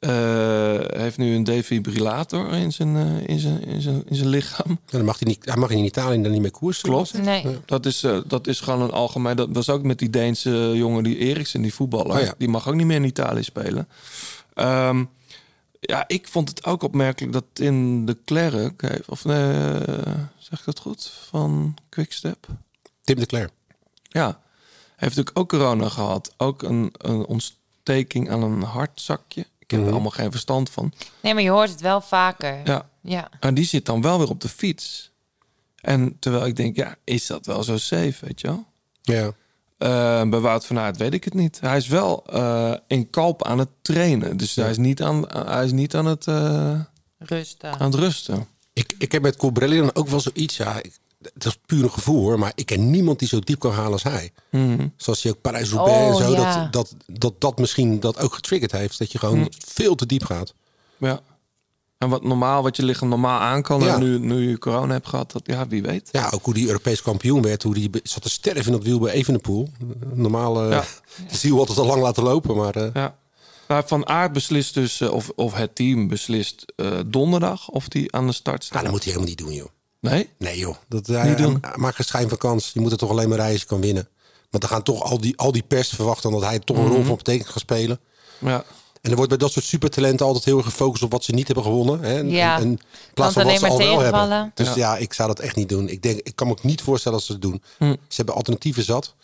eh, heeft nu een defibrillator in zijn, eh, in zijn, in zijn, in zijn lichaam. dan mag hij, niet, hij mag in Italië dan niet meer koersen. Klopt. Nee. Dat, is, eh, dat is gewoon een algemeen... Dat was ook met die Deense jongen, die Eriksen, die voetballer. Oh ja. Die mag ook niet meer in Italië spelen. Ehm, ja, ik vond het ook opmerkelijk dat in de Klerk... heeft- Of nee, eh, zeg ik dat goed? Van Quickstep? Tim de Cler. Ja, heeft natuurlijk ook corona gehad. Ook een, een ontsteking aan een hartzakje. Ik heb er allemaal geen verstand van. Nee, maar je hoort het wel vaker. Ja. Ja. En die zit dan wel weer op de fiets. En terwijl ik denk, ja, is dat wel zo safe, weet je wel? Ja. Eh, bij Wout van Aert weet ik het niet. Hij is wel eh, in kalp aan het trainen. Dus hij, is niet aan, hij is niet aan het, eh, Rusten. aan het rusten. Ik, ik heb met Cobrelli dan ook wel zoiets, ja... Ik, het is puur een gevoel hoor, maar ik ken niemand die zo diep kan halen als hij. Mhm. Zoals hij ook Parijs-Roubaix en Oh, zo, ja. dat, dat, dat dat misschien dat ook getriggerd heeft. Dat je gewoon Mhm. veel te diep gaat. Ja. En wat normaal, wat je lichaam normaal aan kan. Ja. En nu, nu je corona hebt gehad, dat, ja, wie weet. Ja, ook hoe die Europees kampioen werd. Hoe die zat te sterven in dat wiel bij Evenepoel. Normaal eh Ja. de ziel altijd al lang laten lopen. Maar eh, Ja. Maar Van Aert beslist dus, eh, of, of het team beslist eh, donderdag of die aan de start staat. ah, dat moet hij helemaal niet doen, joh. Nee? Nee, joh. Dat, Niet hij, doen. hij maakt een schijn van kans. Je moet er toch alleen maar rijden als je kan winnen. Want dan gaan toch al die, al die pers verwachten dat hij toch een rol Mhm. van betekenis gaat spelen. Ja. En er wordt bij dat soort supertalenten altijd heel erg gefocust op wat ze niet hebben gewonnen. Hè? En, Ja. en, en plaats van wat alleen ze maar al wel hebben. tegenvallen. Dus Ja. ja. ik zou dat echt niet doen. Ik, denk, ik kan me ook niet voorstellen dat ze het doen. Hm. Ze hebben alternatieven zat.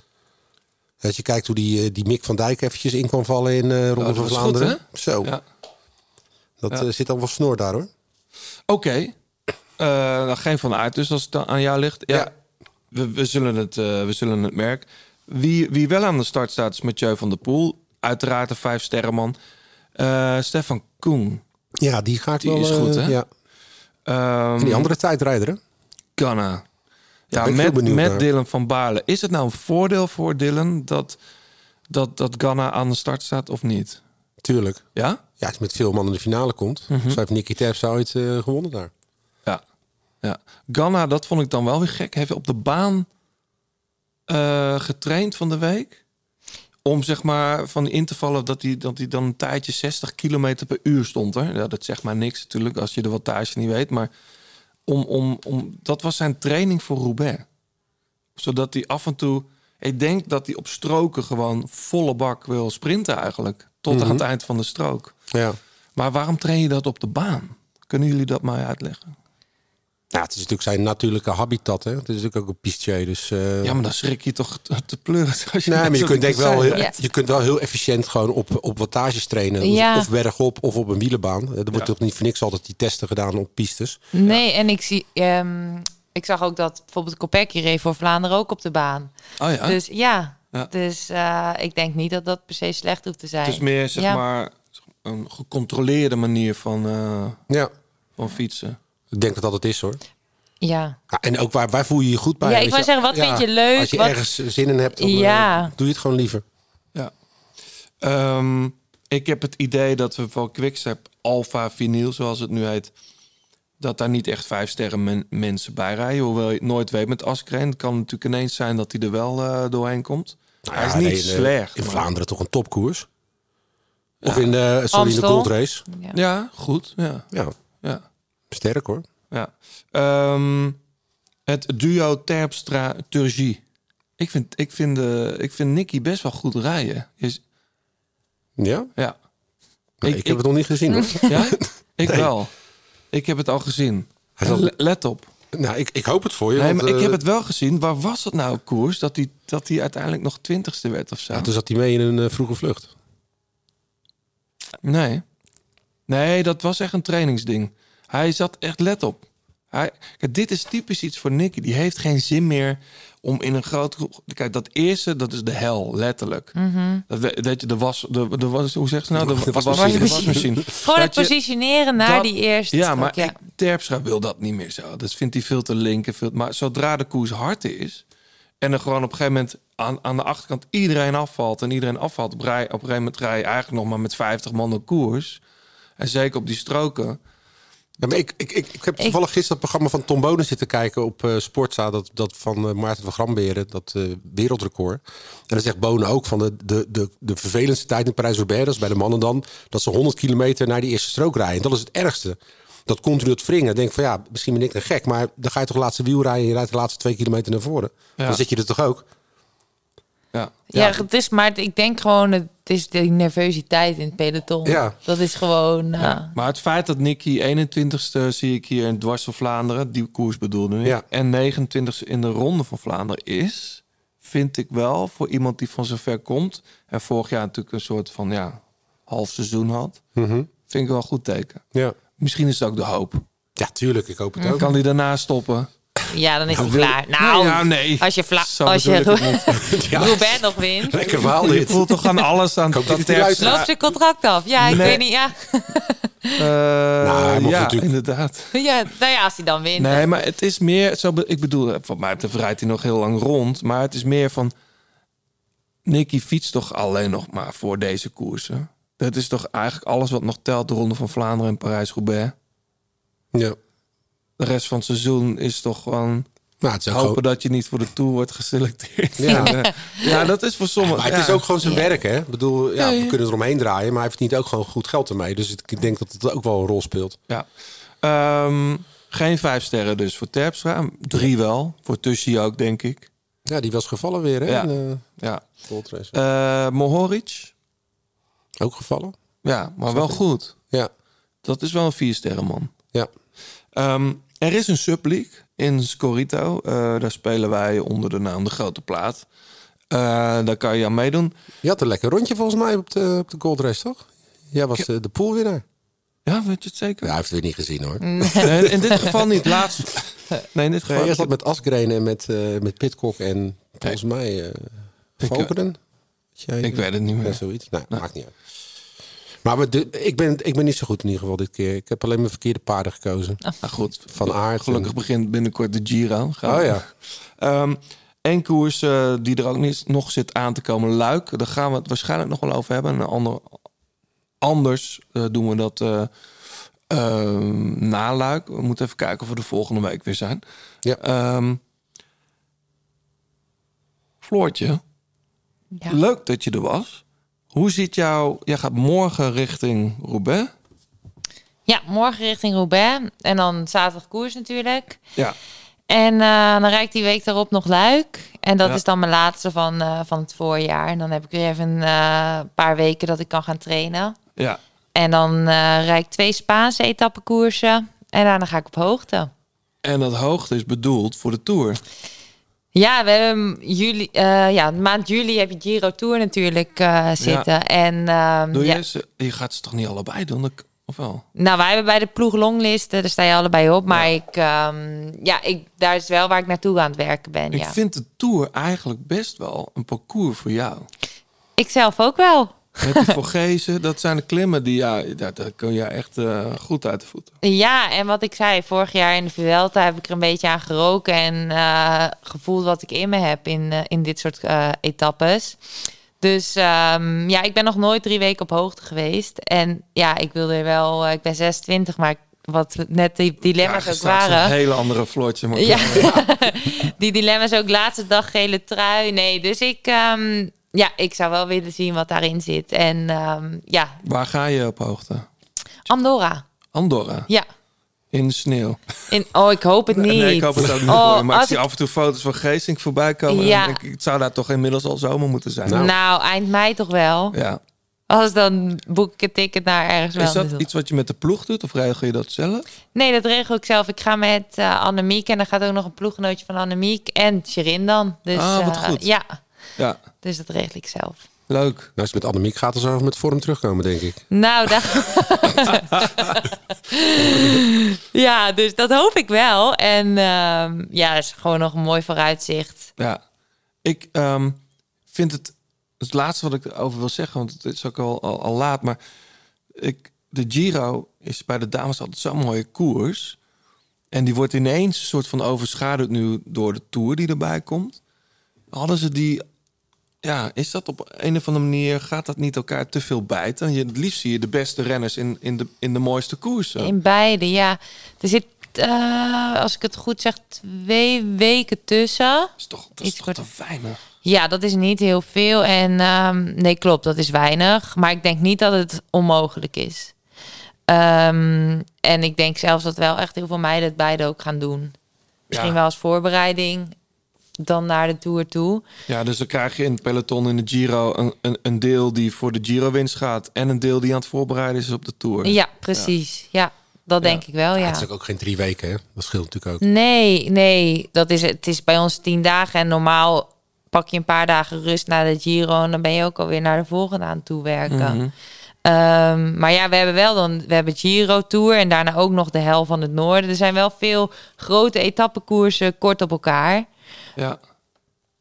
Als je kijkt hoe die, eh, die Mick van Dijk eventjes in kan vallen in eh Ronde dat van goed, Vlaanderen. hè? Zo, Ja. dat Ja. eh, zit al wel snor daar hoor. Oké. Eh, nou, geen Van Aert, dus als het aan jou ligt. Ja. Ja. We, we, zullen het, eh, we zullen het merken. Wie, wie wel aan de start staat is Mathieu van der Poel. Uiteraard een vijf sterrenman. Eh Stefan Koen. Ja, die ga ik Die wel... is goed, eh, hè? Ja. Ehm, En die andere tijdrijder hè? Ghana. Ja, met, met. Dylan van Baarle. Is het nou een voordeel voor Dylan dat, dat, dat Ghana aan de start staat of niet? Tuurlijk. Ja? Ja, als met veel man in de finale komt. Mhm. Zo heeft Nicky Terpstra ooit eh, gewonnen daar. Ja. Ghana, dat vond ik dan wel weer gek. Heeft op de baan eh, getraind van de week. Om zeg maar van in te vallen dat hij, dat hij dan een tijdje 60 kilometer per uur stond. Hè? Ja, dat zegt maar niks natuurlijk als je de wattage niet weet. Maar om, om, om, dat was zijn training voor Roubaix. Zodat hij af en toe... Ik denk dat hij op stroken gewoon volle bak wil sprinten eigenlijk. Tot aan Mhm. het eind van de strook. Ja. Maar waarom train je dat op de baan? Kunnen jullie dat mij uitleggen? Ja, het is natuurlijk zijn natuurlijke habitat. Hè? Het is natuurlijk ook een pistier. Dus, eh, Ja, maar dan schrik je toch te, te pleuren. Als je Nee, maar je kunt, denk wel, heel- Ja. je kunt wel heel efficiënt gewoon op, op wattages trainen. Dus Ja. Of bergop of op een wielenbaan. Er wordt Ja. toch niet voor niks altijd die testen gedaan op pistes. Nee, en ik zie... ehm, ik zag ook dat bijvoorbeeld Kopecky reed voor Vlaanderen ook op de baan. Oh ja, Dus ja, Ja. dus eh, ik denk niet dat dat per se slecht hoeft te zijn. het is meer zeg Ja. maar een gecontroleerde manier van, eh, Ja, van fietsen. Ik denk dat dat het is hoor. Ja. Ja, en ook waar, waar voel je je goed bij? Ja, ik wou je- zeggen, wat vind je leuk? Als je Wat- ergens zin in hebt, dan eh, Ja. doe je het gewoon liever. Ja. Ehm, ik heb het idee dat we voor Quickstep Alpha Vinyl, zoals het nu heet, dat daar niet echt vijf sterren men- mensen bij rijden. Hoewel je het nooit weet met Askreen. Het kan natuurlijk ineens zijn dat hij er wel eh, doorheen komt. Hij is Ja, niet nee, slecht. In maar- Vlaanderen toch een topkoers? Of in de, sorry, in de Amstel. Gold Race? Ja. Ja, goed. Ja, Ja, ja. Sterk hoor. Ja. Ehm, het duo Terpstra Turgie. Ik vind, ik, vind, eh, ik vind Nicky best wel goed rijden. Is, Ja? ja. Nee, Ik- ik, heb ik- het nog niet gezien hoor. ja, ik Nee. wel. Ik heb het al gezien. Let op. Nou, ik, ik hoop het voor je. Nee, want, maar ik eh, heb het wel gezien. Waar was het nou, koers? Dat hij dat uiteindelijk nog twintigste werd of zo? ja, toen zat hij mee in een eh, vroege vlucht. Nee. Nee, dat was echt een trainingsding. Hij zat echt, let op. Hij, kijk, dit is typisch iets voor Nicky. Die heeft geen zin meer om in een grote groep... Kijk, dat eerste, dat is de hel, letterlijk. Mhm. Dat, je de was... De, de was hoe zegt ze nou? De, De was- wasmachine. de wasmachine. Gewoon het positioneren naar dat- die eerste Ja, maar ja. ik- Terpstra wil dat niet meer zo. Dat vindt hij veel te link. en Veel, maar zodra de koers hard is... en er gewoon op een gegeven moment aan, aan de achterkant iedereen afvalt... en iedereen afvalt, op, rij, op een gegeven moment rij je eigenlijk nog maar met 50 man een koers. En zeker op die stroken. Ja, maar ik, ik, ik, ik heb toevallig gisteren het programma van Tom Bonen zitten kijken op eh Sportza. Dat, dat van eh, Maarten van Gramberen, dat eh, wereldrecord. En dan zegt Bonen ook van de, de, de, de vervelendste tijd in Parijs-Roubaix, dat is bij de mannen dan, dat ze 100 kilometer naar die eerste strook rijden. Dat is het ergste. Dat continu het wringen. Denk van ja, misschien ben ik een gek, maar dan ga je toch laatste wiel rijden en je rijdt de laatste twee kilometer naar voren. Ja. Dan zit je er toch ook? Ja. Ja, het is, maar ik denk gewoon, het is de nervositeit in het peloton. Ja. Dat is gewoon... Ja. Maar het feit dat Nicky 21ste zie ik hier in Dwars van Vlaanderen... die koers bedoelde ik... Ja. en 29ste in de Ronde van Vlaanderen is... vind ik wel voor iemand die van zover komt... en vorig jaar natuurlijk een soort van ja, half seizoen had... Mhm. vind ik wel een goed teken. Ja. Misschien is het ook de hoop. ja, tuurlijk. Ik hoop het ook. Kan die daarna stoppen? Ja, dan is het wil- klaar. Nou, Nee, ja, nee. als je, vla Zo als je. Roubaix nog wint, Lekker verhaal Je dit. voelt toch aan alles aan dat hij loopt je contract af. Ja, ik Nee. weet niet. Ja. Eh, hij mocht ja, natuurlijk- inderdaad. ja, nou ja, als hij dan wint. Nee, maar het is meer... Zo, be- ik bedoel, van mij betreft rijdt hij nog heel lang rond. Maar het is meer van... Nicky fietst toch alleen nog maar voor deze koersen. Dat is toch eigenlijk alles wat nog telt. De Ronde van Vlaanderen en Parijs-Roubaix. Ja. De rest van het seizoen is toch gewoon Nou, het is hopen dat je niet voor de Tour wordt geselecteerd. Ja. En, ja, dat is voor sommigen. Maar het is ook gewoon zijn werk, hè? Ik bedoel, ja, we kunnen eromheen draaien, maar hij verdient ook gewoon goed geld ermee. Dus ik denk dat het ook wel een rol speelt. Ja. Ehm, geen vijf sterren dus voor Terpstra. Drie wel. Voor Tushy ook, denk ik. Ja, die was gevallen weer, hè? Ja. in Ja. Eh Mohoric. Ook gevallen? Ja, maar wel goed. Ja. Dat is wel een vier sterren man. Ja. Ehm, er is een subleague in Scorito. Eh, daar spelen wij onder de naam De Grote Plaat. Eh, daar kan je aan meedoen. Je had een lekker rondje volgens mij op de, op de goldrace, toch? Jij was de, de poolwinnaar. Ja, weet je het zeker? Ja, hij heeft het weer niet gezien, hoor. Nee, in dit geval niet. Laatst. Nee, in dit geval. Nee, eerst dat met Asgreen en met, eh met Pitcock en volgens mij eh Ik, eh, weet het niet meer. Ja, zoiets. Nee, maakt niet uit. Maar we, ik, ben, ik ben niet zo goed in ieder geval dit keer. Ik heb alleen mijn verkeerde paarden gekozen. Nou goed, Van aard. Gelukkig en- begint binnenkort de Giro. Gaan Oh ja. Ehm, Eén koers eh, die er ook niet, nog zit aan te komen, Luik. Daar gaan we het waarschijnlijk nog wel over hebben. Een ander, anders eh, doen we dat eh ehm, na Luik. We moeten even kijken of we de volgende week weer zijn. Ja. Ehm, Floortje, Ja. leuk dat je er was. Hoe ziet jouw... Jij gaat morgen richting Roubaix. Ja, morgen richting Roubaix. En dan zaterdag koers natuurlijk. Ja. En eh, dan rijd ik die week daarop nog Luik. En dat Ja. is dan mijn laatste van, eh, van het voorjaar. En dan heb ik weer even een eh, paar weken dat ik kan gaan trainen. Ja. En dan rijd ik twee Spaanse etappekoersen. En daarna ga ik op hoogte. En dat hoogte is bedoeld voor de Tour. Ja, we hebben juli, eh, ja, maand juli heb je Giro Tour natuurlijk eh, zitten. En ehm, Doe ja, je, ze, je gaat ze toch niet allebei doen? Of wel? Nou, wij hebben bij de ploeg longlisten, daar sta je allebei op. Maar ik, ehm, ja, ik, daar is wel waar ik naartoe aan het werken ben. Ik ja. vind de Tour eigenlijk best wel een parcours voor jou. Ik zelf ook wel. Met die Vogezen, dat zijn de klimmen die ja, daar, daar kun je echt eh, goed uit de voeten. Ja, en wat ik zei, vorig jaar in de Vuelta heb ik er een beetje aan geroken en eh, gevoeld wat ik in me heb in, eh, in dit soort etappes. Dus ehm, ja, ik ben nog nooit drie weken op hoogte geweest. En ja, ik wilde wel, ik ben 26, maar wat net die dilemma's je ook waren. Een hele andere floortje. Maar Ja, die dilemma's ook laatste dag gele trui. Nee, dus ik, ehm, ja, ik zou wel willen zien wat daarin zit. En ehm, ja, Waar ga je op hoogte? Andorra. Andorra. Ja. In de sneeuw. In, oh, ik hoop het niet. Nee, ik hoop het ook niet. Oh, voor maar ik als zie ik- af en toe foto's van Geesink voorbij komen. Ja. En ik, het zou daar toch inmiddels al zomer moeten zijn. Nou. eind mei toch wel. Ja. Als dan boek ik een ticket naar ergens wel. Is dat iets wat je met de ploeg doet of regel je dat zelf? Nee, dat regel ik zelf. Ik ga met eh Annemiek en dan gaat ook nog een ploeggenootje van Annemiek en Shirin dan. Dus, Ah, wat eh, goed. ja, Ja, dus dat regel ik zelf. leuk. Nou, als je met Annemiek gaat, dan zou ze met vorm terugkomen, denk ik. Nou, daar... ja, dus dat hoop ik wel. En ehm, ja, is gewoon nog een mooi vooruitzicht. Ja, ik ehm, vind het het laatste wat ik erover wil zeggen, want het is ook al, al, al laat, maar ik, de Giro is bij de dames altijd zo'n mooie koers. En die wordt ineens een soort van overschaduwd nu door de Tour die erbij komt. Hadden ze die... Ja, is dat op een of andere manier... gaat dat niet elkaar te veel bijten? Je, het liefst zie je de beste renners in, in, de, in de mooiste koersen. In beide, ja. Er zit, eh, als ik het goed zeg, twee weken tussen. Dat is toch, dat is toch te weinig? Ja, dat is niet heel veel. En ehm, nee, klopt, dat is weinig. Maar ik denk niet dat het onmogelijk is. Ehm, en ik denk zelfs dat wel echt heel veel meiden het beide ook gaan doen. Misschien Ja. wel als voorbereiding dan naar de Tour toe. Ja, dus dan krijg je in het peloton in de Giro een, een, een deel die voor de Giro-winst gaat... en een deel die aan het voorbereiden is op de Tour. Ja, precies. Ja, dat denk ik wel, ja. Het is ook, ook geen drie weken, hè? Dat scheelt natuurlijk ook. Nee, nee. Dat is, het is bij ons tien dagen. En normaal pak je een paar dagen rust na de Giro. En dan ben je ook alweer naar de volgende aan toe werken. Mhm. Ehm, maar ja, we hebben wel dan... We hebben Giro Tour en daarna ook nog de hel van het noorden. Er zijn wel veel grote etappekoersen kort op elkaar. Ja.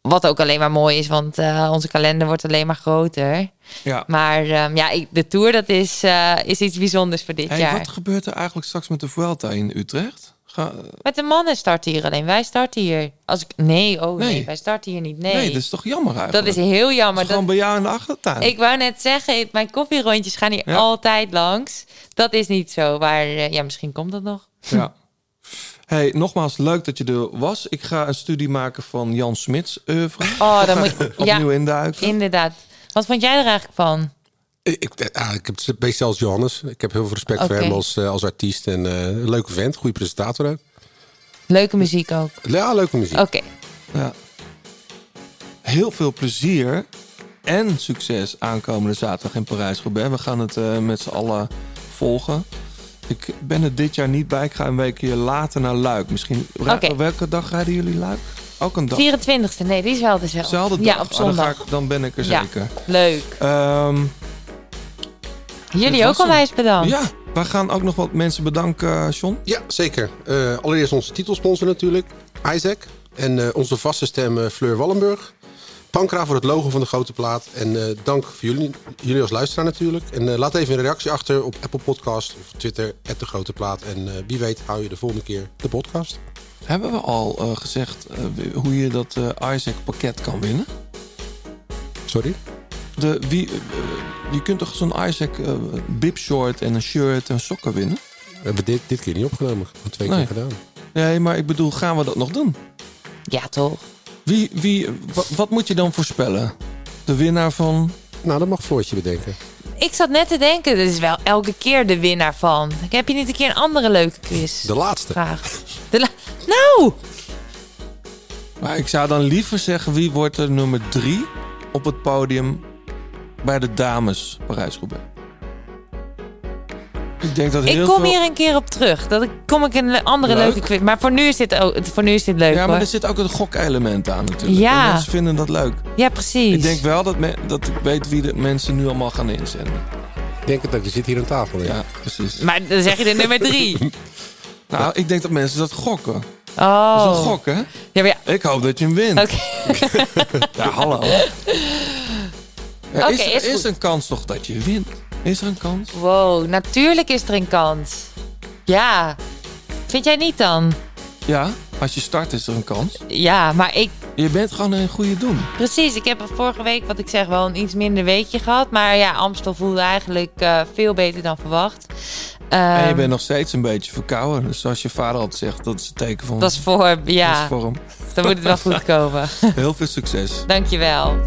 Wat ook alleen maar mooi is, want eh, onze kalender wordt alleen maar groter. Ja. Maar ehm, ja, ik, de Tour, dat is, eh, is iets bijzonders voor dit Hey, jaar. wat gebeurt er eigenlijk straks met de Vuelta in Utrecht? Ga, Met de mannen starten hier alleen. Wij starten hier. Als ik, nee, oh nee. Nee. wij starten hier niet. Nee, nee. dat is toch jammer eigenlijk? Dat is heel jammer. Dat is gewoon bij jou in de achtertuin. Ik wou net zeggen, mijn koffierondjes gaan hier Ja. altijd langs. Dat is niet zo. Maar eh, ja, misschien komt dat nog. Ja. Hey, nogmaals, leuk dat je er was. Ik ga een studie maken van Jan Smits oeuvre. Oh, dan moet ik opnieuw induiken. Inderdaad. Wat vond jij er eigenlijk van? Ik, ik, ah, ik heb het beetje als Johannes. Ik heb heel veel respect voor hem als, eh, als artiest. En eh, een leuke vent, goede presentator ook. Leuke muziek ook. Ja, leuke muziek. Oké. Ja. Heel veel plezier en succes aankomende zaterdag in Parijs-Roubaix. We gaan het eh, met z'n allen volgen. Ik ben er dit jaar niet bij. Ik ga een weekje later naar Luik. Misschien, Oké. welke dag rijden jullie Luik? Ook een dag. 24e, nee, die is wel dezelfde. Dezelfde dag? Ja, op Oh, dan, ga zondag. ik, dan ben ik er Ja, zeker. leuk. Ehm, Jullie ook onwijs bedankt. Ja, we gaan ook nog wat mensen bedanken, eh, John. Ja, zeker. Eh, allereerst onze titelsponsor natuurlijk, Isaac. En eh, onze vaste stem Fleur Wallenburg. Pankra voor het logo van de grote plaat. En eh, dank voor jullie, jullie als luisteraar natuurlijk. En eh, laat even een reactie achter op Apple Podcast of Twitter, de grote plaat. En eh, wie weet hou je de volgende keer de podcast. Hebben we al eh, gezegd hoe je dat eh, Isaac pakket kan winnen? Sorry? De, wie, je kunt toch zo'n Isaac bibshort en een shirt en sokken winnen? We hebben dit, dit keer niet opgenomen. We hebben twee Nee. keer gedaan. Nee, maar ik bedoel, gaan we dat nog doen? Ja, toch? Wie, wie, wa- wat moet je dan voorspellen? De winnaar van... Nou, dat mag Floortje bedenken. Ik zat net te denken, dit is wel elke keer de winnaar van. Heb je niet een keer een andere leuke quiz? De laatste. Vraag. De la- nou! Maar ik zou dan liever zeggen, wie wordt er nummer drie op het podium bij de dames Parijs-Roubaix? Ik denk dat Ik heel kom veel... hier een keer op terug. Dat ik, kom ik in een andere Leuk. leuke quiz. Maar voor nu is dit, ook, voor nu is dit leuk Ja, maar hoor. er zit ook een gokelement aan natuurlijk. Ja. En mensen vinden dat leuk. Ja, precies. Ik denk wel dat, me- dat ik weet wie de mensen nu allemaal gaan inzenden. Ik denk het ook, je zit hier aan tafel. Ja, Ja, precies. Maar dan zeg je de nummer drie. Nou, ik denk dat mensen dat gokken. Oh. Dat is een gok, hè? Ja, maar ja. Ik hoop dat je hem wint. Oké. Ja, hallo. Ja, Oké, is, er- is is goed. een kans toch dat je wint? Is er een kans? Wow, natuurlijk is er een kans. Ja. Vind jij niet dan? Ja, als je start is er een kans. Ja, maar ik... Je bent gewoon een goede doen. Precies, ik heb vorige week, wat ik zeg, wel een iets minder weekje gehad. Maar ja, Amstel voelde eigenlijk eh, veel beter dan verwacht. en je Ehm, bent nog steeds een beetje verkouden. Dus zoals je vader altijd zegt, dat is een teken van... Dat is voor, ja. Dat is voor hem. Dan moet het wel goed komen. Heel veel succes. Dankjewel.